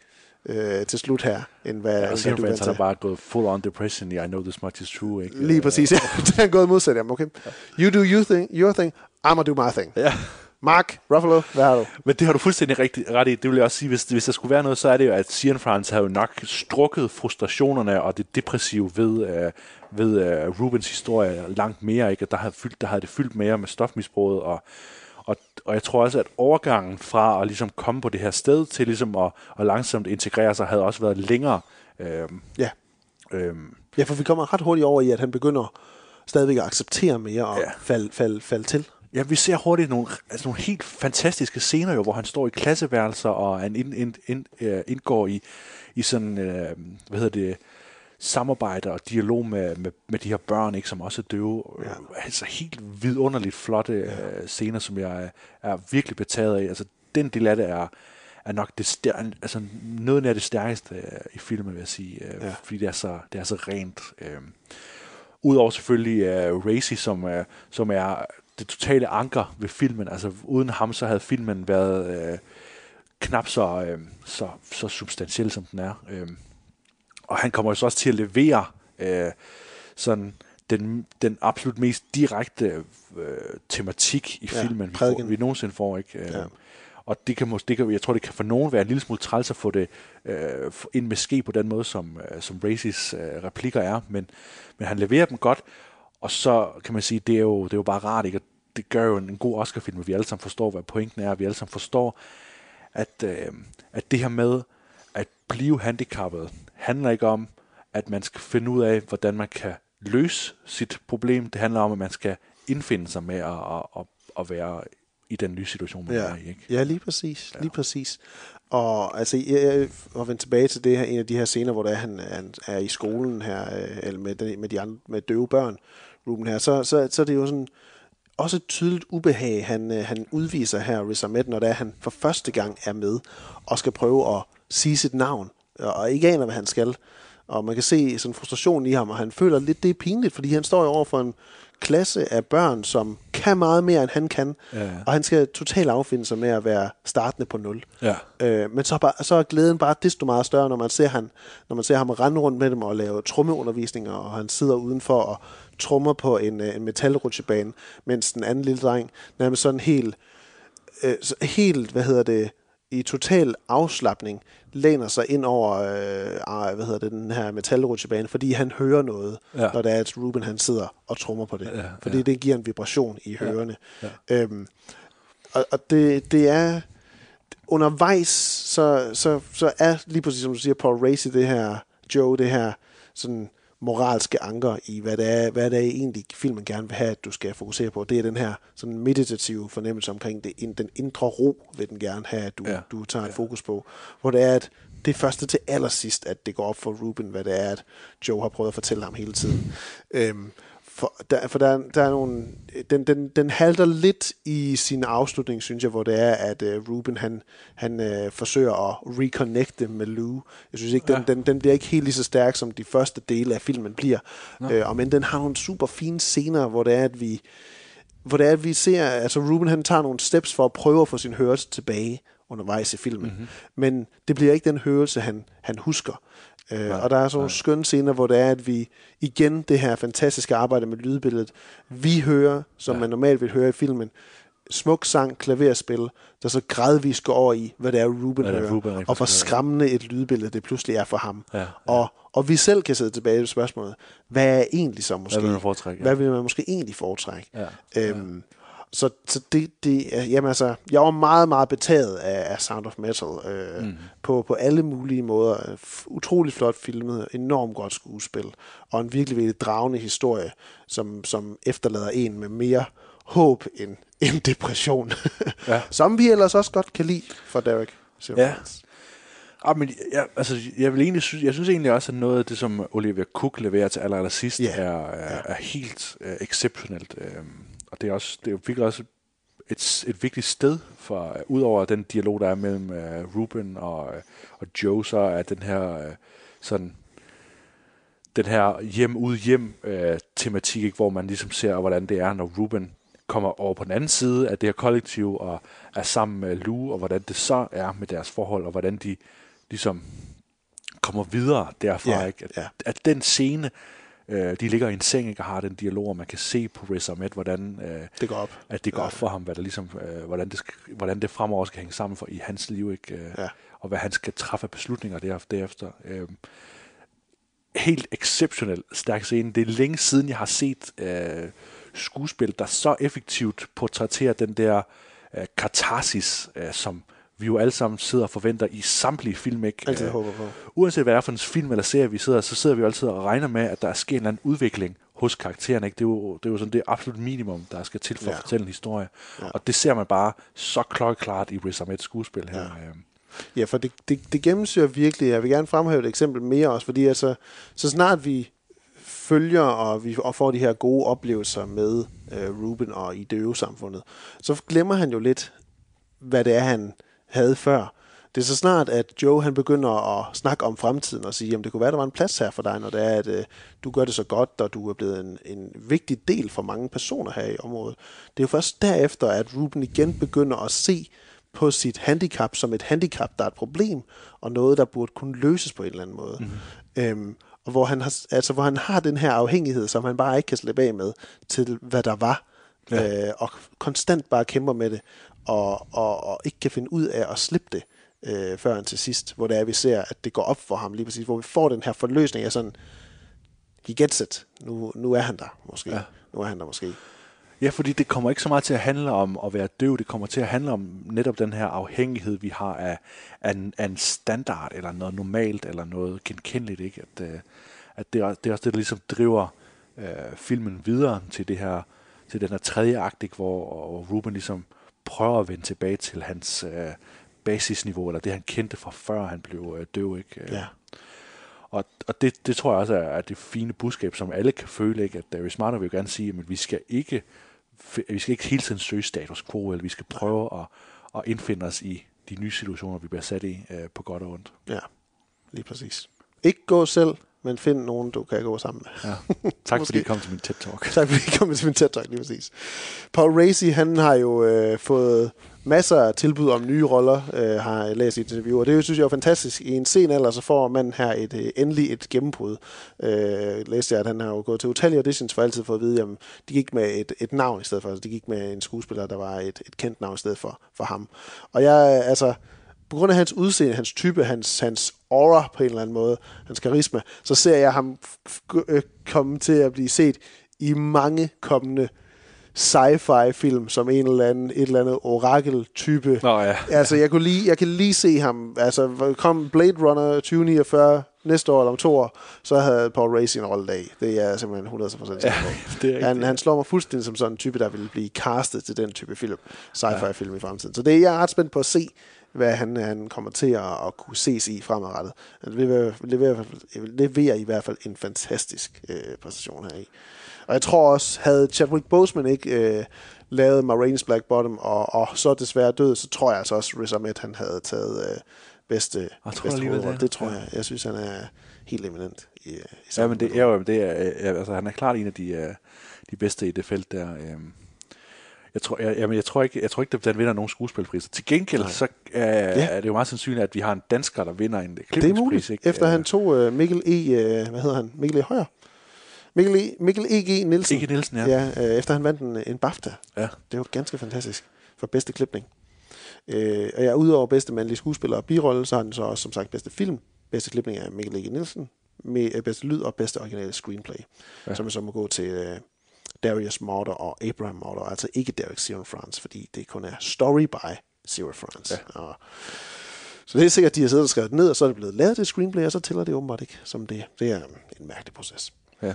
øh, til slut her, end hvad, Ja, og hvad du han er bare gået full on depression i I know this much is true, ikke? Lige præcis, ja. det er gået modsat, jamen okay. You do you thing, your thing, I'm do my thing. Ja. Mark Ruffalo, hvad har du? Men det har du fuldstændig rigtig, ret i. Det vil jeg også sige, hvis, hvis der skulle være noget, så er det jo, at Cian France har jo nok strukket frustrationerne og det depressive ved, uh, ved uh, Rubens historie langt mere. Ikke? At der havde, fyldt, der havde det fyldt mere med stofmisbruget, og, og, jeg tror også, at overgangen fra at ligesom komme på det her sted til ligesom at, at langsomt integrere sig, havde også været længere. Øhm, Ja. øhm, Ja, for vi kommer ret hurtigt over i, at han begynder stadigvæk at acceptere mere og Ja. ja. falde fald, fald til. Ja, vi ser hurtigt nogle, altså nogle helt fantastiske scener, jo, hvor han står i klasseværelser, og han ind, ind, ind, øh, indgår i, i sådan, øh, hvad hedder det, samarbejde og dialog med, med, med de her børn, ikke, som også er døve. Ja. Altså helt vidunderligt flotte ja. øh, scener, som jeg er, virkelig betaget af. Altså den del af det er, er nok det stær- altså noget af det stærkeste øh, i filmen, vil jeg sige. Øh, Ja. Fordi det er så, det er så rent. Øh. Udover selvfølgelig uh, Racy, som, uh, som er det totale anker ved filmen. Altså uden ham, så havde filmen været uh, knap så, uh, så, så substantiel, som den er. Uh, og han kommer jo så også til at levere uh, sådan den, den absolut mest direkte uh, tematik i Ja, filmen, vi, får, vi nogensinde får. Ikke? Uh, Ja. Og det kan, det kan, jeg tror, det kan for nogen være en lille smule træls at få det øh, ind med ske på den måde, som, øh, som Racis øh, replikker er, men, men han leverer dem godt, og så kan man sige, det er jo, det er jo bare rart ikke at det gør jo en, en god Oscar-film, at vi alle sammen forstår, hvad pointen er, at vi alle sammen forstår, at, øh, at det her med at blive handicappet, handler ikke om, at man skal finde ud af, hvordan man kan løse sit problem. Det handler om, at man skal indfinde sig med at, at, at, at være i den nye situation, man ja. er i. Ikke? Ja, lige præcis. Ja. Lige præcis. Og altså, jeg, og vende tilbage til det her, en af de her scener, hvor der er, han, han er i skolen her, øh, eller med, med de andre, med døve børn, Ruben her, så, så, så er det jo sådan, også et tydeligt ubehag, han, øh, han udviser her, Riz Ahmed, når det er, han for første gang er med, og skal prøve at sige sit navn, og ikke aner, hvad han skal. Og man kan se sådan frustration i ham, og han føler lidt, det er pinligt, fordi han står jo over for en klasse af børn, som kan meget mere, end han kan. Ja. Og han skal totalt affinde sig med at være startende på nul. Ja. Øh, men så, bare, så er glæden bare desto meget større, når man ser, han, når man ser ham rende rundt med dem og lave trommeundervisninger, og han sidder udenfor og trommer på en, øh, en metalrutsjebane, mens den anden lille dreng nærmest sådan helt, øh, helt, hvad hedder det, i total afslappning læner sig ind over øh, hvad hedder det, den her metalrutsjebane, fordi han hører noget, Ja. når det er, at Ruben han sidder og trommer på det. Ja, fordi ja. det giver en vibration i Ja, hørerne. ja. Øhm, og, og det, det er undervejs, så, så, så er lige præcis som du siger, Paul Racy, det her, Joe, det her sådan moralske anker i, hvad det er, hvad det er egentlig filmen gerne vil have, at du skal fokusere på. Det er den her sådan meditative fornemmelse omkring det, den indre ro, vil den gerne have, at du, Ja. ja. du tager et fokus på. Hvor det er, at det er første til allersidst, at det går op for Ruben, hvad det er, at Joe har prøvet at fortælle ham hele tiden. Øhm, for der, for der, der er nogle, den, den, den halter lidt i sin afslutning, synes jeg, hvor det er, at uh, Ruben han, han uh, forsøger at reconnecte med Lou. Jeg synes ikke, den, Ja. den, den bliver ikke helt lige så stærk, som de første dele af filmen bliver. Nå. Øh, og men den har nogle super fine scener, hvor det er, at vi, hvor det er, at vi ser, altså Ruben han tager nogle steps for at prøve at få sin hørelse tilbage undervejs i filmen. Mhm. Mm-hmm. Men det bliver ikke den hørelse, han, han husker. Øh, Nej, og der er sådan nogle skønne scener, hvor det er, at vi igen det her fantastiske arbejde med lydbilledet, vi hører, som ja. man normalt vil høre i filmen, smuk sang, klaverspil, der så gradvist går over i, hvad det er, Ruben Hvad er, hører, Ruben og hvor skræmmende et lydbillede det pludselig er for ham. Ja, ja. Og, og vi selv kan sidde tilbage med spørgsmålet, hvad er egentlig så måske? vil man foretrække, ja. Hvad vil man måske egentlig foretrække? Ja, Øhm, så, så det, det jamen altså, jeg var meget, meget betaget af, af Sound of Metal øh, Mm. på, på alle mulige måder. Utrolig flot filmet, enormt godt skuespil, og en virkelig, virkelig dragende historie, som, som efterlader en med mere håb end, end depression. Ja. som vi ellers også godt kan lide for Derek. Ja. Ah, men jeg, altså, jeg, vil egentlig synes, jeg synes egentlig også, at noget af det, som Olivia Cook leverer til aller, aller sidst, Ja. er, er, er helt uh, exceptionelt. Um, og det er, også, det er virkelig også et, et vigtigt sted, for uh, udover den dialog, der er mellem uh, Ruben og, uh, og Joe, så er den her uh, sådan den her hjem ud hjem øh, hvor man ligesom ser, hvordan det er, når Ruben kommer over på den anden side af det her kollektiv og er sammen med Lou, og hvordan det så er med deres forhold, og hvordan de ligesom kommer videre derfra. Ja, ikke? At, ja. at den scene, øh, de ligger i en seng ikke, og har den dialog, og man kan se på Riz Ahmed, hvordan øh, Det går op. at det går op for ham, hvad der ligesom, øh, hvordan, det hvordan det fremover skal hænge sammen for i hans liv, ikke? Øh, Ja. og hvad han skal træffe beslutninger deref- derefter. Øh, helt exceptionelt stærk scene. Det er længe siden, jeg har set øh, skuespil, der så effektivt portrætterer den der øh, katarsis, øh, som vi jo alle sammen sidder og forventer i samtlige film. Ikke? Altid Øh, håber på. Uanset hvad det er for en film eller serie, vi sidder, så sidder vi jo altid og regner med, at der er sket en eller anden udvikling hos karaktererne. Ikke? Det, er jo, det er jo sådan det absolut minimum, der skal til for Ja. at fortælle en historie. Ja. Og det ser man bare så klokkeklart i Riz Ahmeds skuespil her. Ja. Ja, for det, det, det gennemsyrer virkelig. Jeg vil gerne fremhæve et eksempel mere også, fordi altså, så snart vi følger og vi og får de her gode oplevelser med øh, Ruben og i døvesamfundet, så glemmer han jo lidt, hvad det er, han havde før. Det er så snart, at Joe han begynder at snakke om fremtiden og sige, at det kunne være, der var en plads her for dig, når det er, at øh, du gør det så godt, og du er blevet en, en vigtig del for mange personer her i området. Det er jo først derefter, at Ruben igen begynder at se på sit handicap som et handicap, der er et problem, og noget, der burde kunne løses på en eller anden måde. Mm. Øhm, og hvor han, har, altså, hvor han har den her afhængighed, som han bare ikke kan slippe af med, til hvad der var, ja. øh, og konstant bare kæmper med det, og, og, og ikke kan finde ud af at slippe det, øh, før til sidst, hvor det er, vi ser, at det går op for ham lige præcis, hvor vi får den her forløsning af sådan, he gets it, nu, nu er han der måske, ja. nu er han der måske. Ja, fordi det kommer ikke så meget til at handle om at være døv, det kommer til at handle om netop den her afhængighed, vi har af, af, en, af en standard, eller noget normalt, eller noget genkendeligt, ikke? At, øh, at det, er, det er også det, der ligesom driver øh, filmen videre til det her, til den her tredje akt, ikke? Hvor, hvor Ruben ligesom prøver at vende tilbage til hans øh, basisniveau, eller det han kendte fra før han blev øh, døv, ikke? Ja. Og, og det, det tror jeg også er, er det fine budskab, som alle kan føle, ikke? at Darius Smarter vil jo gerne sige, at vi skal ikke vi skal ikke hele tiden søge status quo, eller vi skal prøve at, at indfinde os i de nye situationer, vi bliver sat i, øh, på godt og ondt. Ja, lige præcis. Ikke gå selv, men find nogen, du kan gå sammen med. Ja. Tak fordi I kom til min TED-talk. tak fordi I kom til min TED-talk, lige præcis. Paul Racy, han har jo øh, fået masser af tilbud om nye roller, øh, har jeg læst i et interview, og det synes jeg er fantastisk. I en sen alder, så får man her et, øh, endelig et gennembrud. Øh, læste jeg, at han har jo gået til utallige auditions for altid for at vide, at de gik med et, et navn i stedet for. Altså, de gik med en skuespiller, der var et, et kendt navn i stedet for, for ham. Og jeg, altså, på grund af hans udseende, hans type, hans, hans aura på en eller anden måde, hans karisma, så ser jeg ham øh, komme til at blive set i mange kommende sci-fi film som en eller anden, et eller andet orakel-type. Nå, ja. Altså, jeg, kunne lige, jeg kan lige se ham, altså, kom Blade Runner 2049 næste år eller om to år, så havde Paul Racy en rolle dag. Det er jeg simpelthen 100% sikker ja, det er han, han slår mig fuldstændig som sådan en type, der vil blive castet til den type film, sci-fi film ja. i fremtiden. Så det er jeg ret spændt på at se, hvad han, han kommer til at, at kunne ses i fremadrettet. Han leverer, leverer, leverer i hvert fald en fantastisk øh, præstation her i. Og jeg tror også, havde Chadwick Boseman ikke øh, lavet Marines Black Bottom, og, og så desværre død, så tror jeg altså også, Riz Ahmed, han havde taget øh, bedste, jeg tror bedste det. det. det tror jeg. Jeg synes, han er helt eminent i, i ja, men det, ja, det er, altså, han er klart en af de, uh, de bedste i det felt der. Um, jeg tror, jeg, jamen, jeg tror ikke, jeg tror ikke, at den vinder nogen skuespilpriser. Til gengæld, Nej. så uh, ja. er det jo meget sandsynligt, at vi har en dansker, der vinder en Det er muligt, ikke? efter han tog uh, Mikkel E. Uh, hvad hedder han? Mikkel E. Højer. Mikkel, e, Mikkel E.G. Nielsen. E.G. Nielsen, ja. ja øh, efter han vandt en, en BAFTA. Ja. Det var ganske fantastisk for bedste klipning. Øh, og ja, udover bedste mandlige skuespiller og birolle, så har han så også som sagt bedste film. Bedste klipning af Mikkel E.G. Nielsen. Med øh, bedste lyd og bedste originale screenplay. Ja. Som så må gå til øh, Darius Morder og Abraham Morder. Altså ikke Derek Zero France, fordi det kun er story by Zero France. Ja. Og, så det er sikkert, at de har siddet og skrevet ned, og så er det blevet lavet det screenplay, og så tæller det åbenbart ikke som det. Det er en mærkelig proces. Ja.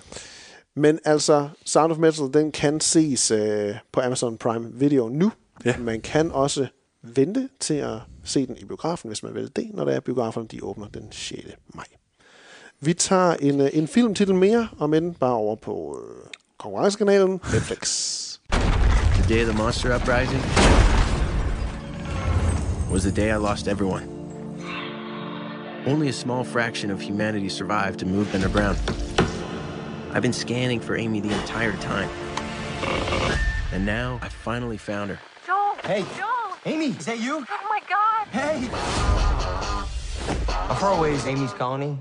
Men altså, Sound of Metal, den kan ses øh, på Amazon Prime Video nu. Ja. Man kan også vente til at se den i biografen, hvis man vil det, når der er biograferne, de åbner den 6. maj. Vi tager en, en filmtitel mere, om end bare over på øh, konkurrencekanalen Netflix. The day of the monster uprising was the day I lost everyone. Only a small fraction of humanity survived to move underground. I've been scanning for Amy the entire time. And now I finally found her. Joel! Hey! Joel! Amy, is that you? Oh my god! Hey! How far away is Amy's colony?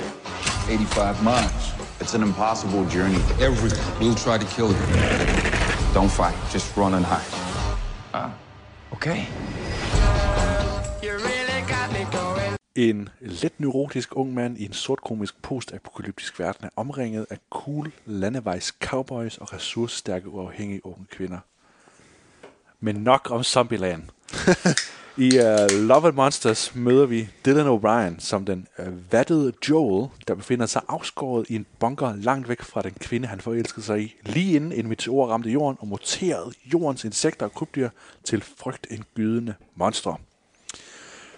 85 miles. It's an impossible journey. Everyone will try to kill you. Don't fight. Just run and hide. Ah, okay. En let neurotisk ung mand i en sortkomisk postapokalyptisk verden er omringet af cool landevejs cowboys og ressourcestærke uafhængige unge kvinder. Men nok om Zombieland. I uh, Love and Monsters møder vi Dylan O'Brien som den uh, vattede Joel, der befinder sig afskåret i en bunker langt væk fra den kvinde, han forelskede sig i, lige inden en meteor ramte jorden og muterede jordens insekter og krybdyr til frygtindgydende monstre.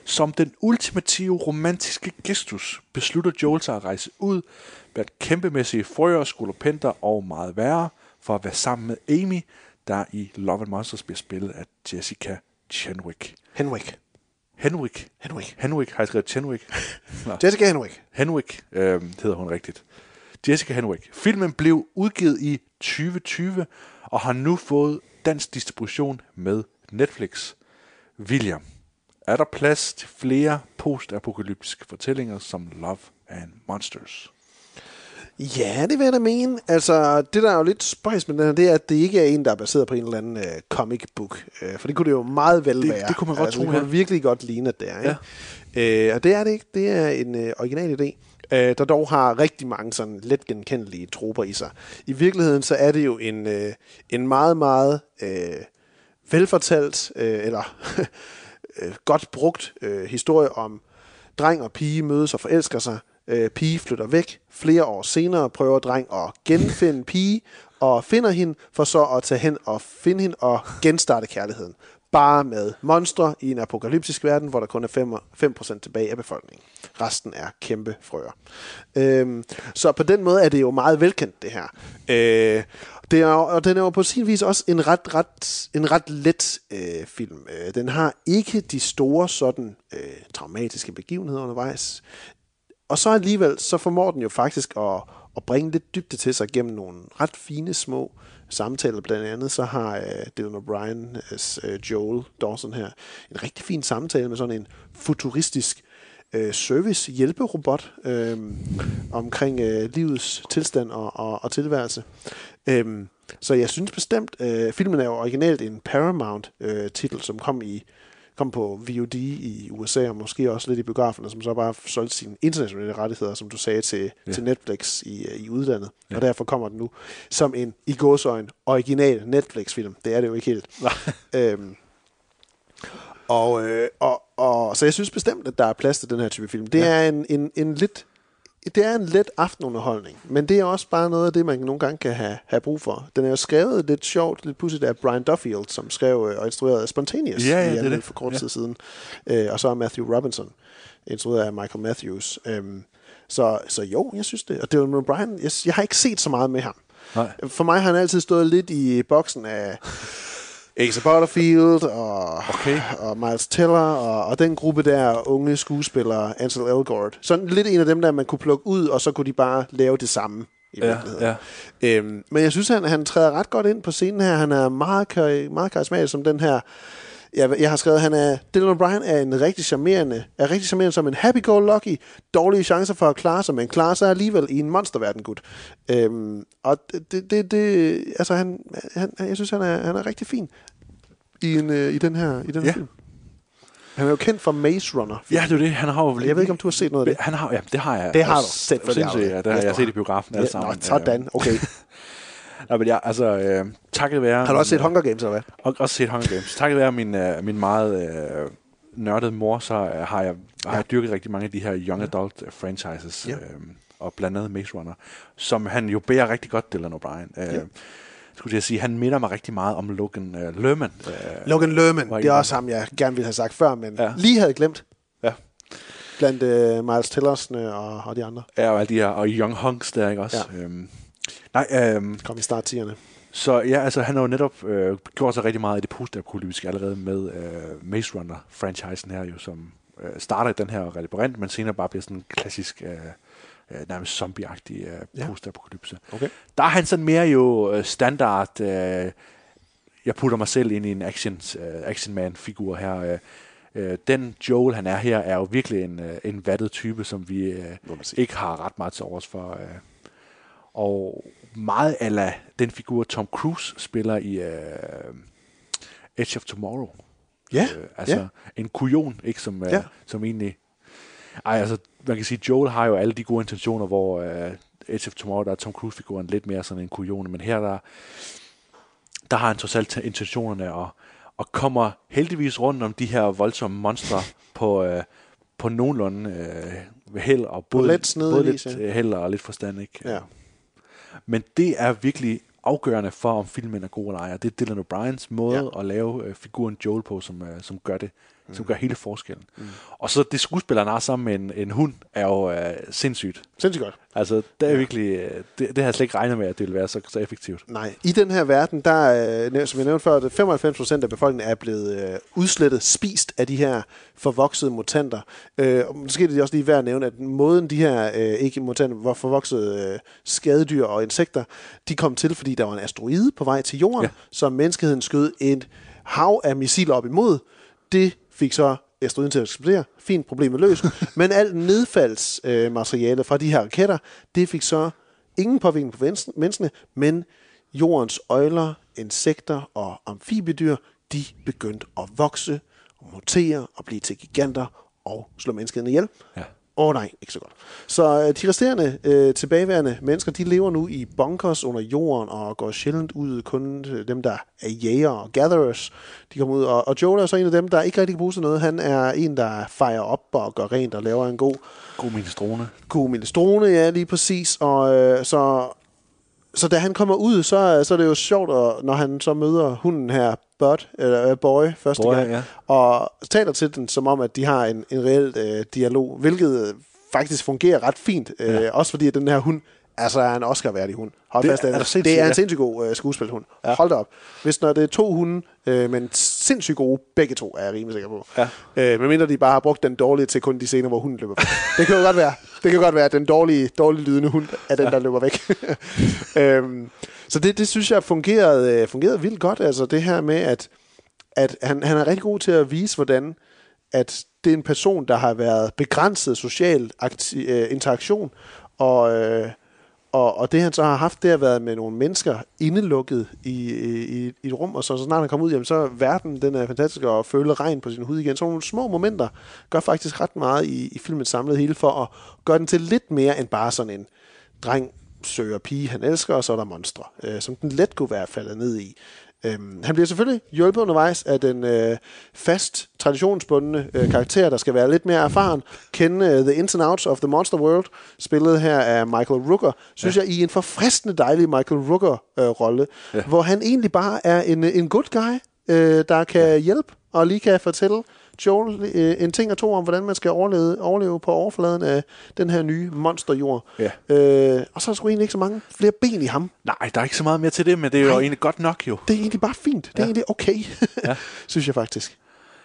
Som den ultimative romantiske gestus beslutter Joel sig at rejse ud med kæmpemæssige frøer, skolopenter og meget værre for at være sammen med Amy, der i Love and Monsters bliver spillet af Jessica Chenwick. Henwick. Henwick. Henwick. Henwick. Har jeg skrevet Chenwick? Jessica Henwick. Henwick øh, hedder hun rigtigt. Jessica Henwick. Filmen blev udgivet i 2020 og har nu fået dansk distribution med Netflix. William, er der plads til flere postapokalyptiske fortællinger som Love and Monsters? Ja, det vil jeg da mene. Altså, det der er jo lidt spøjs med den her, det er, at det ikke er en, der er baseret på en eller anden uh, comic book. Uh, for det kunne det jo meget vel det, være. Det kunne man godt altså, tro, det kunne virkelig godt ligne, at det er. Ikke? Ja. Uh, og det er det ikke. Det er en uh, original idé øh, der dog har rigtig mange sådan let genkendelige troper i sig. I virkeligheden så er det jo en, øh, en meget, meget øh, velfortalt, øh, eller øh, godt brugt øh, historie om dreng og pige mødes og forelsker sig. Øh, pige flytter væk. Flere år senere prøver dreng at genfinde pige og finder hende, for så at tage hen og finde hende og genstarte kærligheden. Bare med monstre i en apokalyptisk verden, hvor der kun er 5, 5% tilbage af befolkningen. Resten er kæmpe frøer. Øhm, så på den måde er det jo meget velkendt, det her. Øh, det er, og den er jo på sin vis også en ret, ret, en ret let øh, film. Øh, den har ikke de store sådan øh, traumatiske begivenheder undervejs. Og så alligevel, så formår den jo faktisk at, at bringe lidt dybde til sig gennem nogle ret fine små samtaler. Blandt andet så har øh, Dylan O'Brien, øh, øh, Joel Dawson her, en rigtig fin samtale med sådan en futuristisk øh, service hjælperobot øh, omkring øh, livets tilstand og, og, og tilværelse. Øh, så jeg synes bestemt, øh, filmen er jo originalt en Paramount-titel, øh, som kom i kom på VOD i USA, og måske også lidt i biograferne, som så bare solgte sine internationale rettigheder, som du sagde, til, Ja. til Netflix i, øh, i udlandet. Ja. Og derfor kommer den nu som en, i gåsøjne, original Netflix-film. Det er det jo ikke helt. øhm, og, øh, og, og, så jeg synes bestemt, at der er plads til den her type film. Det Ja. er en, en, en lidt det er en let aftenunderholdning, men det er også bare noget af det, man nogle gange kan have, have brug for. Den er jo skrevet lidt sjovt, lidt pudsigt af Brian Duffield, som skrev øh, og instruerede Spontaneous Ja, ja, i det for kort Ja. tid siden. Øh, og så er Matthew Robinson, instrueret af Michael Matthews. Øhm, så, så jo, jeg synes det. Og Dylan O'Brien, jeg, jeg har ikke set så meget med ham. Nej. For mig har han altid stået lidt i boksen af Asa Butterfield og, okay. og Miles Teller og, og den gruppe der unge skuespillere, Ansel Elgort. Sådan lidt en af dem der, man kunne plukke ud, og så kunne de bare lave det samme i Ja, ja. Øhm, men jeg synes, han, han træder ret godt ind på scenen her. Han er meget, meget karismatisk som den her... Jeg, jeg har skrevet, han er... Dylan O'Brien er en rigtig charmerende... Er rigtig charmerende som en happy-go-lucky. Dårlige chancer for at klare sig, men klarer sig alligevel i en monsterverden, gut. Øhm, og det, det, det... Altså, han, han, jeg synes, han er, han er rigtig fin i, en, øh, i den her, i den her Ja. film. Han er jo kendt for Maze Runner. Ja, det er det. Han har jo Jeg ved ikke, om du har set noget af det. Han har, ja, det har jeg. Det har du. Du sindssygt, det. Ja, det har jeg du set i biografen Ja, alle nå, sammen. sådan. Okay. Nej, men jeg, altså, øh, takket være... Har du også set Hunger Games, eller hvad? Og også set Hunger Games. Takket være min, øh, min meget øh, nørdede mor, så øh, har jeg, har jeg dyrket rigtig mange af de her young adult øh, franchises. Ja. Øh, og blandt andet Maze Runner, som han jo bærer rigtig godt, Dylan O'Brien. Øh, Ja. Skulle jeg sige, han minder mig rigtig meget om Logan øh, Lerman. Øh, Logan Lerman, det er også ham, jeg gerne ville have sagt før, men Ja. ja. lige havde glemt. Ja. Blandt øh, Miles Tellersne og, og de andre. Ja, og alle de her, og Young Hunks der, ikke også? Ja. Øhm, nej, øhm, Kom i start Så ja, altså han har jo netop øh, gjort sig rigtig meget i det postapokalyptiske allerede med øh, Maze Runner-franchisen her jo, som øh, starter i den her labyrint, men senere bare bliver sådan en klassisk, øh, øh, nærmest zombie-agtig øh, Ja. postapokalypse. Okay. Der er han sådan mere jo øh, standard, øh, jeg putter mig selv ind i en action, øh, action man-figur her. Øh, øh, den Joel, han er her, er jo virkelig en, øh, en vattet type, som vi øh, ikke har ret meget til overs for. Øh. Og meget ala den figur, Tom Cruise spiller i øh, Edge of Tomorrow. Ja, Øh, altså ja. en kujon, ikke som, øh, Ja. som egentlig... Ej, altså, man kan sige, Joel har jo alle de gode intentioner, hvor øh, Edge of Tomorrow, der er Tom Cruise-figuren lidt mere sådan en kujon, men her der, der har han trods alt intentionerne og, og kommer heldigvis rundt om de her voldsomme monstre på, øh, på nogenlunde øh, held og både, let snedig både lidt ja. øh, held og lidt forstand, ikke? Ja. Men det er virkelig afgørende for, om filmen er god eller ej. Og det er Dylan O'Briens måde ja. at lave øh, figuren Joel på, som, øh, som gør det. Mm. Som gør hele forskellen. Mm. Og så det skuespilleren har sammen med en, en hund, er jo øh, sindssygt. Sindssygt godt. Altså, det er virkelig... Øh, det, det har jeg slet ikke regnet med, at det ville være så, så effektivt. Nej, i den her verden, der er, øh, som jeg nævnte før, at 95% af befolkningen er blevet øh, udslettet, spist af de her forvoksede mutanter. Øh, og måske er det også lige værd at nævne, at måden de her, øh, ikke mutanter, hvor forvoksede øh, skadedyr og insekter, de kom til, fordi der var en asteroide på vej til jorden, ja. som menneskeheden skød et hav af missiler op imod. Det fik så asteroiden til at eksplodere. Fint, problemet løst. Men alt nedfaldsmateriale øh, fra de her raketter, det fik så ingen påvirkning på mennesken- menneskene, men jordens øjler, insekter og amfibiedyr, de begyndte at vokse og mutere og blive til giganter og slå menneskeheden ihjel. Ja. Åh oh, nej, ikke så godt. Så øh, de resterende øh, tilbageværende mennesker, de lever nu i bunkers under jorden og går sjældent ud. Kun øh, dem, der er jæger og gatherers, de kommer ud. Og, og Joel er så en af dem, der ikke rigtig kan bruge til noget. Han er en, der fejrer op og gør rent og laver en god... God minestrone. God minestrone, ja, lige præcis. Og øh, så... Så da han kommer ud, så, så er det jo sjovt, at, når han så møder hunden her, Bud, eller øh, Boy, første Boy, gang, ja. og taler til den, som om, at de har en, en reel øh, dialog, hvilket øh, faktisk fungerer ret fint. Øh, Ja. Også fordi, at den her hund, altså er en Oscar-værdig hund. Hold Det fast, er det, det er en sindssygt god øh, skuespilhund. Ja. Hold da op. Hvis når det er to hunde, øh, men sindssygt gode, begge to, er jeg rimelig sikker på. Ja. Øh, medmindre de bare har brugt den dårlige til kun de scener, hvor hunden løber væk. Det kan jo godt være. Det kan godt være, at den dårlige, dårlige lydende hund er den, der løber væk. øhm, så det, det synes jeg fungerede, øh, fungerede vildt godt. Altså det her med, at, at han, han er rigtig god til at vise, hvordan at det er en person, der har været begrænset social akti- øh, interaktion, og, øh, og, og det han så har haft, det har været med nogle mennesker indelukket i, i, i et rum, og så, så snart han kommer ud, jamen, så er verden, den er fantastisk, og føle regn på sin hud igen. Så nogle små momenter gør faktisk ret meget i, i filmens samlede hele, for at gøre den til lidt mere end bare sådan en dreng søger pige, han elsker, og så er der monstre, øh, som den let kunne være faldet ned i. Øhm, han bliver selvfølgelig hjulpet undervejs af den øh, fast, traditionsbundne øh, karakter, der skal være lidt mere erfaren, kende øh, The Ins and Outs of the Monster World, spillet her af Michael Rooker, synes ja. jeg, i en forfriskende dejlig Michael Rooker-rolle, øh, ja. hvor han egentlig bare er en, en good guy, øh, der kan ja. hjælpe og lige kan fortælle Joel øh, en ting og to om, hvordan man skal overleve, overleve på overfladen af den her nye monsterjord. Ja. Øh, og så er der sgu egentlig ikke så mange flere ben i ham. Nej, der er ikke så meget mere til det, men det er jo Nej. egentlig godt nok jo. Det er egentlig bare fint. Det er Ja. egentlig okay, Ja. synes jeg faktisk.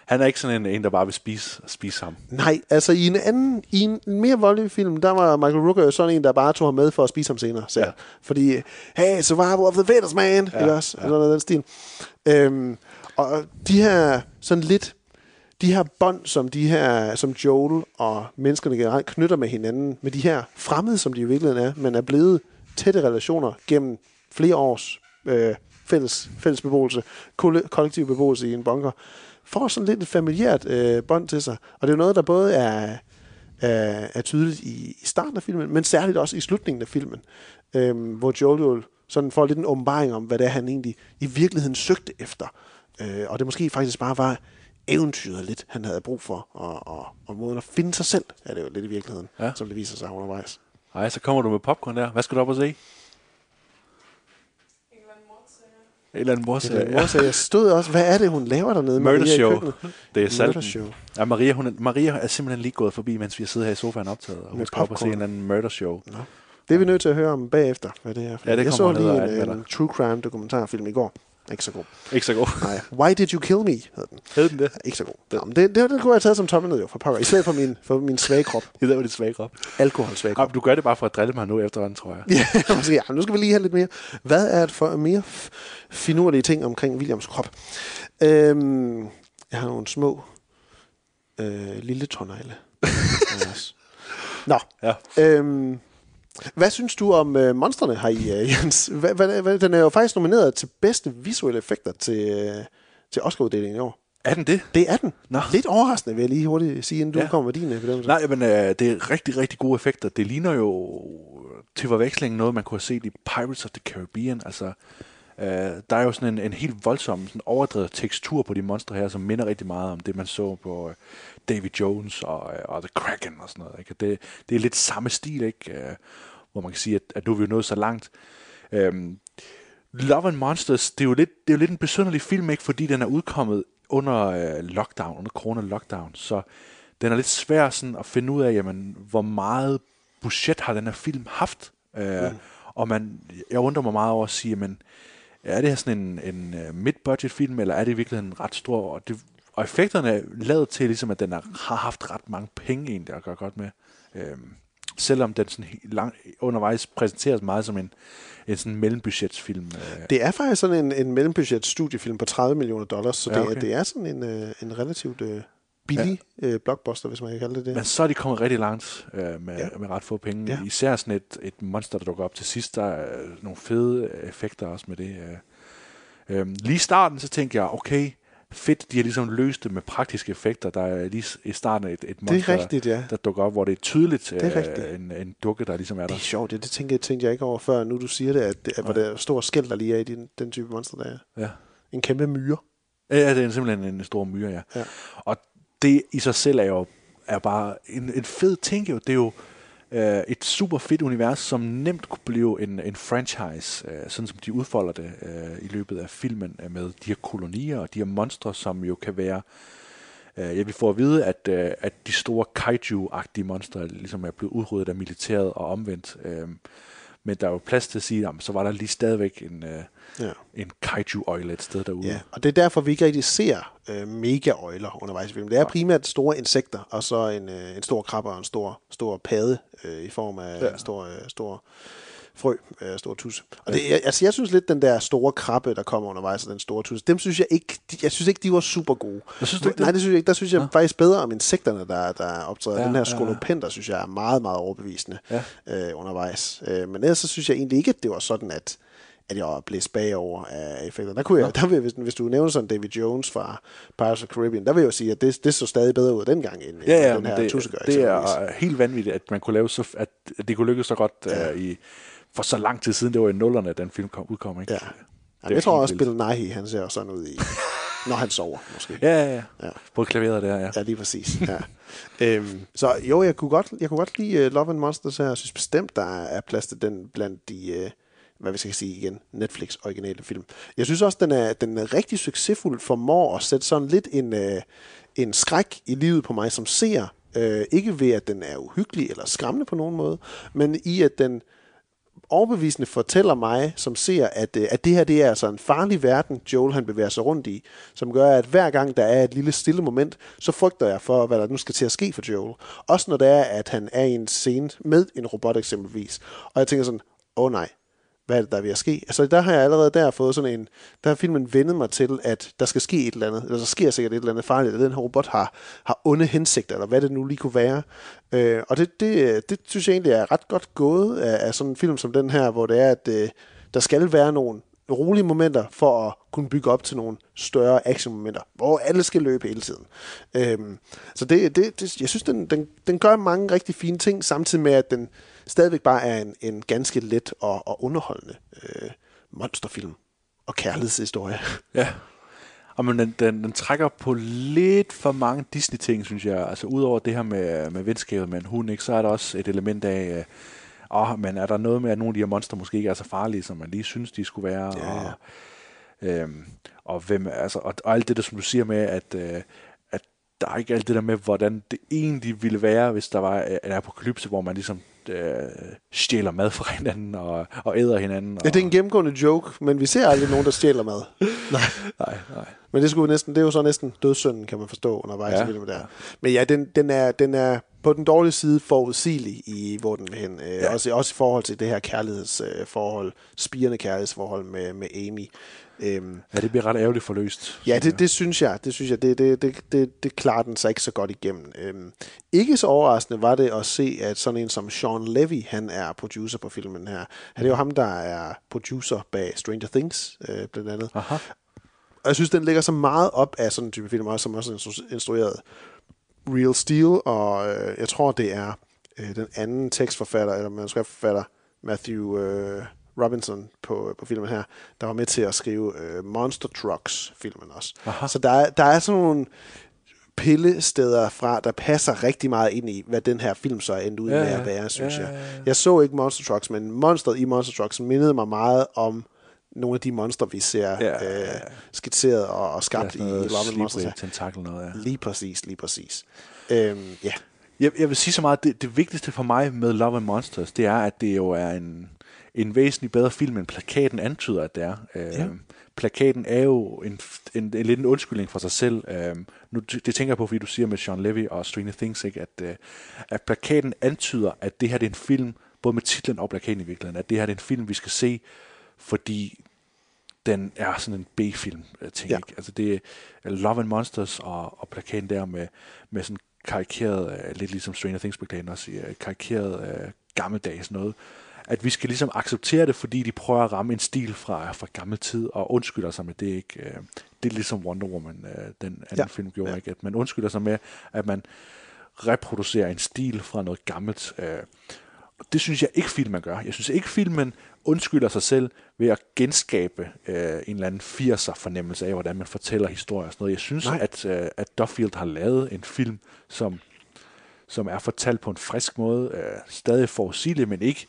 Han er ikke sådan en, en der bare vil spise, spise ham. Nej, altså i en anden, i en mere voldelig film, der var Michael Rooker jo sådan en, der bare tog ham med for at spise ham senere. Så. Ja. Fordi, hey, survival of the fittest, man. Ja. Ikke også? Ja. Noget af den stil. Øhm, og de her sådan lidt, de her bånd, som de her, som Joel og menneskerne generelt knytter med hinanden, med de her fremmede, som de i virkeligheden er, men er blevet tætte relationer gennem flere års øh, fælles, fælles beboelse, kollektiv beboelse i en bunker, får sådan lidt et familiært øh, bånd til sig. Og det er noget, der både er, er, er tydeligt i, i starten af filmen, men særligt også i slutningen af filmen, øh, hvor Joel jo sådan får lidt en åbenbaring om, hvad det er, han egentlig i virkeligheden søgte efter. Øh, og det måske faktisk bare var eventyret lidt, han havde brug for, og, og, og måden at finde sig selv, er det jo lidt i virkeligheden, Ja. som det viser sig undervejs. Nej, så kommer du med popcorn der. Hvad skal du op og se? En eller anden morserie. Det er så jeg stod også, hvad er det, hun laver dernede? Murder Maria Show. Det er Murder salten. Show. Ja, Maria, hun Maria er simpelthen lige gået forbi, mens vi har siddet her i sofaen optaget. Og hun Med skal op og se en popcorn. eller anden murder show. Nå. Det er vi nødt til at høre om bagefter, hvad det er. for Ja, det jeg så lige en, en true crime dokumentarfilm i går. Ikke så god. Ikke så god. Nej. Why Did You Kill Me hed den. Hed den det? Ikke så god. Nå, men det, det, det kunne jeg have taget som toppen jo, for pokker. I stedet for min, for min svage krop. I stedet for dit svage krop. Alkohol svage Ja, krop. du gør det bare for at drille mig nu efterhånden, tror jeg. Ja, måske. Ja, nu skal vi lige have lidt mere. Hvad er det for mere finurlige ting omkring Williams krop? Øhm, jeg har nogle små øh, lille tårnegle. Nå. Ja. Øhm, hvad synes du om øh, monstrene her i, øh, Jens? Hvad, hvad, hvad, den er jo faktisk nomineret til bedste visuelle effekter til, øh, til Oscar-uddelingen i år. Er den det? Det er den. Nå. Lidt overraskende, vil jeg lige hurtigt sige, inden du Ja. ja. kommer med din øh, bedømmelse. Nej, men øh, det er rigtig, rigtig gode effekter. Det ligner jo til forveksling noget, man kunne have set i Pirates of the Caribbean. Altså, øh, der er jo sådan en, en helt voldsom, sådan overdrevet tekstur på de monstre her, som minder rigtig meget om det, man så på øh, Davy Jones og, øh, og The Kraken og sådan noget. Ikke? Det, det er lidt samme stil, ikke? Øh, hvor man kan sige, at, at nu er vi jo nået så langt. Øhm, Love and Monsters, det er jo lidt, det er jo lidt en besynderlig film, ikke? fordi den er udkommet under øh, lockdown, under corona-lockdown, så den er lidt svær sådan at finde ud af, jamen, hvor meget budget har den her film haft. Øh, mm. Og man, jeg undrer mig meget over at sige, men er det her sådan en, en uh, mid-budget film, eller er det i virkeligheden ret stor? Og, det, og effekterne er lavet til, ligesom, at den er, har haft ret mange penge egentlig at gøre godt med. Øhm, selvom den sådan lang, undervejs præsenteres meget som en, en sådan mellembudgetsfilm. Øh, Det er faktisk sådan en, en mellembudget studiefilm på 30 millioner dollars, så Ja, det, okay. er, det er sådan en, øh, en relativt øh, billig ja. øh, blockbuster, hvis man kan kalde det det. Men så er de kommet rigtig langt øh, med, ja. Med ret få penge. Ja. Især sådan et, et monster, der dukker op til sidst. Der er nogle fede effekter også med det. Øh. Øhm, lige i starten, så tænkte jeg, okay, fedt, de har ligesom løst det med praktiske effekter. Der er lige i starten et, et Det er monster, rigtigt, ja. der dukker op, hvor det er tydeligt Det er øh, rigtigt. en, en dukke, der ligesom er der. Det er sjovt, ja, det tænkte jeg, tænkte jeg ikke over før, nu du siger det, at, at hvor der er stor skæld, der lige er i den, den type monster, der er. Ja. En kæmpe myre. Ja, det er simpelthen en stor myre, ja. Ja. Og det i sig selv er jo er bare en, en fed ting jo. Det er jo øh, et super fedt univers, som nemt kunne blive en, en franchise, øh, sådan som de udfolder det øh, i løbet af filmen øh, med de her kolonier og de her monstre, som jo kan være Øh, ja, vi får at vide, at, øh, at de store kaiju-agtige monstre ligesom er blevet udryddet af militæret og omvendt. Øh, men der er jo plads til at sige, jamen, så var der lige stadigvæk en, øh, Ja. en kaiju-øjle et sted derude. Ja, og det er derfor, vi ikke rigtig ser øh, mega-øjler undervejs i filmen. Det er primært store insekter, og så en, øh, en stor krabbe og en stor, stor padde øh, i form af ja. en stor, øh, stor frø, øh, stor tusse. Og det, jeg, altså, jeg synes lidt, den der store krabbe, der kommer undervejs, og den store tusse, dem synes jeg ikke, de, jeg synes ikke, de var super gode. Jeg synes du ikke Nej, det? synes jeg ikke. Der synes jeg faktisk bedre om insekterne, der, der optræder. Ja, Ja, den her ja, ja. synes jeg er meget, meget overbevisende Ja. øh, undervejs. Øh, men ellers så synes jeg egentlig ikke, at det var sådan, at at jeg var blæst bagover af effekter. Der kunne jeg, der vil, hvis, hvis du nævner sådan David Jones fra Pirates of the Caribbean, der vil jeg jo sige, at det, det så stadig bedre ud dengang, end, Ja, ja, end den her det, tusse gør. det er helt vanvittigt, at man kunne lave så, at at det kunne lykkes så godt ja. uh, i, for så lang tid siden. Det var i nullerne, at den film kom, udkom, ikke? Ja. Jamen, jeg tror også. Bill Nighy, han ser sådan ud i, når han sover, måske. Ja, ja, ja. ja. På klaveret der, ja. Ja, lige præcis. Ja. øhm, så jo, jeg kunne godt, jeg kunne godt lide uh, Love and Monsters her. Jeg synes bestemt, der er plads til den blandt de, uh, hvad vi skal sige igen, Netflix originale film. Jeg synes også, den er, den er rigtig succesfuld, formår at sætte sådan lidt en, uh, en skræk i livet på mig som ser. Uh, ikke ved, at den er uhyggelig eller skræmmende på nogen måde, men i at den overbevisende fortæller mig, som ser, at, øh, at det her det er altså en farlig verden, Joel han bevæger sig rundt i, som gør, at hver gang der er et lille stille moment, så frygter jeg for, hvad der nu skal til at ske for Joel. Også når det er, at han er i en scene med en robot eksempelvis. Og jeg tænker sådan, åh oh, nej, hvad er det, der er ved at ske? Altså, der har jeg allerede der fået sådan en, der har filmen vendet mig til, at der skal ske et eller andet, eller der sker sikkert et eller andet farligt, eller den her robot har, har onde hensigter, eller hvad det nu lige kunne være. Øh, og det, det, det synes jeg egentlig er ret godt gået af, af sådan en film som den her, hvor det er, at øh, der skal være nogle rolige momenter for at kunne bygge op til nogle større actionmomenter, hvor alle skal løbe hele tiden. Øhm, så det, det, det, jeg synes, den, den, den gør mange rigtig fine ting, samtidig med, at den stadigvæk bare er en, en ganske let og, og underholdende øh, monsterfilm og kærlighedshistorie. Ja. Og men den, den, den trækker på lidt for mange Disney-ting, synes jeg. Altså udover det her med, med venskabet med en hund, ikke, så er der også et element af, øh, åh, men er der noget med, at nogle af de her monster måske ikke er så farlige, som man lige synes, de skulle være? Ja, ja. Og, øhm, og, hvem, altså, og, og alt det der, som du siger med, at, øh, at der er ikke alt det der med, hvordan det egentlig ville være, hvis der var øh, en apokalypse, hvor man ligesom øh, stjæler mad fra hinanden og, og æder hinanden. Og, Ja, det er en gennemgående joke, men vi ser aldrig nogen, der stjæler mad. nej. nej, nej. Men det, skulle næsten, det er jo så næsten dødssynden, kan man forstå undervejs Ja, filmen der. Men ja, den, den, er, den er på den dårlige side forudsigelig i, hvor den vil hen. Øh, ja. også, også i forhold til det her kærlighedsforhold, spirende kærlighedsforhold med, med Amy. Øhm, Ja, det bliver ret ærgerligt forløst. Ja, det, det synes jeg. Det synes jeg. Det, det, det, det, det klarer den sig ikke så godt igennem. Øhm, ikke så overraskende var det at se, at sådan en som Sean Levy, han er producer på filmen her. Han er jo ham, der er producer bag Stranger Things, øh, blandt andet. Aha. Og jeg synes, den ligger så meget op af sådan en type film, også, som også er instru- instrueret Real Steel, og øh, jeg tror, det er øh, den anden tekstforfatter, eller manuskriptforfatter, Matthew øh, Robinson på, på filmen her, der var med til at skrive øh, Monster Trucks-filmen også. Aha. Så der er, der er sådan nogle pillesteder fra, der passer rigtig meget ind i, hvad den her film så er endt ud Ja, med ja. at være, synes Ja, jeg. ja, ja. Jeg så ikke Monster Trucks, men monsteret i Monster Trucks mindede mig meget om nogle af de monstre, vi ser Ja, øh, skitseret og, og skabt Ja, ja, i noget Love slippery tentakel noget, ja. Lige præcis, lige præcis. Øhm, ja. Jeg, jeg vil sige så meget, det, det vigtigste for mig med Love and Monsters, det er, at det jo er en, en væsentlig bedre film, end plakaten antyder, at det er. Øh, Ja. Plakaten er jo en, en, en, lidt en undskyldning for sig selv. Øh, nu, det tænker jeg på, fordi du siger med Sean Levy og Stranger Things, ikke, at, øh, at plakaten antyder, at det her det er en film, både med titlen og plakaten i virkeligheden, at det her det er en film, vi skal se, fordi den er sådan en B-film øh, ting. Ja. Ikke? Altså det er Love and Monsters og, og plakaten der med, med sådan karikeret, øh, lidt ligesom Stranger Things plakaten også, karikeret øh, gammeldags noget, at vi skal ligesom acceptere det, fordi de prøver at ramme en stil fra, fra gammel tid, og undskylder sig med det ikke. Øh, det er ligesom Wonder Woman, øh, den anden Ja. film gjorde, ja. ikke? At man undskylder sig med, at man reproducerer en stil fra noget gammelt. Øh, det synes jeg ikke filmen gør. Jeg synes ikke filmen undskylder sig selv ved at genskabe øh, en eller anden 80'er fornemmelse af, hvordan man fortæller historier og sådan noget. Jeg synes, Nej. at, øh, at Duffield har lavet en film, som, som er fortalt på en frisk måde, øh, stadig forudsigelig, men ikke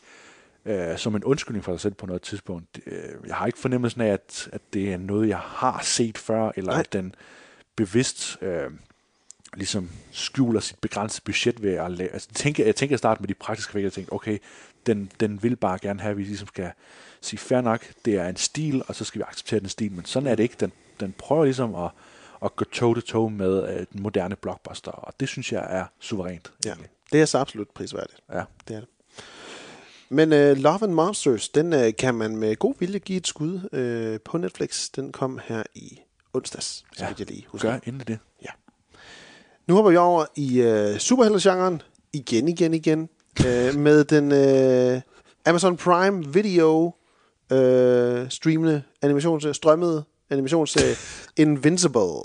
øh, som en undskyldning for sig selv på noget tidspunkt. Øh, jeg har ikke fornemmelsen af, at, at det er noget, jeg har set før, eller Nej. at den bevidst øh, ligesom skjuler sit begrænsede budget ved at lave... Altså, jeg, tænker, jeg tænker at starte med de praktiske effekter, jeg tænkte, okay, den, den vil bare gerne have, at vi ligesom skal sige, fair nok, det er en stil, og så skal vi acceptere den stil, men sådan er det ikke. Den, den prøver ligesom at, at gå toe-to-toe med øh, den moderne blockbuster, og det synes jeg er suverænt. Ja, det er så absolut prisværdigt. Ja. Det er det. Men uh, Love and Monsters, den uh, kan man med god vilje give et skud uh, på Netflix. Den kom her i onsdags, så Ja, jeg lige husker. gør endelig det. Ja. Nu hopper vi over i uh, superheltegenren igen, igen, igen. uh, med den uh, Amazon Prime Video uh, streamende animations strømmede animationsserie Invincible.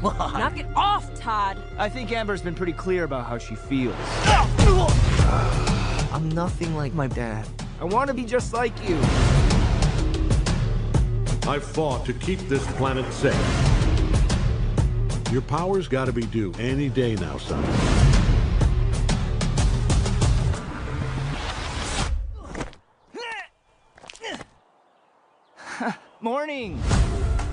Come on. Knock it off, Todd. I think Amber's been pretty clear about how she feels. I'm nothing like my dad. I want to be just like you. I've fought to keep this planet safe. Your power's gotta be due any day now, son. Morning.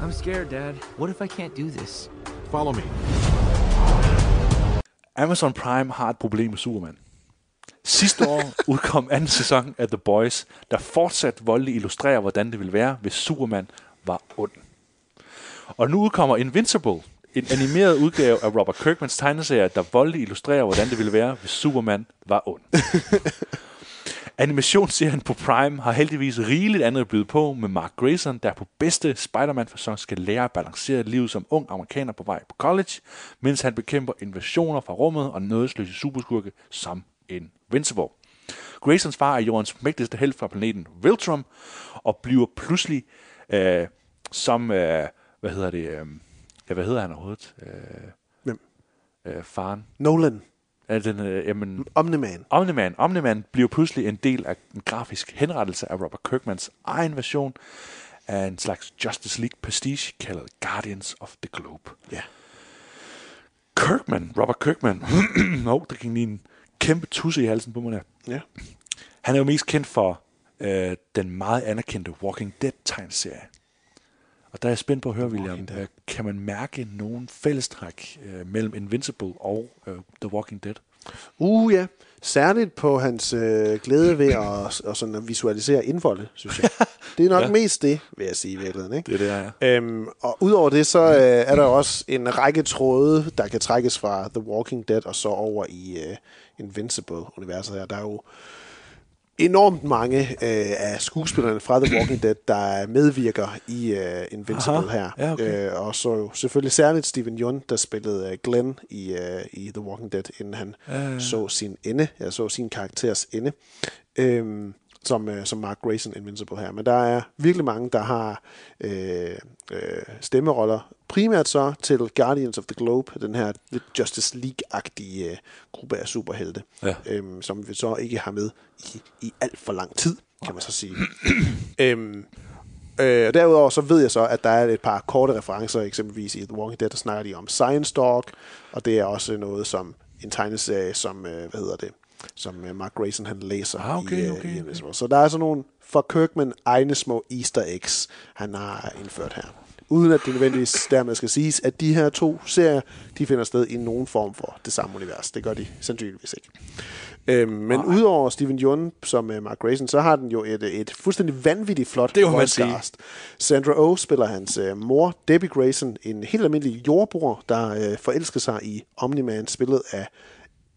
I'm scared, Dad. What if I can't do this? Follow me. Amazon Prime har et problem med Superman. Sidste år udkom anden sæson af The Boys, der fortsat voldeligt illustrerer, hvordan det ville være, hvis Superman var ond. Og nu udkommer Invincible, en animeret udgave af Robert Kirkmans tegneserie, der voldeligt illustrerer, hvordan det ville være, hvis Superman var ond. Animationsserien på Prime har heldigvis rigeligt andet at byde på med Mark Grayson, der på bedste Spider-Man-fasong skal lære at balancere livet som ung amerikaner på vej på college, mens han bekæmper invasioner fra rummet og nådesløse superskurke som Invincible. Graysons far er jordens mægtigste held fra planeten Viltrum, og bliver pludselig øh, som, øh, hvad hedder det, øh, ja, hvad hedder han overhovedet? Øh, Hvem? Øh, faren. Nolan. Ja, den, øh, jamen, Omni-Man. Omni-Man. Omni-Man bliver pludselig en del af en grafisk henrettelse af Robert Kirkmans egen version af en slags Justice League pastiche kaldet Guardians of the Globe. Ja. Kirkman, Robert Kirkman, oh, der gik lige en kæmpe tusse i halsen på mig der. Ja. Han er jo mest kendt for øh, den meget anerkendte Walking Dead-tegnserie. Og der er jeg spændt på at høre, William, øh, kan man mærke nogen fællestræk øh, mellem Invincible og øh, The Walking Dead? Uh, ja. Særligt på hans øh, glæde ved at, og sådan at visualisere indholdet, synes jeg. Det er nok ja. Ja. mest det, vil jeg sige i virkeligheden. Ikke? Det er det, ja. Øhm, og udover det, så øh, er der også en række tråde, der kan trækkes fra The Walking Dead og så over i øh, Invincible-universet her. Der er jo enormt mange øh, af skuespillerne fra The Walking Dead, der medvirker i øh, Invincible Aha. her. Ja, okay. øh, og så jo selvfølgelig særligt Steven Yeun, der spillede øh, Glenn i, øh, i The Walking Dead, inden han Ja, ja, ja. så sin ende, jeg så sin karakters ende. Øhm, som, øh, som Mark Grayson Invincible her. Men der er virkelig mange, der har øh, øh, stemmeroller. Primært så til Guardians of the Globe, den her lidt Justice League-agtige øh, gruppe af superhelte, Ja. øhm, som vi så ikke har med i, i alt for lang tid, kan man så sige. øhm, øh, og derudover så ved jeg så, at der er et par korte referencer, eksempelvis i The Walking Dead, der snakker de om Science Dog, og det er også noget som en tegneserie, som, øh, hvad hedder det, som øh, Mark Grayson han læser Ah, okay, i, øh, okay, i Invincible. Så der er sådan nogle for Kirkman egne små easter eggs, han har indført her. Uden at det nødvendigvis dermed skal siges, at de her to serier, de finder sted i nogen form for det samme univers. Det gør de sandsynligvis ikke. Øhm, men udover Steven Yeun som uh, Mark Grayson, så har den jo et, et fuldstændig vanvittigt flot Det må man voice sige. cast. Sandra Oh spiller hans uh, mor, Debbie Grayson, en helt almindelig jordbror, der uh, forelsker sig i Omni-Man, spillet af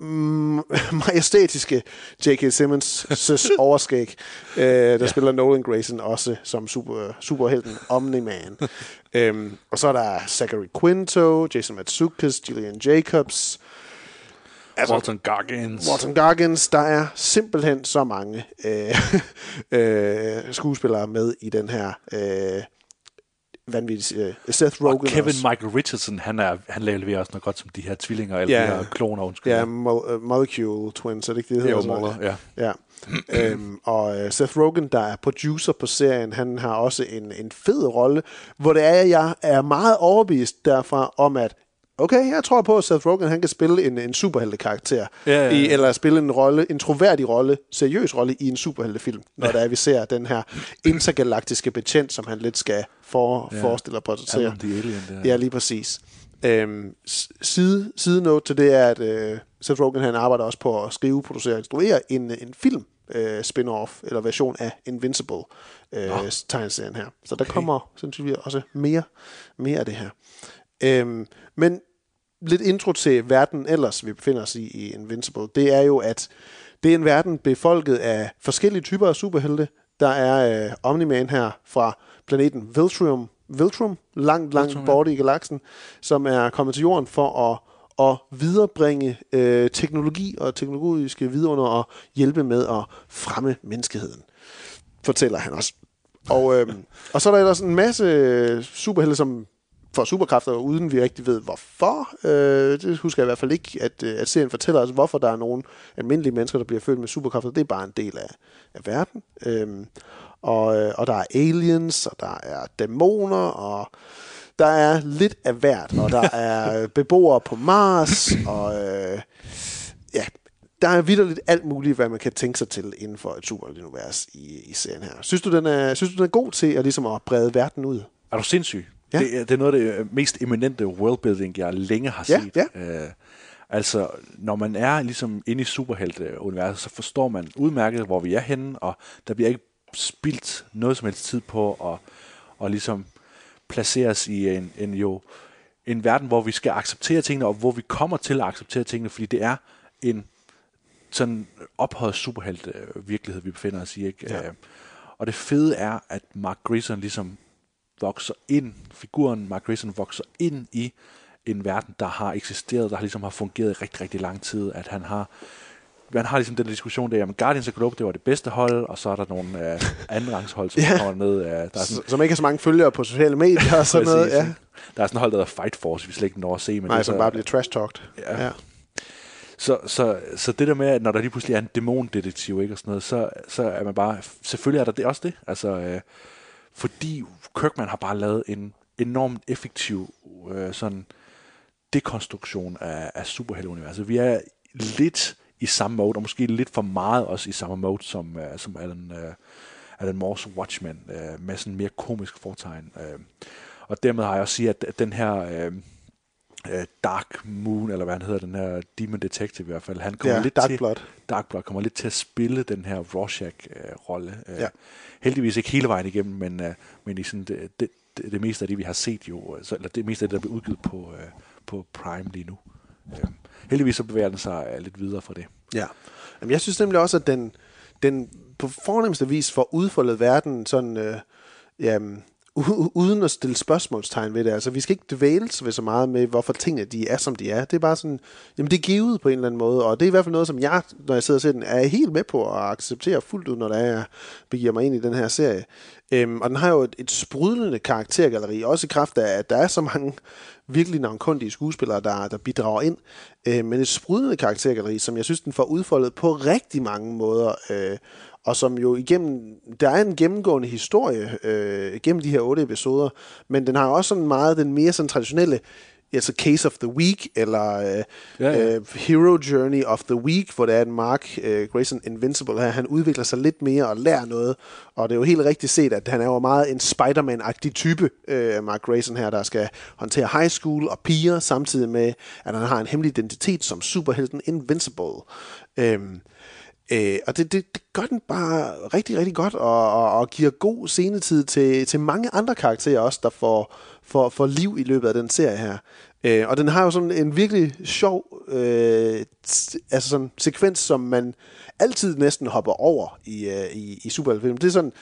mm, majestætiske J.K. Simmons' overskæg, øh, der ja. spiller Nolan Grayson også som super, superhelten Omni-Man. øhm, og så er der Zachary Quinto, Jason Matsoukas, Gillian Jacobs, Altså, Walton Goggins. Walton Goggins. Der er simpelthen så mange øh, øh, skuespillere med i den her øh, vanvittige øh, Seth Rogen Og Kevin også. Michael Richardson, han, er, han leverer også noget godt som de her tvillinger, eller Ja. de her kloner, undskyld. Ja, mo- uh, Molecule Twins, er det ikke det, det Jo, hedder? Moller, ja. ja. øhm, og uh, Seth Rogen, der er producer på serien, han har også en, en fed rolle, hvor det er, at jeg er meget overbevist derfra om, at okay, jeg tror på, at Seth Rogen han kan spille en, en superheltekarakter, Ja, ja, ja. I, eller spille en rolle, en troværdig rolle, seriøs rolle i en superheltefilm, når ja. der er, vi ser den her intergalaktiske betjent, som han lidt skal for, Ja. ja. forestille og the Alien, der. Ja, lige præcis. Øhm, side, side note til det er, at øh, Seth Rogen han arbejder også på at skrive, producere og instruere en, en film øh, spin-off eller version af Invincible øh, Nå. tegneserien her. Så der kommer sandsynligvis også mere, mere af det her. Øhm, men lidt intro til verden ellers, vi befinder os i i Invincible, det er jo, at det er en verden befolket af forskellige typer af superhelte. Der er øh, Omni-Man her fra planeten Viltrum, Viltrum langt, langt Viltrum, ja. borte i galaksen, som er kommet til jorden for at, at viderebringe øh, teknologi og teknologiske vidunder og hjælpe med at fremme menneskeheden, fortæller han også. Og, øh, og så er der ellers en masse superhelte, som får superkræfter, uden vi rigtig ved hvorfor. Øh, det husker jeg i hvert fald ikke, at, øh, at serien fortæller os, hvorfor der er nogle almindelige mennesker, der bliver født med superkræfter. Det er bare en del af, af verden. Øh, og, og der er aliens, og der er dæmoner, og der er lidt af hvert. Og der er beboere på Mars, og øh, ja, der er vidderligt alt muligt, hvad man kan tænke sig til inden for et superunivers i, i serien her. Synes du, den er, synes du, den er god til at, ligesom at brede verden ud? Er du sindssyg? Ja. Det, er- det er noget af det mest eminente worldbuilding, jeg længe har Ja, set. ja. Øh, altså, når man er ligesom inde i superhelte-universet, så forstår man udmærket, hvor vi er henne, og der bliver ikke spildt noget som helst tid på at, at ligesom placere os i en, en jo en verden, hvor vi skal acceptere tingene, og hvor vi kommer til at acceptere tingene, fordi det er en sådan ophøjet superhelt øh, virkelighed, vi befinder os i. Ikke? Ja. Øh, og det fede er, at Mark Grayson ligesom vokser ind, figuren Mark Grayson vokser ind i en verden, der har eksisteret, der har ligesom har fungeret i rigtig, rigtig lang tid, at han har man har ligesom den diskussion der, at Guardians of Globe, det var det bedste hold, og så er der nogle øh, andenrangshold, som Ja. kommer ned. Øh, der er S- Som ikke har så mange følgere på sociale medier og sådan noget. Ja. Der er sådan et hold, der hedder Fight Force, vi slet ikke når at se. Men Nej, det som så- bare bliver trash-talked. Ja. Ja. Så, så, så det der med, at når der lige pludselig er en dæmondetektiv, ikke, og sådan noget, så, så er man bare, selvfølgelig er der det også det, altså, øh, fordi Kirkman har bare lavet en enormt effektiv øh, sådan dekonstruktion af, af superhelteuniverset. Vi er lidt i samme mode, og måske lidt for meget også i samme mode, som, øh, som Alan, øh, Alan Moores Watchmen, øh, med sådan mere komisk fortegn. Øh. Og dermed har jeg også sige, at den her... Øh, øh, Dark Moon, eller hvad han hedder, den her Demon Detective i hvert fald, han kommer Ja, lidt Dark til, Blood. Dark Blood kommer lidt til at spille den her Rorschach-rolle. Øh, Ja. Heldigvis ikke hele vejen igennem, men, øh, men i sådan det, det, det, det meste af det, vi har set jo, øh, så, eller det meste af det, der bliver udgivet på, øh, på Prime lige nu. Øh, heldigvis så bevæger den sig øh, lidt videre fra det. Ja. Jamen, jeg synes nemlig også, at den, den på fornemmeste vis får udfoldet verden sådan, øh, jamen, uden at stille spørgsmålstegn ved det. Altså, vi skal ikke dvæles ved så meget med, hvorfor tingene de er, som de er. Det er bare sådan, jamen det er givet på en eller anden måde, og det er i hvert fald noget, som jeg, når jeg sidder og ser den, er helt med på at acceptere fuldt ud, når der er, jeg begiver mig ind i den her serie. Øhm, og den har jo et, et sprudlende karaktergalleri, også i kraft af, at der er så mange virkelig navnkundige skuespillere, der, der bidrager ind, øh, men et sprudlende karaktergalleri, som jeg synes, den får udfoldet på rigtig mange måder, øh, og som jo igennem, der er en gennemgående historie øh, gennem de her otte episoder, men den har også sådan meget den mere sådan traditionelle altså Case of the Week, eller øh, Ja, ja. Øh, Hero Journey of the Week, hvor det er en Mark øh, Grayson Invincible her, han udvikler sig lidt mere og lærer noget, og det er jo helt rigtigt set, at han er jo meget en Spider-Man-agtig type, øh, Mark Grayson her, der skal håndtere high school og piger, samtidig med, at han har en hemmelig identitet som superhelten Invincible. Øhm, Øh, og det, det, det gør den bare rigtig, rigtig godt, og, og, og giver god scenetid til, til mange andre karakterer også, der får, får, får liv i løbet af den serie her. Øh, og den har jo sådan en virkelig sjov øh, t- altså sådan sekvens, som man altid næsten hopper over i, øh, i, i superheltefilm. Det er sådan,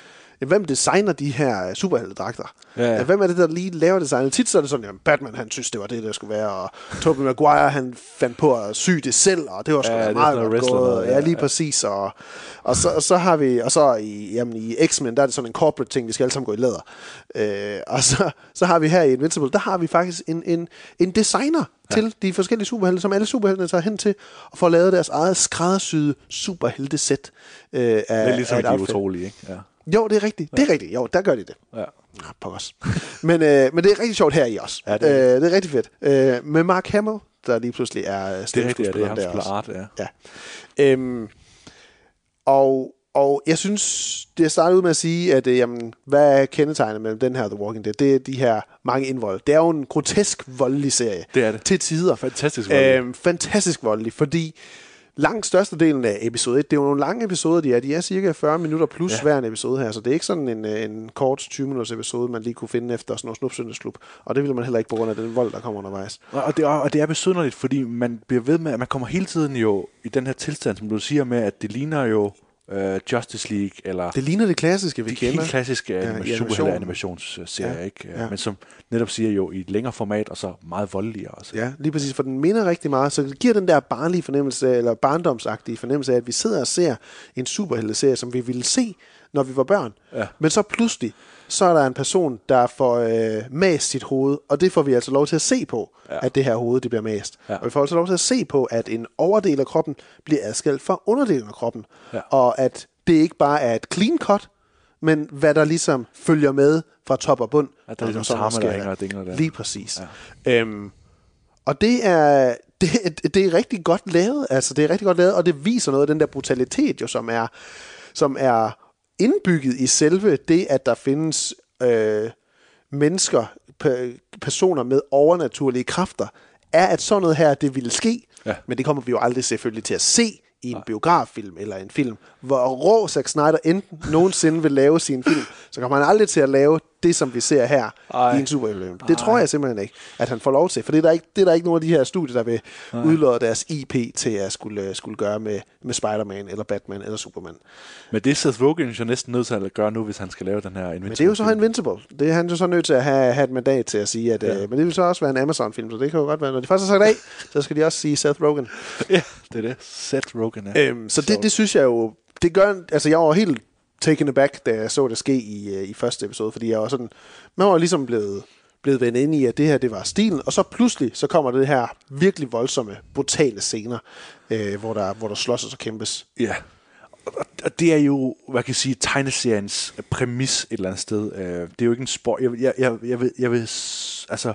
hvem designer de her superheltedragter? Ja, ja. Hvem er det, der lige laver designet? Tit så er det sådan, at Batman han synes, det var det, der skulle være, og Tobey Maguire han fandt på at sy det selv, og det var sgu Ja, meget godt gået. Ja, ja, lige ja. præcis. Og, og, så, og så har vi, og så i, jamen, i X-Men, der er det sådan en corporate ting, vi skal alle sammen gå i læder. Øh, og så, så har vi her i Invincible, der har vi faktisk en, en, en designer ja. til de forskellige superhelte, som alle superheltene tager hen til, og får lavet deres eget skræddersyede superheltesæt. Øh, af, Det er ligesom af de outfit. utrolige, ikke? Ja. Jo, det er rigtigt. Det er rigtigt. Jo, der gør de det. Ja. Ja, på os. men, øh, men det er rigtig sjovt her i også. Ja, Ja, det er øh, det er rigtig fedt. Øh, med Mark Hamill, der lige pludselig er er ja, er stemmeskuespilleren ham, der også. art, ja. Ja. Øhm, og, og jeg synes, det startede ud med at sige, at øh, jamen, hvad er kendetegnet mellem den her The Walking Dead? Det er de her mange indvold. Det er jo en grotesk voldelig serie. Det er det. Til tider. Fantastisk voldelig. Øhm, fantastisk voldelig, fordi langt størstedelen af episode 1, det er jo nogle lange episoder, de er. De er cirka 40 minutter plus Ja. hver en episode her, så det er ikke sådan en, øh, en kort 20 minutters episode, man lige kunne finde efter sådan noget snupsøndagsklub. Og det ville man heller ikke på grund af den vold, der kommer undervejs. Og det, er, og det er besynderligt, fordi man bliver ved med, at man kommer hele tiden jo i den her tilstand, som du siger med, at det ligner jo uh, Justice League, eller Det ligner det klassiske, vi de kender. helt klassiske Ja, animation. superhelte animationsserier, Ja, ikke? ja. Men som netop siger jo i et længere format, og så meget voldeligere også. Ja, lige præcis, for den minder rigtig meget, så det giver den der barnlige fornemmelse, eller barndomsagtige fornemmelse af, at vi sidder og ser en superhelteserie, som vi ville se, når vi var børn. Ja. Men så pludselig, så er der en person, der får øh, mast sit hoved, og det får vi altså lov til at se på, ja. at det her hoved, det bliver mast. Ja. Og vi får altså lov til at se på, at en overdel af kroppen bliver adskilt fra underdelen af kroppen. Ja. Og at det ikke bare er et clean cut, men hvad der ligesom følger med fra top og bund. At der er ligesom så tarme, der hænger og dingler der. Lige præcis. Ja. Øhm, og det er, det, det er rigtig godt lavet, altså det er rigtig godt lavet, og det viser noget af den der brutalitet, jo, som er, som er indbygget i selve det, at der findes øh, mennesker, pe- personer med overnaturlige kræfter, er, at sådan noget her, det ville ske, Ja. men det kommer vi jo aldrig selvfølgelig til at se i en biograffilm eller en film, hvor rå Zack Snyder enten nogensinde vil lave sin film, så kommer han aldrig til at lave det, som vi ser her Ej. i en superheltefilm. Det tror jeg simpelthen ikke, at han får lov til, for det er der ikke, det er der ikke nogen af de her studier, der vil Nej. udlåde deres IP til at skulle, skulle gøre med, med Spider-Man eller Batman eller Superman. Men det er Seth Rogen jo næsten nødt til at gøre nu, hvis han skal lave den her Invincible Men det er jo så. Invincible. Det er han jo så nødt til at have, have et mandat til at sige, at, ja. øh, men det vil så også være en Amazon-film, så det kan jo godt være, når de først har sagt af, så skal de også sige Seth Rogen. Ja, det er det. Seth Rogen, ja. Øhm, så det, det synes jeg jo, det gør, altså jeg var helt taken aback, da jeg så det ske i, øh, i første episode, fordi jeg var sådan, man var ligesom blevet, blevet vendt ind i, at det her, det var stilen, og så pludselig, så kommer det her virkelig voldsomme, brutale scener, øh, hvor, der, hvor der slås og så kæmpes. Ja. Og- Og det er jo, hvad kan jeg sige, tegneseriens præmis et eller andet sted. Øh, det er jo ikke en spoiler. Jeg, jeg, jeg, jeg, vil, jeg vil altså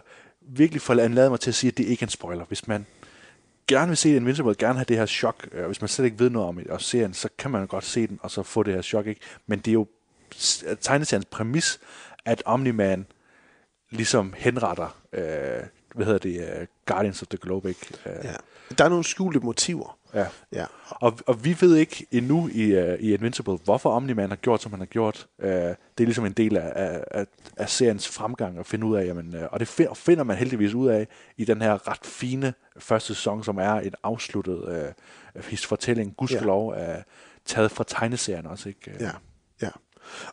virkelig forlade mig til at sige, at det ikke er en spoiler. Hvis man gerne vil se Invincible, gerne have det her chok, øh, hvis man slet ikke ved noget om det, og serien, så kan man godt se den, og så få det her chok, ikke? Men det er jo tegneseriens præmis, at Omni-Man ligesom henretter, øh, hvad hedder det, uh, Guardians of the Globe, ikke? Uh, Ja. Der er nogle skjulte motiver. Ja. Ja. Og, og vi ved ikke endnu i, uh, i Invincible, hvorfor Omni-Man har gjort, som han har gjort. Uh, det er ligesom en del af, af, af, seriens fremgang at finde ud af. Jamen, uh, og det finder, finder man heldigvis ud af i den her ret fine første sæson, som er en afsluttet uh, his fortælling, gudskelov, ja. uh, taget fra tegneserien også. Ikke? Ja, ja.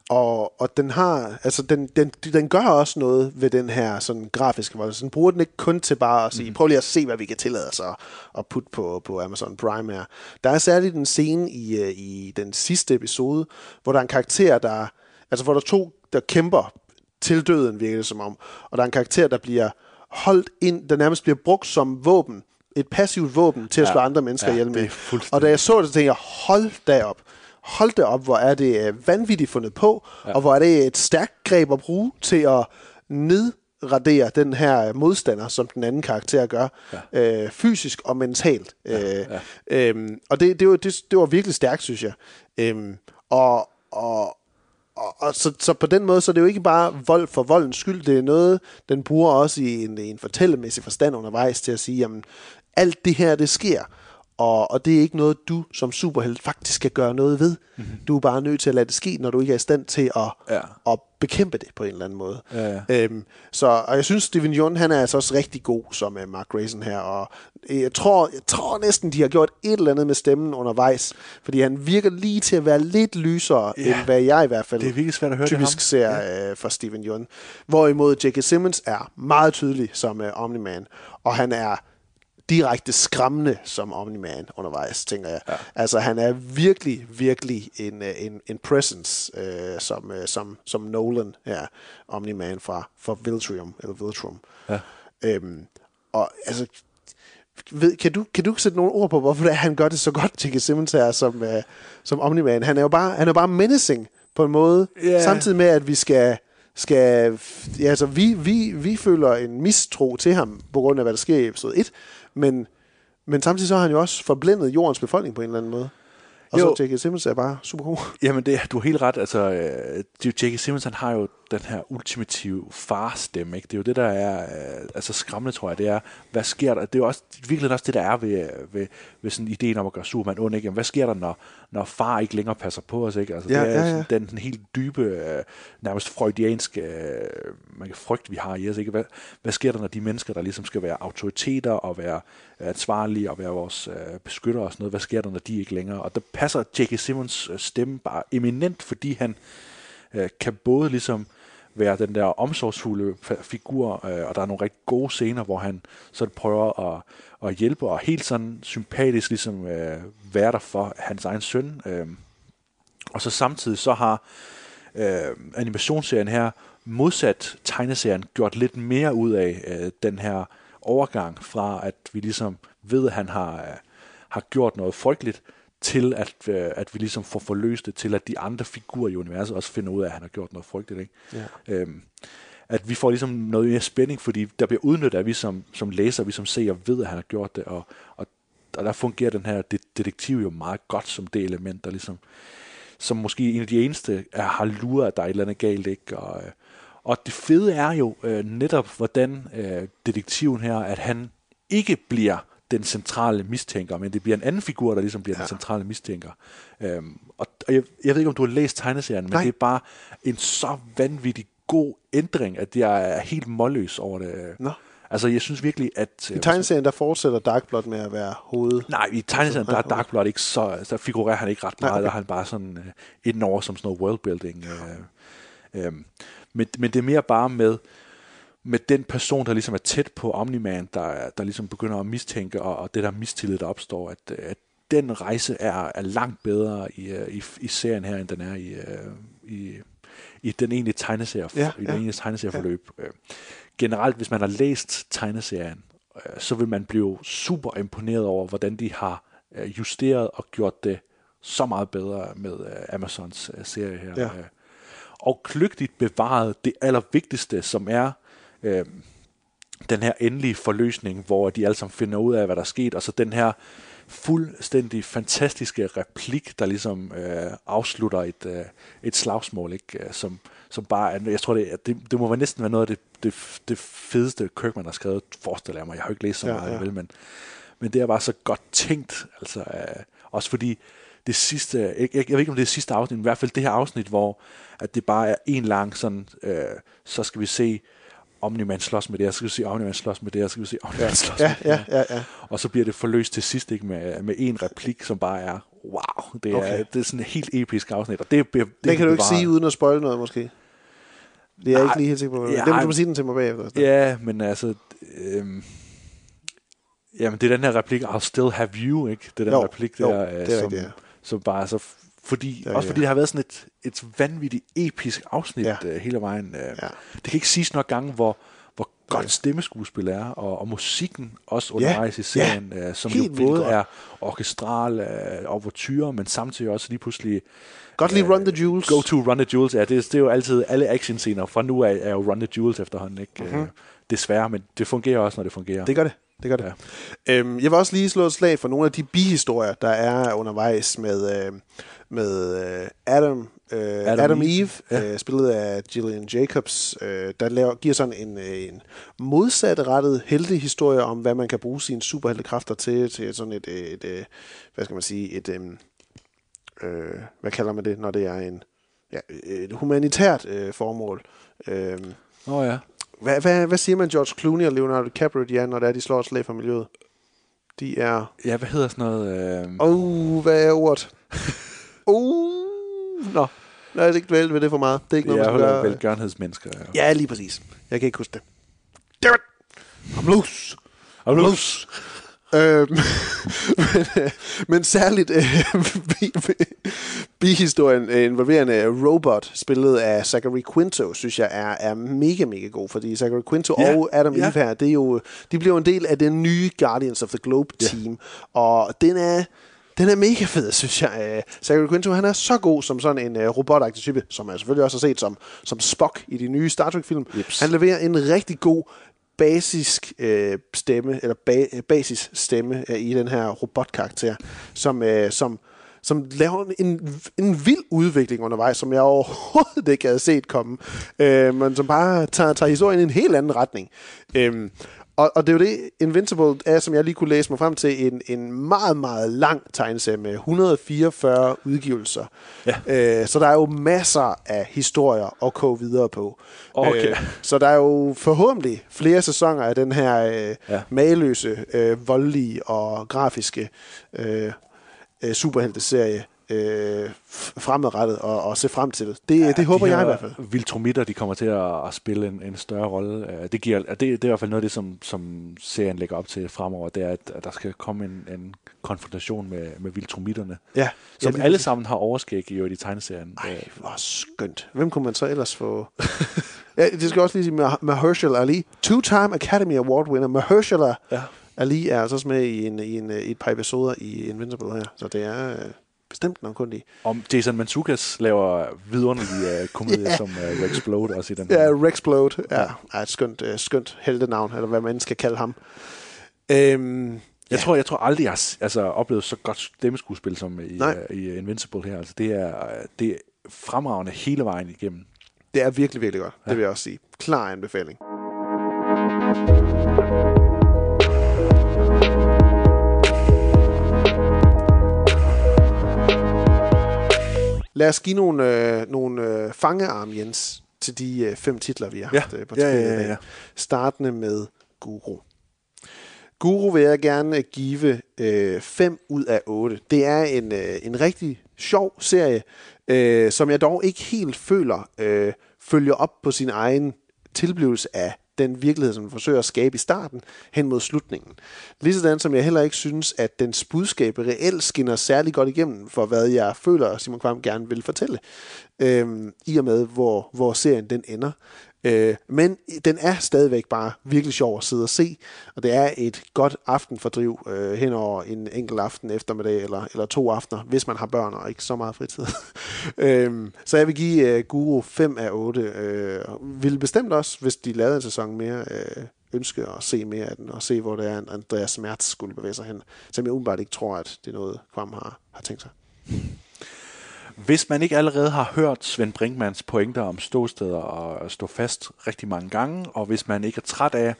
Og, og den har, altså den, den, den gør også noget ved den her sådan grafiske vold. Den bruger den ikke kun til bare at sige, mm. prøv lige at se, hvad vi kan tillade os at, at putte på, på Amazon Prime her. Der er særligt en scene i, øh, i den sidste episode, hvor der er en karakter, der, altså hvor der er to, der kæmper til døden, virker det som om. Og der er en karakter, der bliver holdt ind, der nærmest bliver brugt som våben, et passivt våben til at Ja. slå andre mennesker Ja, ihjel med. Og da jeg så det, så tænkte jeg, hold da op. Hold da op, hvor er det øh, vanvittigt fundet på, ja. og hvor er det et stærkt greb at bruge til at nedradere den her modstander, som den anden karakter gør, ja. øh, fysisk og mentalt. Ja, øh, ja. Øhm, og det, det, var, det, det var virkelig stærkt, synes jeg. Øhm, og, og, og, og så, så på den måde, så er det jo ikke bare vold for voldens skyld, det er noget, den bruger også i en, en fortællemæssig forstand undervejs til at sige, jamen, alt det her, det sker, Og, og det er ikke noget, du som superhelt faktisk skal gøre noget ved. Mhm. Mm-hmm. Du er bare nødt til at lade det ske, når du ikke er i stand til at, Ja. at bekæmpe det på en eller anden måde. Ja, ja. Øhm, så, og jeg synes, Steven Yeun, han er altså også rigtig god som uh, Mark Grayson her, og øh, jeg tror, jeg tror næsten, de har gjort et eller andet med stemmen undervejs, fordi han virker lige til at være lidt lysere, Ja. end hvad jeg i hvert fald Det er virkelig svært at høre det typisk ham. ser øh, for Steven Yeun. Hvorimod J.K. Simmons er meget tydelig som øh, Omni-Man, og han er direkte skræmmende som Omni-Man undervejs, tænker jeg. Ja. Altså, han er virkelig, virkelig en, øh, en, en presence øh, som, øh, som, som Nolan her, Omni-Man fra, fra Viltrum, eller Viltrum. Ja. Øhm, og altså, ved, kan, du, kan du sætte nogle ord på, hvorfor det er, han gør det så godt, J.K. Simmons her, som, øh, som Omni-Man? Han er jo bare, han er bare menacing på en måde, Ja. samtidig med, at vi skal skal, ja, altså vi, vi, vi føler en mistro til ham, på grund af, hvad der sker i episode 1, men, men samtidig så har han jo også forblændet jordens befolkning på en eller anden måde. Og Jo. så J.K. Simmons er bare super god. Jamen, det, du har helt ret. Altså, øh, J.K. Simmons, han har jo den her ultimative farstemme, ikke? Det er jo det, der er øh, altså skræmmende, tror jeg. Det er, hvad sker der? Det er jo også, virkelig også det, der er ved, ved, ved sådan ideen om at gøre Superman ond, ikke? Jamen, hvad sker der, når, når far ikke længere passer på os, ikke? Altså, Ja, det er ja, ja. sådan, den, den helt dybe, øh, nærmest freudianske øh, man kan frygt, vi har i os, ikke? Hvad, hvad sker der, når de mennesker, der ligesom skal være autoriteter og være ansvarlige og være vores øh, beskyttere og sådan noget, hvad sker der, når de ikke længere? Og der passer J.K. Simmons øh, stemme bare eminent, fordi han øh, kan både ligesom være den der omsorgsfulde figur, øh, og der er nogle rigtig gode scener, hvor han sådan prøver at, at hjælpe, og helt sådan sympatisk ligesom øh, være der for hans egen søn. Øh. Og så samtidig så har øh, animationsserien her modsat tegneserien gjort lidt mere ud af øh, den her overgang fra, at vi ligesom ved, at han har, øh, har gjort noget frygteligt, til at, øh, at vi ligesom får forløst det, til at de andre figurer i universet også finder ud af, at han har gjort noget frygteligt. Ikke? Ja. Øhm, at vi får ligesom noget mere spænding, fordi der bliver udnyttet, at vi som, som læser, vi som seer ved, at han har gjort det, og, og, og der fungerer den her det- detektiv jo meget godt som det element, der ligesom, som måske en af de eneste er, har luret, at der er et eller andet galt, ikke? Og, øh, og det fede er jo øh, netop, hvordan øh, detektiven her, at han ikke bliver den centrale mistænker, men det bliver en anden figur, der ligesom bliver ja. den centrale mistænker. Øhm, og og jeg, jeg ved ikke, om du har læst tegneserien, men Nej. det er bare en så vanvittig god ændring, at jeg er helt målløs over det. Nå. Altså, jeg synes virkelig, at... I tegneserien, der fortsætter Darkblood med at være hoved. Nej, i tegneserien, der er Darkblood ikke så... Der figurerer han ikke ret Nej, meget. okay. Der er han bare sådan øh, inden over som sådan noget worldbuilding. Øh, øh, men, men det er mere bare med med den person, der ligesom er tæt på Omni-Man, der, er- der ligesom begynder at mistænke, og, og det der mistillid, der opstår, at, at den rejse er, er langt bedre i, øh, i, i serien her, end den er i, øh, i, i den egentlige tegneserie, Ja, i den ja. egentlige tegneserieforløb. Ja. Generelt, hvis man har læst tegneserien, øh, så vil man blive super imponeret over, hvordan de har øh, justeret og gjort det så meget bedre med øh, Amazons øh, serie her. Ja. Øh, og kløgtigt bevaret det allervigtigste, som er øh, den her endelige forløsning, hvor de alle sammen finder ud af, hvad der er sket, og så den her fuldstændig fantastiske replik, der ligesom øh, afslutter et, øh, et slagsmål, ikke? Øh, Som, som bare, er- jeg tror, det, det, det må være næsten være noget af det, det, det fedeste Kirkman har skrevet, forestiller jeg mig. Jeg har jo ikke læst så meget, ja. ja. Vel, men, men det er bare så godt tænkt, altså øh, også fordi det sidste, jeg, jeg, jeg ved ikke om det er sidste afsnit, men i hvert fald det her afsnit, hvor at det bare er en lang sådan, øh, så skal vi se Omni-Man slås med det her, så skal vi se Omni-Man slås med det her, så skal vi se Omni-Man Ja, slås ja, med det ja, ja, ja. Og så bliver det forløst til sidst ikke med, med en replik, som bare er, wow, det er, Okay. det er sådan et helt episk afsnit, og det, det Den kan du ikke bevaret. sige uden at spoil noget, måske. Det er jeg ikke lige helt sikker på. ja, Ja, det må du sige den til mig bagefter. Ja, men altså... Øhm, jamen, det er den her replik, I'll still have you, ikke? Det er den Jo, replik jo, der, øh, det er som, rigtigt, ja. som bare er så... Fordi, er også fordi ja. det har været sådan et, et vanvittigt episk afsnit Ja. ja. øh, hele vejen. Øh, Ja. Det kan ikke siges nok gange, hvor, hvor godt stemmeskuespil er, og, og musikken også undervejs i serien, øh, som Helt jo både er orkestral øh, overture, men samtidig også lige pludselig Godt lige Run the Jewels. Go to Run the Jewels, ja, det, er- det er jo altid, alle actionscener fra nu af er jo Run the Jewels efterhånden, ikke? Mhm. Mm-hmm. Desværre, men det fungerer også, når det fungerer. Det gør det. Det gør det. Ja. Øhm, jeg vil også lige slå et slag for nogle af de bihistorier, der er undervejs med, øh, med øh, Adam øh, Adam, Adam Eve, Eve, ja. øh, spillet af Gillian Jacobs, øh, der laver, giver sådan en, øh, en modsatrettet heltehistorie om, hvad man kan bruge sine superheltekræfter til, til sådan et, et, et hvad skal man sige, et, øh, øh, hvad kalder man det, når det er en, ja, et humanitært øh, formål. Øh, oh, ja. hvad, hvad, hvad siger man George Clooney og Leonardo DiCaprio, de er, når det er, de slår et slag for miljøet? De er... Ja, hvad hedder sådan noget? Øh... Åh, oh, hvad er ordet? uh, nå. Lad os ikke dvæle ved det for meget. Det er ikke noget, Ja, man skal gøre. velgørenhedsmennesker. Ja. Ja, lige præcis. Jeg kan ikke huske det. Damn it! I'm loose. I'm loose. Øhm, men, øh, men særligt øh, bi- bi- bihistorien øh, involverende Robot, spillet af Zachary Quinto, synes jeg er, er mega, mega god, fordi Zachary Quinto Ja, og Adam ja. Eve her, det er jo, de bliver jo en del af den nye Guardians of the Globe team, og den er, den er mega fed, synes jeg. Øh, Zachary Quinto, han er så god som sådan en uh, robotagtig type, som jeg selvfølgelig også har set som, som Spock i de nye Star Trek-film. Jeps. Han leverer en rigtig god basisk øh, stemme, eller ba- basis stemme øh, i den her robotkarakter, som, øh, som, som laver en, en vild udvikling undervejs, som jeg overhovedet ikke havde set komme, øh, men som bare tager, tager historien i en helt anden retning. Øh, og, og det er jo det, Invincible er, som jeg lige kunne læse mig frem til, en, en meget, meget lang tegneserie med 144 udgivelser. Ja. Øh, så der er jo masser af historier at koge videre på. Okay. Øh, så der er jo forhåbentlig flere sæsoner af den her øh, ja. mageløse, øh, voldelige og grafiske øh, øh, superhelteserie øh, fremadrettet og, og se frem til. Det, ja, det håber de jeg i hvert fald. Viltromitter, de kommer til at, at spille en, en større rolle. Øh, Det, giver, det, det er i hvert fald noget af det, som, som serien lægger op til fremover, det er, at, at der skal komme en, en konfrontation med, med Viltromitterne, Ja, som ja, alle sammen har overskæg i, i tegneserien. Øh, Ej, hvor skønt. Hvem kunne man så ellers få? ja, det skal også lige sige, Mah- Mahershala Ali, two-time Academy Award winner. Mahershala Ja. Ali er altså også med i, en, i, en, i et par episoder i Invincible her, så det er øh, bestemt nok kun de. Om Jason Mantzoukas laver vidunderlige uh, komedier, Ja. yeah. som uh, Rexplode også i den Ja, her. Rexplode ja, er et skønt, øh, skønt heldenavn, eller hvad man skal kalde ham. Øhm, Jeg, tror, jeg tror aldrig, jeg har altså, oplevet så godt stemmeskuespil som i, Nej. uh, i Invincible her. Altså, det, er, øh, det er fremragende hele vejen igennem. det er virkelig, virkelig godt. Det vil jeg også sige. Klar anbefaling. Lad os give nogle, øh, nogle øh, fangearm, Jens, til de øh, fem titler, vi har Ja. haft øh, på Ja, ja, ja, ja. Startende med Guru. Guru vil jeg gerne give øh, 5 ud af 8. Det er en, øh, en rigtig sjov serie, øh, som jeg dog ikke helt føler øh, følger op på sin egen tilblivelse af den virkelighed, som den forsøger at skabe i starten, hen mod slutningen. Ligesådan som jeg heller ikke synes, at dens budskab reelt skinner særlig godt igennem for, hvad jeg føler, Simon Kvam gerne vil fortælle, øhm, i og med, hvor, hvor serien den ender. Øh, men den er stadigvæk bare virkelig sjov at sidde og se, og det er et godt aftenfordriv øh, hen over en enkelt aften eftermiddag, eller, eller to aftener, hvis man har børn og ikke så meget fritid. øh, så jeg vil give øh, Guru 5 af 8. Øh, vil bestemt også, hvis de lavede en sæson mere, øh, ønske at se mere af den, og se, hvor det er, Andreas Mertz skulle bevæge sig hen. Som jeg umiddelbart ikke tror, at det er noget, Kvam har, har tænkt sig. Hvis man ikke allerede har hørt Svend Brinkmans pointer om ståsteder og stå fast rigtig mange gange, og hvis man ikke er træt af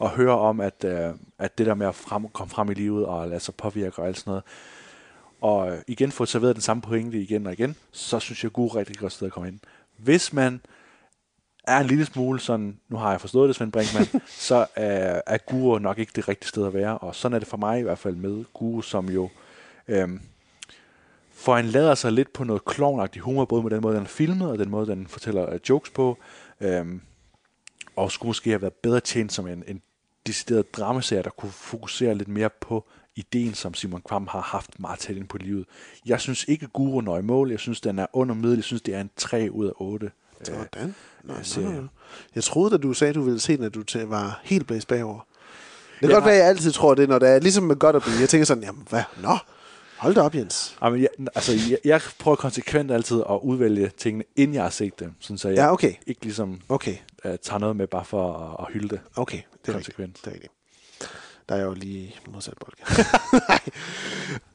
at høre om, at, øh, at det der med at frem, komme frem i livet og lade sig påvirke og alt sådan noget, og øh, igen få serveret den samme pointe igen og igen, så synes jeg, Guru er rigtig godt sted at komme ind. Hvis man er en lille smule sådan, nu har jeg forstået det, Svend Brinkmann, så er, er Guru nok ikke det rigtige sted at være, og sådan er det for mig i hvert fald med Guru, som jo øhm, for han lader sig lidt på noget klovnagtig humor, både med den måde, den er filmet, og den måde, den fortæller uh, jokes på. Øhm, og skulle måske have været bedre tjent som en, en decideret dramaserie, der kunne fokusere lidt mere på ideen, som Simon Kvam har haft meget tæt ind på livet. Jeg synes ikke, Guru når i mål. Jeg synes, den er under middel. Jeg synes, det er en 3 ud af 8. Sådan. Nå, øh, nå, serie. nå. Jeg troede, at du sagde, at du ville se den, at du var helt blæst bagover. Det kan Ja. godt være, at jeg altid tror det, når det er ligesom med godt at blive. Jeg tænker sådan, jamen hvad? Nå, hold da op, Jens. Jamen, jeg, altså, jeg, jeg prøver konsekvent altid at udvælge tingene, inden jeg har set dem. Sådan, så jeg Ja, okay. ikke ligesom Okay. uh, tager noget med bare for at, at hylde det. Okay, det er konsekvent. rigtigt. Det er rigtigt. Der er jeg jo lige modsat bold.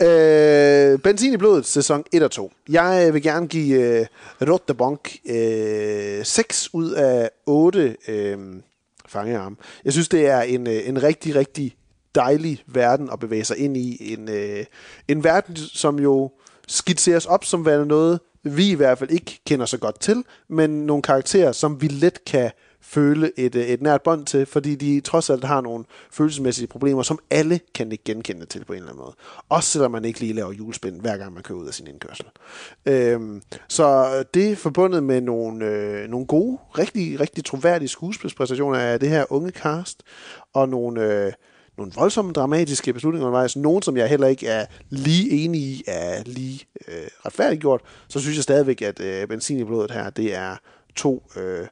øh, Benzin i blodet, sæson 1 og 2. Jeg vil gerne give øh, Rotte Bonk øh, 6 ud af 8 øh, fangearme. Jeg synes, det er en, øh, en rigtig, rigtig dejlig verden at bevæge sig ind i. En, øh, en verden, som jo skitseres op som værende noget, vi i hvert fald ikke kender så godt til, men nogle karakterer, som vi let kan føle et, øh, et nært bånd til, fordi de trods alt har nogle følelsesmæssige problemer, som alle kan ikke genkende til på en eller anden måde. Også selvom man ikke lige laver julespind, hver gang man kører ud af sin indkørsel. Øhm, så det er forbundet med nogle, øh, nogle gode, rigtig, rigtig troværdige skuespilspræstationer af det her unge cast, og nogle... Øh, nogle voldsomme dramatiske beslutninger undervejs, nogen som jeg heller ikke er lige enig i, er lige øh, retfærdiggjort, så synes jeg stadigvæk, at øh, benzin i blodet her, det er to øh,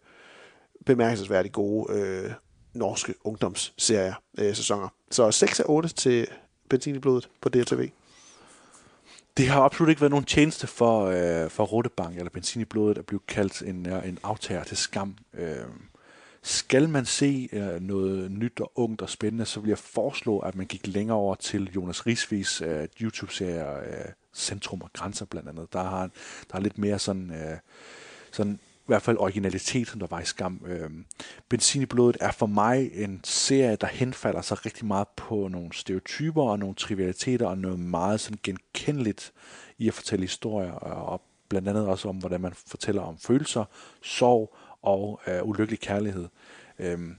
bemærkelsesværdigt gode øh, norske ungdomsserier øh, sæsoner. Så 6 af 8 til benzin i blodet på DTV. Det har absolut ikke været nogen tjeneste for, øh, for Rottebank eller benzin i blodet at blive kaldt en, en aftager til skam. Øh, skal man se øh, noget nyt og ungt og spændende, så vil jeg foreslå, at man gik længere over til Jonas Risvis øh, YouTube-serie øh, Centrum og Grænser blandt andet. Der har, der er lidt mere sådan, øh, sådan i hvert fald originalitet, som der var i Skam. Øh, Benzin i blodet er for mig en serie, der henfalder sig rigtig meget på nogle stereotyper og nogle trivialiteter og noget meget sådan genkendeligt i at fortælle historier og blandt andet også om, hvordan man fortæller om følelser, sorg og øh, ulykkelig kærlighed. Øhm,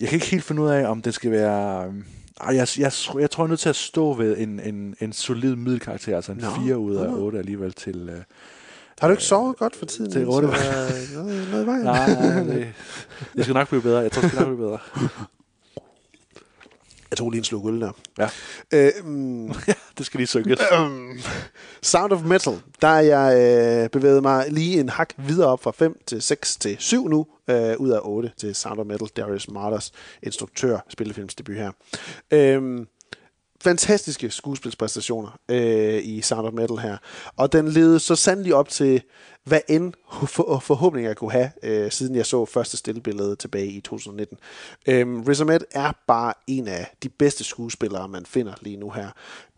jeg kan ikke helt finde ud af, om det skal være... Øh, jeg, jeg, jeg, jeg tror, jeg er nødt til at stå ved en, en, en solid middelkarakter, altså en Nå, 4 ud af nå. 8 alligevel til... Øh, Har du ikke sovet godt for tiden? til Så, otte. øh, noget, noget i vejen? nej, nej, det, det skal nok blive bedre. Jeg tror, det skal nok blive bedre. Jeg tog lige en slug øl der. Ja. Øh, mm, ja, det skal lige synges. Um, Sound of Metal, der er jeg øh, bevæget mig lige en hak videre op fra 5 til 6 til 7 nu, øh, ud af 8 til Sound of Metal, Darius Marters instruktør, spillefilmsdebut her. Øhm, fantastiske skuespilspræstationer øh, i Sound of Metal her, og den levede så sandelig op til, hvad end for, forhåbninger jeg kunne have, øh, siden jeg så første stillbillede tilbage i 2019. Øhm, Riz Ahmed er bare en af de bedste skuespillere, man finder lige nu her.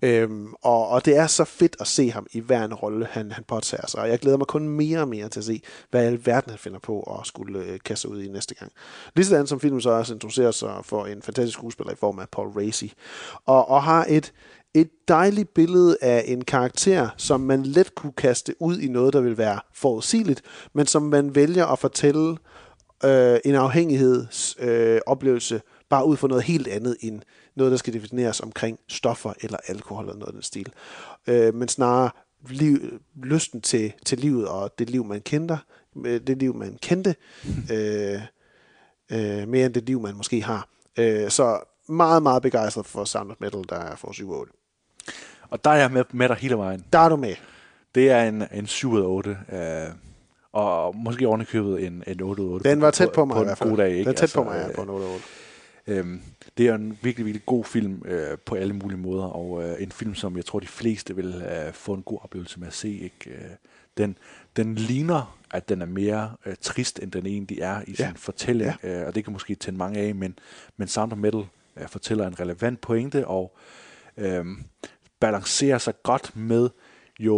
Øhm, og, og det er så fedt at se ham i hver en rolle, han, han påtager sig. Og jeg glæder mig kun mere og mere til at se, hvad al verden han finder på og skulle øh, kaste ud i næste gang. Ligesådan som filmen så også introducerer sig for en fantastisk skuespiller i form af Paul Racy. Og, og har et, et dejligt billede af en karakter, som man let kunne kaste ud i noget, der vil være forudsigeligt, men som man vælger at fortælle øh, en afhængighedsoplevelse øh, oplevelse bare ud fra noget helt andet end noget, der skal defineres omkring stoffer eller alkohol eller noget af den stil. Øh, men snarere liv, lysten til, til livet og det liv, man kender, øh, det liv, man kendte, øh, øh, mere end det liv, man måske har. Øh, så meget, meget begejstret for Sound of Metal, der er for 7-8. Og der er jeg med, med dig hele vejen. Der er du med. Det er en, en 7 ud af 8. Øh, og måske ovenikøbet en, en 8 ud af 8. Den var tæt på mig på i hvert fald. god dag. Ikke? Den er tæt på mig, ja, på en 8 8. Øhm, det er en virkelig, virkelig god film øh, på alle mulige måder, og øh, en film, som jeg tror, de fleste vil øh, få en god oplevelse med at se. Ikke? Øh, den, den ligner, at den er mere øh, trist, end den egentlig er i sin Ja. fortælling, øh, og det kan måske tænde mange af, men, men Sound of Metal øh, fortæller en relevant pointe, og øh, balancerer sig godt med jo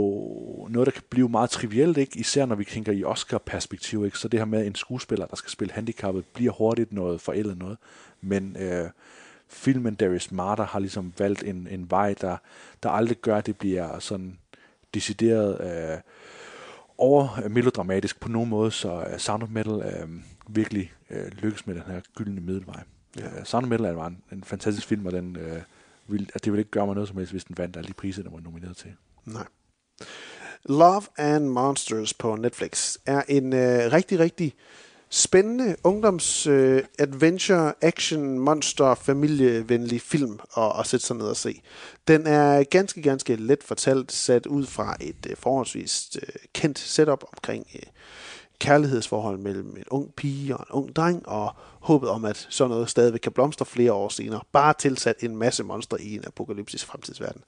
noget, der kan blive meget trivielt, ikke? især når vi tænker i Oscar-perspektiv. Ikke? Så det her med en skuespiller, der skal spille handicappet, bliver hurtigt noget forældet noget. Men øh, filmen Darius Marder har ligesom valgt en, en vej, der, der aldrig gør, at det bliver sådan decideret øh, over melodramatisk på nogen måde, så øh, Sound of Metal øh, virkelig øh, lykkes med den her gyldne middelvej. Ja. Uh, Sound of Metal er en, en fantastisk film, og den, øh, vil, altså, det ville ikke gøre mig noget som helst, hvis den vandt alle de priser, den var nomineret til. Nej. Love and Monsters på Netflix er en øh, rigtig, rigtig spændende ungdoms øh, adventure, action, monster, familievenlig film at, at sætte sig ned og se. Den er ganske, ganske let fortalt, sat ud fra et øh, forholdsvis øh, kendt setup omkring øh, kærlighedsforhold mellem en ung pige og en ung dreng, og håbet om, at sådan noget stadigvæk kan blomstre flere år senere. Bare tilsat en masse monstre i en apokalyptisk fremtidsverden.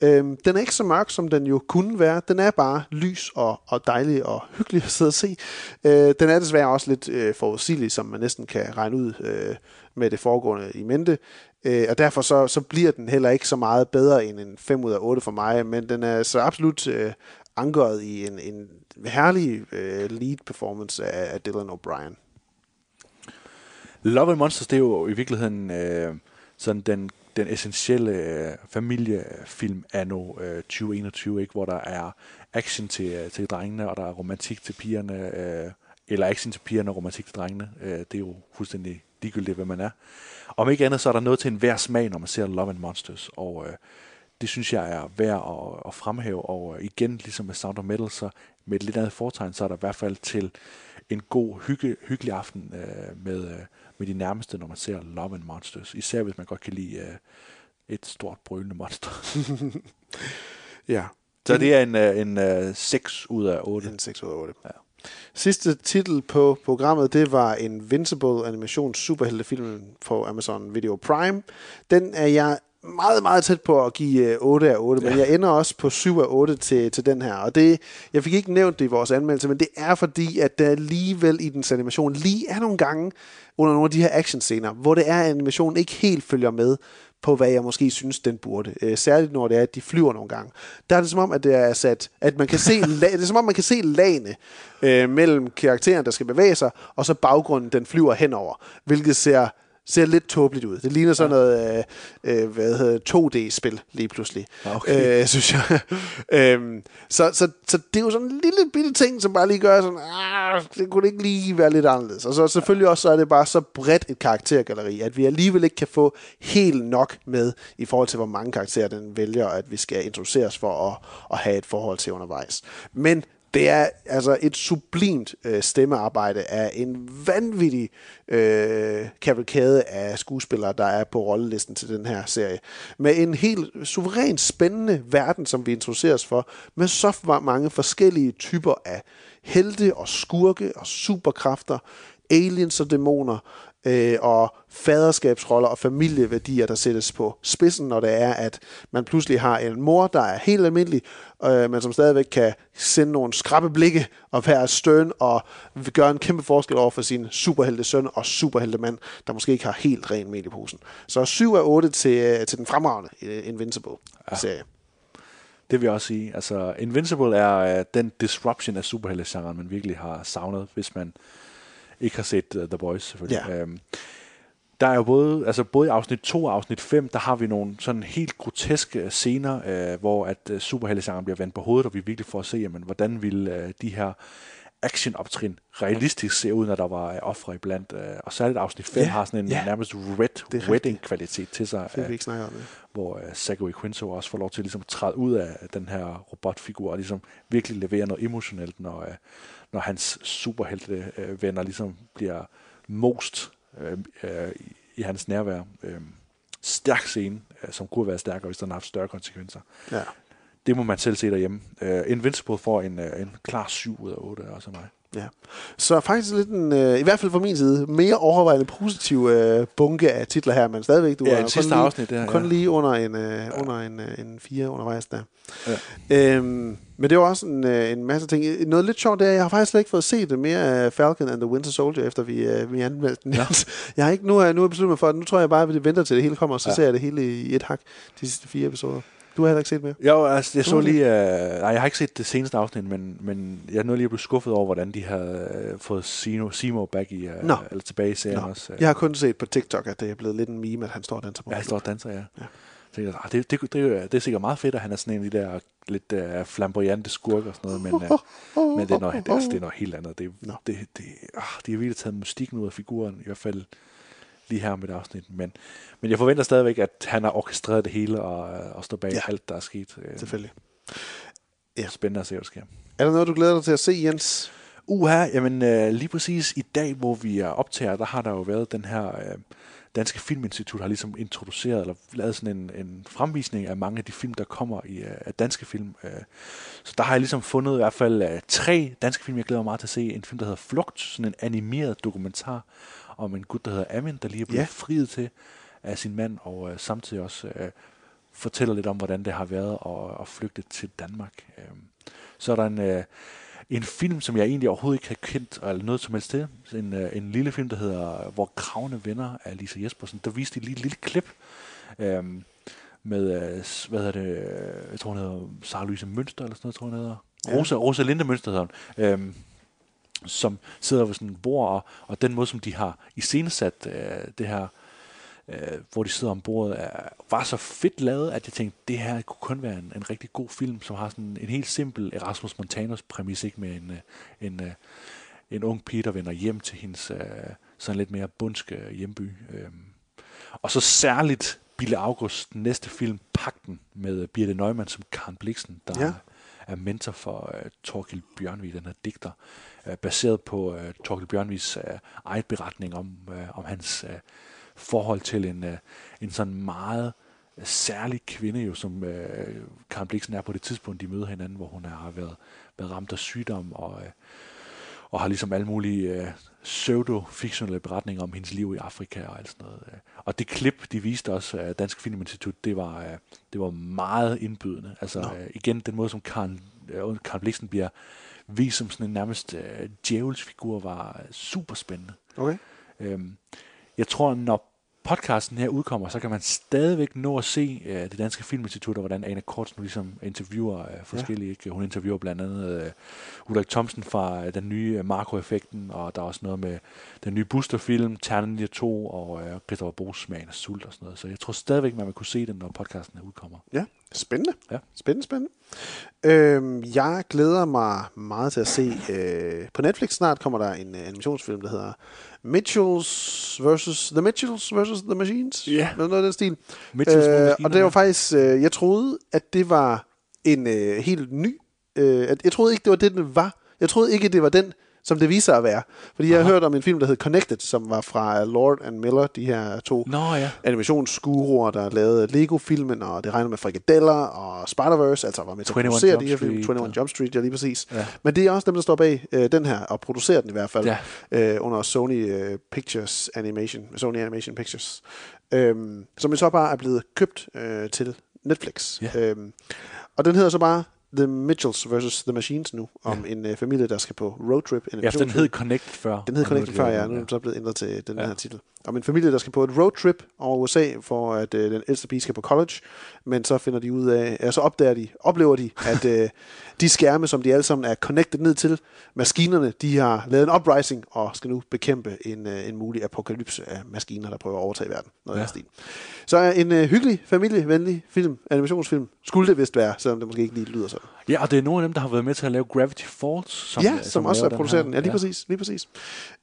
Øhm, den er ikke så mørk, som den jo kunne være. Den er bare lys og, og dejlig og hyggelig at sidde og se. Øh, den er desværre også lidt øh, forudsigelig, som man næsten kan regne ud øh, med det foregående i mente. Øh, og derfor så, så bliver den heller ikke så meget bedre end en 5 ud af 8 for mig, men den er så absolut øh, ankeret i en, en herlig øh, lead performance af, af Dylan O'Brien. Love and Monsters, det er jo i virkeligheden øh, sådan den, den essentielle øh, familiefilm anno øh, 2021, ikke? hvor der er action til, øh, til drengene, og der er romantik til pigerne, øh, eller action til pigerne og romantik til drengene. Øh, det er jo fuldstændig ligegyldigt, hvad man er. Om ikke andet, så er der noget til enhver smag, når man ser Love and Monsters, og øh, det synes jeg er værd at, at fremhæve, og igen, ligesom med Sound of Metal, så med et lidt andet fortegn, så er der i hvert fald til en god, hygge, hyggelig aften øh, med, øh, med de nærmeste, når man ser Love and Monsters. Især hvis man godt kan lide øh, et stort brølende monster. ja. Så det er en, øh, en øh, 6 ud af 8. En 6 ud af 8. Ja. Sidste titel på programmet, det var Invincible animations superheltefilm på Amazon Video Prime. Den er jeg meget, meget tæt på at give øh, 8 af 8, ja. men jeg ender også på 7 af 8 til, til den her. Og det, jeg fik ikke nævnt det i vores anmeldelse, men det er fordi, at der alligevel i dens animation lige er nogle gange under nogle af de her actionscener, hvor det er, at animationen ikke helt følger med på, hvad jeg måske synes, den burde. Øh, særligt når det er, at de flyver nogle gange. Der er det som om, at det er sat, at man kan se, la- det er som om, man kan se lagene øh, mellem karakteren, der skal bevæge sig, og så baggrunden, den flyver henover, hvilket ser ser lidt tåbeligt ud. Det ligner sådan ja. noget, øh, øh, hvad hedder 2D-spil lige pludselig, okay. øh, synes jeg. øhm, så, så, så det er jo sådan en lille bitte ting, som bare lige gør sådan, ah, det kunne ikke lige være lidt anderledes. Og så selvfølgelig også, så er det bare så bredt et karaktergalleri, at vi alligevel ikke kan få helt nok med i forhold til, hvor mange karakterer den vælger, at vi skal introduceres for at, at have et forhold til undervejs. Men det er altså et sublimt øh, stemmearbejde af en vanvittig øh, kavalkade af skuespillere, der er på rollelisten til den her serie. Med en helt suverænt spændende verden, som vi introduceres for, med så mange forskellige typer af helte og skurke og superkræfter, aliens og dæmoner, øh, og faderskabsroller og familieværdier, der sættes på spidsen, når det er, at man pludselig har en mor, der er helt almindelig, øh, men som stadigvæk kan sende nogle skrappe blikke og være støn og gøre en kæmpe forskel over for sin superhelte søn og superhelte mand, der måske ikke har helt ren mel i posen. Så 7 af 8 til, øh, til den fremragende øh, Invincible-serie. Ja. Det vil jeg også sige. Altså, Invincible er øh, den disruption af superhelte-genren, man virkelig har savnet, hvis man ikke har set uh, The Boys, selvfølgelig. Ja. Øhm, der er jo både, altså både i afsnit 2 og afsnit 5, der har vi nogle sådan helt groteske scener, øh, hvor at øh, superheltesangeren bliver vendt på hovedet, og vi virkelig får at se, jamen, hvordan ville øh, de her action-optrin realistisk se ud, når der var øh, ofre iblandt. Øh, og særligt afsnit 5 Ja, har sådan en ja. nærmest red wedding-kvalitet til sig. Det vil vi øh, ikke snakke om. Hvor øh, Zachary Quinto også får lov til ligesom, at træde ud af den her robotfigur og ligesom virkelig levere noget emotionelt, når, øh, når hans superhelte øh, venner ligesom bliver most øh, øh, i, hans nærvær. Øh, stærk scene, øh, som kunne været stærkere, hvis den havde haft større konsekvenser. Ja. Det må man selv se derhjemme. Uh, Invincible får en, uh, en klar 7 ud af 8, også af mig. Ja. Så faktisk lidt en, øh, i hvert fald fra min side, mere overvejende positiv øh, bunke af titler her, men stadigvæk, du Ja, er en kun sidste lige, afsnit der, kun ja. lige under en, øh, ja. under en, øh, en fire undervejs der. Ja. Øhm, men det var også en, øh, en masse ting. Noget lidt sjovt det er, jeg har faktisk slet ikke fået set det mere af Falcon and the Winter Soldier, efter vi, øh, vi anmeldte den. Ja. jeg har ikke, nu har jeg, nu har besluttet mig for, at nu tror jeg bare, at vi venter til det hele kommer, og så Ja. ser jeg det hele i et hak, de sidste fire episoder. Du har heller ikke set mere? Jo, altså, jeg Du så har lige... Uh, nej, jeg har ikke set det seneste afsnit, men, men jeg nåede lige at blive skuffet over, hvordan de havde uh, fået Sino, Simo back i, uh, Nå. eller tilbage i serien Nå. også. Uh, Jeg har kun set på TikTok, at det er blevet lidt en meme, at han står og danser på. Ja, han står og danser, ja. Ja. jeg, ah, det, det, det, det, det, er sikkert meget fedt, at han er sådan en af de der lidt uh, flamboyante skurke og sådan noget, men, uh, men det, er noget, det, er, altså, det er noget helt andet. Det, Nå. det, det, ah, de har virkelig taget mystikken ud af figuren, i hvert fald lige her med det afsnit. Men, men jeg forventer stadigvæk, at han har orkestreret det hele og, øh, og står bag Ja. alt, der er sket. Øh, Selvfølgelig. Ja. Spændende at se, hvad der sker. Er der noget, du glæder dig til at se, Jens? Uha, jamen øh, lige præcis i dag, hvor vi er optager, der har der jo været den her øh, Danske Filminstitut har ligesom introduceret, eller lavet sådan en, en fremvisning af mange af de film, der kommer i øh, af danske film. Øh. Så der har jeg ligesom fundet i hvert fald øh, tre danske film, jeg glæder mig meget til at se. En film, der hedder Flugt, sådan en animeret dokumentar om en gut, der hedder Amin, der lige er blevet Ja. friet til af sin mand, og øh, samtidig også øh, fortæller lidt om, hvordan det har været at, at flygte til Danmark. Øh. Så er der en, øh, en film, som jeg egentlig overhovedet ikke har kendt, eller noget som helst til. En, øh, en lille film, der hedder Hvor kravene venner af Lisa Jespersen. Der viste de lige et lille klip øh, med, øh, s- hvad hedder det, øh, jeg tror hun hedder Sara Louise Mønster, eller sådan noget, tror hun hedder. Ja. Rosa, Rosa Linde Mønster hedder hun. Øhm, som sidder ved sådan et bord, og, og den måde, som de har iscenesat øh, det her, øh, hvor de sidder om bordet, er, var så fedt lavet, at jeg tænkte, det her kunne kun være en, en rigtig god film, som har sådan en helt simpel Erasmus Montanus præmis, ikke med en, øh, en, øh, en ung pige, der vender hjem til hendes øh, sådan lidt mere bundske øh, hjemby. Øh. Og så særligt Bille August næste film, Pakten, med Birte Neumann som Karen Bliksen, der Ja er mentor for uh, Torkild Bjørnvig, den her digter, uh, baseret på uh, Torkild Bjørnvigs uh, eget beretning om, uh, om hans uh, forhold til en, uh, en sådan meget særlig kvinde, jo, som uh, Karen Bliksen er på det tidspunkt, de møder hinanden, hvor hun har været, været ramt af sygdom og, uh, og har ligesom alle mulige øh, pseudo-fiktionelle beretninger om hendes liv i Afrika og alt sådan noget. øh. Og det klip, de viste os af Dansk Filminstitut, det var, øh, det var meget indbydende. Altså Nå. øh, igen, den måde, som Karen, øh, Karen Bliksen bliver vist som sådan en nærmest øh, djævelsfigur, var super spændende. Okay. Øhm, jeg tror, når podcasten her udkommer, så kan man stadigvæk nå at se øh, det danske filminstitut, og hvordan Ane Kortsen ligesom interviewer øh, forskellige. Ikke? Hun interviewer blandt andet øh, Ulrik Thomsen fra øh, den nye øh, Makroeffekten, og der er også noget med den nye Booster-film, Ternen 2, og øh, Christopher Bos Smagen af Sult og sådan noget. Så jeg tror stadigvæk, man vil kunne se den, når podcasten her udkommer. Ja, spændende. Ja. Spændende, spændende. Øhm, jeg glæder mig meget til at se, øh, på Netflix snart kommer der en øh, animationsfilm, der hedder Mitchells versus The Mitchells versus The Machines. Ja. Noget af den stil. Mitchells øh, og det var faktisk, øh, jeg troede, at det var en øh, helt ny, øh, at, jeg troede ikke, det var det, den var. Jeg troede ikke, det var den, som det viser at være. Fordi jeg har hørt om en film, der hed Connected, som var fra Lord and Miller, de her to Nå ja. animationsguruer, der lavede Lego-filmen, og det regner med frikadeller og Spider-Verse, altså var med til at 21 producere de her film. Street, 21 Jump Street, ja lige præcis. Ja. Men det er også dem, der står bag øh, den her, og producerer den i hvert fald, Ja. øh, under Sony øh, Pictures Animation, Sony Animation Pictures, øhm, som jo så bare er blevet købt øh, til Netflix. Ja. Øhm, og den hedder så bare The Mitchells versus The Machines nu, om en øh, familie, der skal på roadtrip. En Ja, den hed Connected før. den hed det før, ja. Nu er den så blevet ændret til den ja. her titel. Om en familie, der skal på et roadtrip over USA, for at øh, den ældste pige skal på college, men så finder de ud af, ja, så opdager de, oplever de, at øh, de skærme, som de alle sammen er connected ned til, maskinerne, de har lavet en uprising og skal nu bekæmpe en, øh, en mulig apokalypse af maskiner, der prøver at overtage verden. Noget ja. Stil. Så er en øh, hyggelig, familievenlig film, animationsfilm, skulle det vist være, selvom det måske ikke lige lyder sådan. Ja, og det er nogle af dem, der har været med til at lave Gravity Falls. Som, ja, øh, som, som også er produceret den. Ja, lige Ja. præcis. Lige præcis.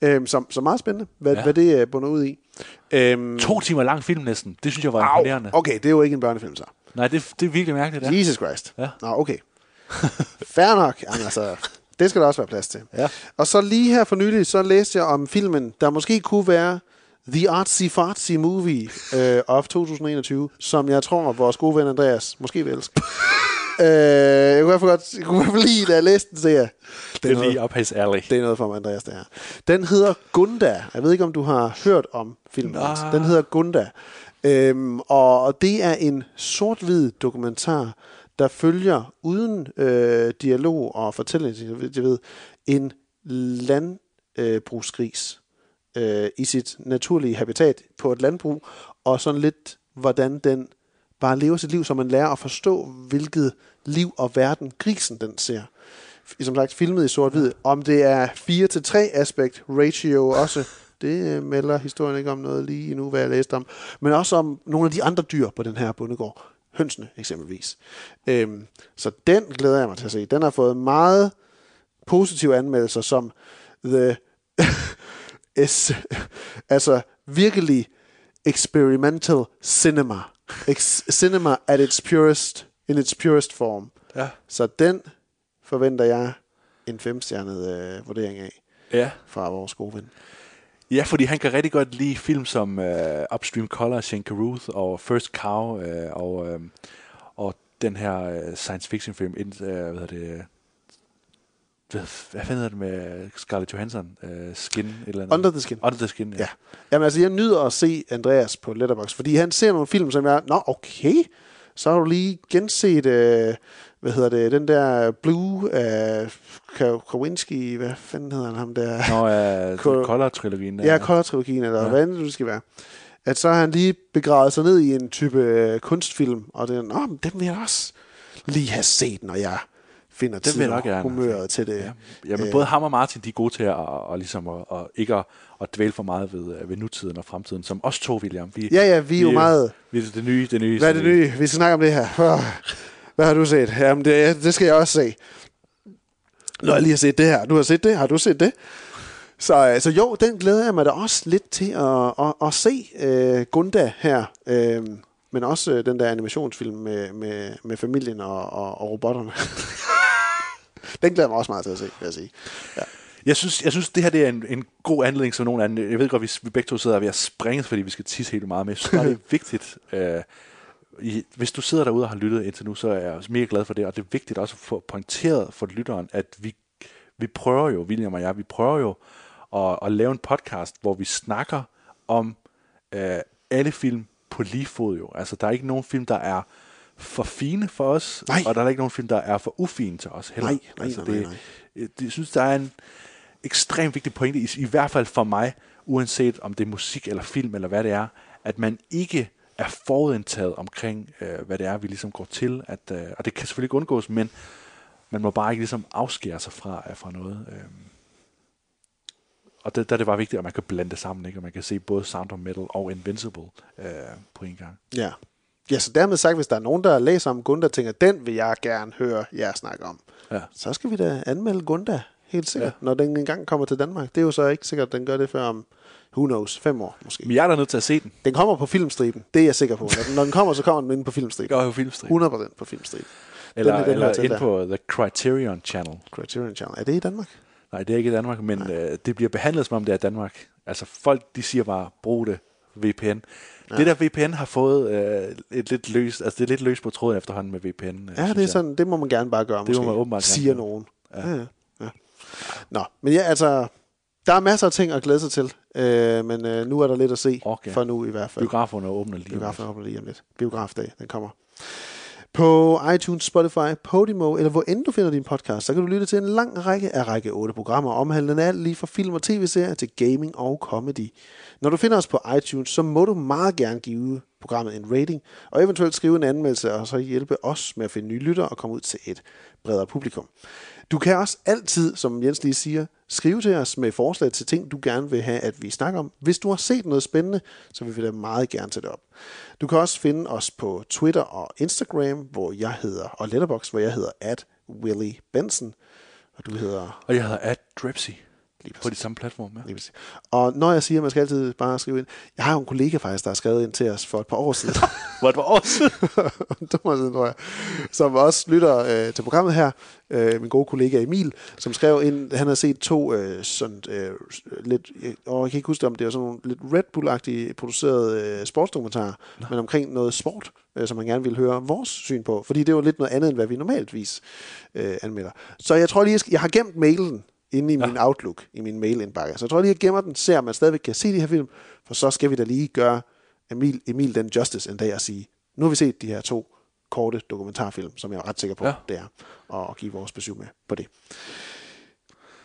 Øhm, som, som meget spændende, hvad, ja. Hvad det er bundet ud i. Øhm, To timer lang film næsten. Det synes jeg var Au, imponerende. okay, det er jo ikke en børnefilm så. Nej, det, det er virkelig mærkeligt. Ja. Jesus Christ. Ja. Nå, okay. Fair nok. Jamen, altså, det skal der også være plads til. Ja. Og så lige her for nylig, så læste jeg om filmen, der måske kunne være The Artsy Fartsy Movie uh, of 2021, som jeg tror, vores gode ven Andreas måske vil elske. uh, jeg kunne i godt jeg kunne i hvert fald lide, da jeg læste den, så jeg, Det er lige op hans alley. det er noget for mig, Andreas, det her. Den hedder Gunda. Jeg ved ikke, om du har hørt om filmen. Hans. Den hedder Gunda. Øhm, og det er en sort-hvid dokumentar, der følger uden øh, dialog og fortælling, jeg ved, jeg ved en landbrugsgris øh, i sit naturlige habitat på et landbrug, og sådan lidt, hvordan den bare lever sit liv, så man lærer at forstå, hvilket liv og verden grisen den ser. Som sagt, filmet i sort-hvid. Om det er 4 til 3 aspekt ratio også, det øh, melder historien ikke om noget lige nu, hvad jeg læste om. Men også om nogle af de andre dyr på den her bondegård. Hønsene eksempelvis. Øhm, så den glæder jeg mig til at se. Den har fået meget positive anmeldelser som the is, altså virkelig experimental cinema. Ex- cinema at its purest, in its purest form. Ja. Så den forventer jeg en femstjernet øh, vurdering af Ja. fra vores gode ven. Ja, fordi han kan rigtig godt lide film som uh, Upstream Color, Shane Carruth og First Cow uh, og, um, og den her uh, science fiction film, uh, hvad hedder det, hvad, hvad fanden hedder det med Scarlett Johansson? Uh, skin? Et eller andet. Under the Skin. Under the Skin, ja. Ja. Jamen altså, jeg nyder at se Andreas på Letterboxd, fordi han ser nogle film, som jeg... Nå, okay. Så har du lige genset, øh, hvad hedder det, den der Blue af Kowinski, hvad fanden hedder han ham der? Nå, uh, Ko- Color-trilogien. Ja, Color-trilogien, eller ja. hvad end det skal være. At så har han lige begravet sig ned i en type øh, kunstfilm, og det er, Nå, men dem vil jeg også lige have set, når jeg finder Den vil tid jeg nok og gerne. humøret til det. Ja, ja men både ham og Martin, de er gode til at, og ligesom at, at ikke at, at dvæle for meget ved, øh, ved nutiden og fremtiden, som os to, William. Vi, Ja, ja, vi er jo meget- Vi er det nye, det nye. Hvad er det nye? Vi skal snakke om det her. Hvad har du set? Jamen, det, det skal jeg også se. Når jeg lige har set det her. Du har set det? Har du set det? Så, øh, så jo, den glæder jeg mig da også lidt til at, at, at se uh, Gunda her. Uh, men også den der animationsfilm med, med, med familien og, og, og robotterne. den glæder mig også meget til at se, vil jeg sige. Ja. Jeg synes, jeg synes, det her det er en, en god anledning som nogen anden. Jeg ved godt, vi, vi begge to sidder ved at springe, fordi vi skal tisse helt meget, men jeg synes bare, det er vigtigt. Øh, i, hvis du sidder derude og har lyttet indtil nu, så er jeg mega glad for det, og det er vigtigt også at få pointeret for lytteren, at vi, vi prøver jo, William og jeg, vi prøver jo at, at lave en podcast, hvor vi snakker om øh, alle film på lige fod jo. Altså, der er ikke nogen film, der er for fine for os, Nej. og der er ikke nogen film, der er for ufine til os heller. Nej, nej, altså, nej, det, nej, Jeg, jeg synes, der er en ekstremt vigtig pointe, i, i hvert fald for mig, uanset om det er musik eller film eller hvad det er, at man ikke er forudindtaget omkring, øh, hvad det er, vi ligesom går til. At, øh, og det kan selvfølgelig ikke undgås, men man må bare ikke ligesom afskære sig fra, øh, fra noget. Øh. Og der, der er det bare vigtigt, at man kan blande det sammen, ikke? og man kan se både Sound of Metal og Invincible øh, på en gang. Ja. Ja, så dermed sagt, hvis der er nogen, der læser om Gunda og tænker, den vil jeg gerne høre jer snakke om, Ja. så skal vi da anmelde Gunda, helt sikkert, Ja. når den engang kommer til Danmark. Det er jo så ikke sikkert, at den gør det før om, who knows, fem år måske. Men jeg er da nødt til at se den. Den kommer på filmstriben, det er jeg sikker på. Når den, når den kommer, så kommer den ind på filmstriben. Går jo filmstriben. 100% på filmstriben. Eller, Den den eller ind på The Criterion Channel. Criterion Channel. Er det i Danmark? Nej, det er ikke i Danmark, men øh, det bliver behandlet som om det er Danmark. Altså folk, de siger bare, brug det, VPN. Ja. Det der VPN har fået øh, et lidt løs, altså det er lidt løs på tråden efterhånden med VPN. Øh, Ja, det er jeg. sådan, det må man gerne bare gøre, Det må måske, man åbenbart siger nogen. Ja. Ja. Ja, ja. Nå, men ja, altså, der er masser af ting at glæde sig til, øh, men øh, nu er der lidt at se, Okay. for nu i hvert fald. Biograferne åbner lige. Biograferne åbner lige om lidt. Biografdag, den kommer. På iTunes, Spotify, Podimo, eller hvor end du finder din podcast, så kan du lytte til en lang række af række 8 programmer, omhandlende alt lige fra film og tv-serier til gaming og comedy. Når du finder os på iTunes, så må du meget gerne give programmet en rating, og eventuelt skrive en anmeldelse, og så hjælpe os med at finde nye lytter og komme ud til et bredere publikum. Du kan også altid, som Jens lige siger, skrive til os med forslag til ting, du gerne vil have, at vi snakker om. Hvis du har set noget spændende, så vil vi da meget gerne tage det op. Du kan også finde os på Twitter og Instagram, hvor jeg hedder, og Letterbox, hvor jeg hedder at Willy Benson, og du hedder... Og jeg hedder at Dripsy på de samme platforme. Ja. Lige præcis. Og når jeg siger, at man skal altid bare skrive ind, jeg har jo en kollega faktisk, der har skrevet ind til os for et par år siden. For et par år siden? siden, tror jeg. Som også lytter øh, til programmet her. Øh, min gode kollega Emil, som skrev ind, han har set to øh, sådan øh, lidt, øh, og jeg kan ikke huske om det var sådan nogle lidt Red Bull-agtige producerede øh, sportsdokumentarer, men omkring noget sport, øh, som han gerne ville høre vores syn på. Fordi det var lidt noget andet, end hvad vi normaltvis øh, anmelder. Så jeg tror lige, jeg, skal, jeg har gemt mailen inde i min Outlook, i min mailindbakke. Så jeg tror lige, jeg gemmer den, ser man stadigvæk kan se de her film, for så skal vi da lige gøre Emil, Emil den justice en dag og sige, nu har vi set de her to korte dokumentarfilm, som jeg er ret sikker på, Ja. ja. det er, og give vores besøg med på det.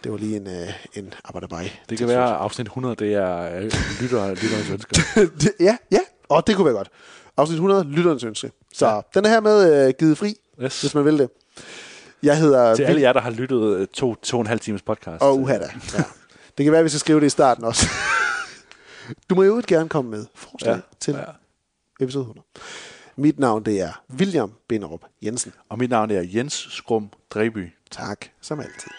Det var lige en, øh, en abadabaj. Det kan være, at afsnit 100, det er øh, lytter, lytterens ønsker. det, ja, ja, og det kunne være godt. Afsnit 100, lytterens ønske. Så ja. den er her med øh, givet fri, Yes. hvis man vil det. Jeg hedder... Til alle jer, der har lyttet øh, to, to og en halv times podcast. Og uha da. Ja. Det kan være, at vi skal skrive det i starten også. du må jo gerne komme med forslag Ja, til ja. episode 100. Mit navn det er William Binderup Jensen. Og mit navn er Jens Skrum Dreby. Tak, som altid.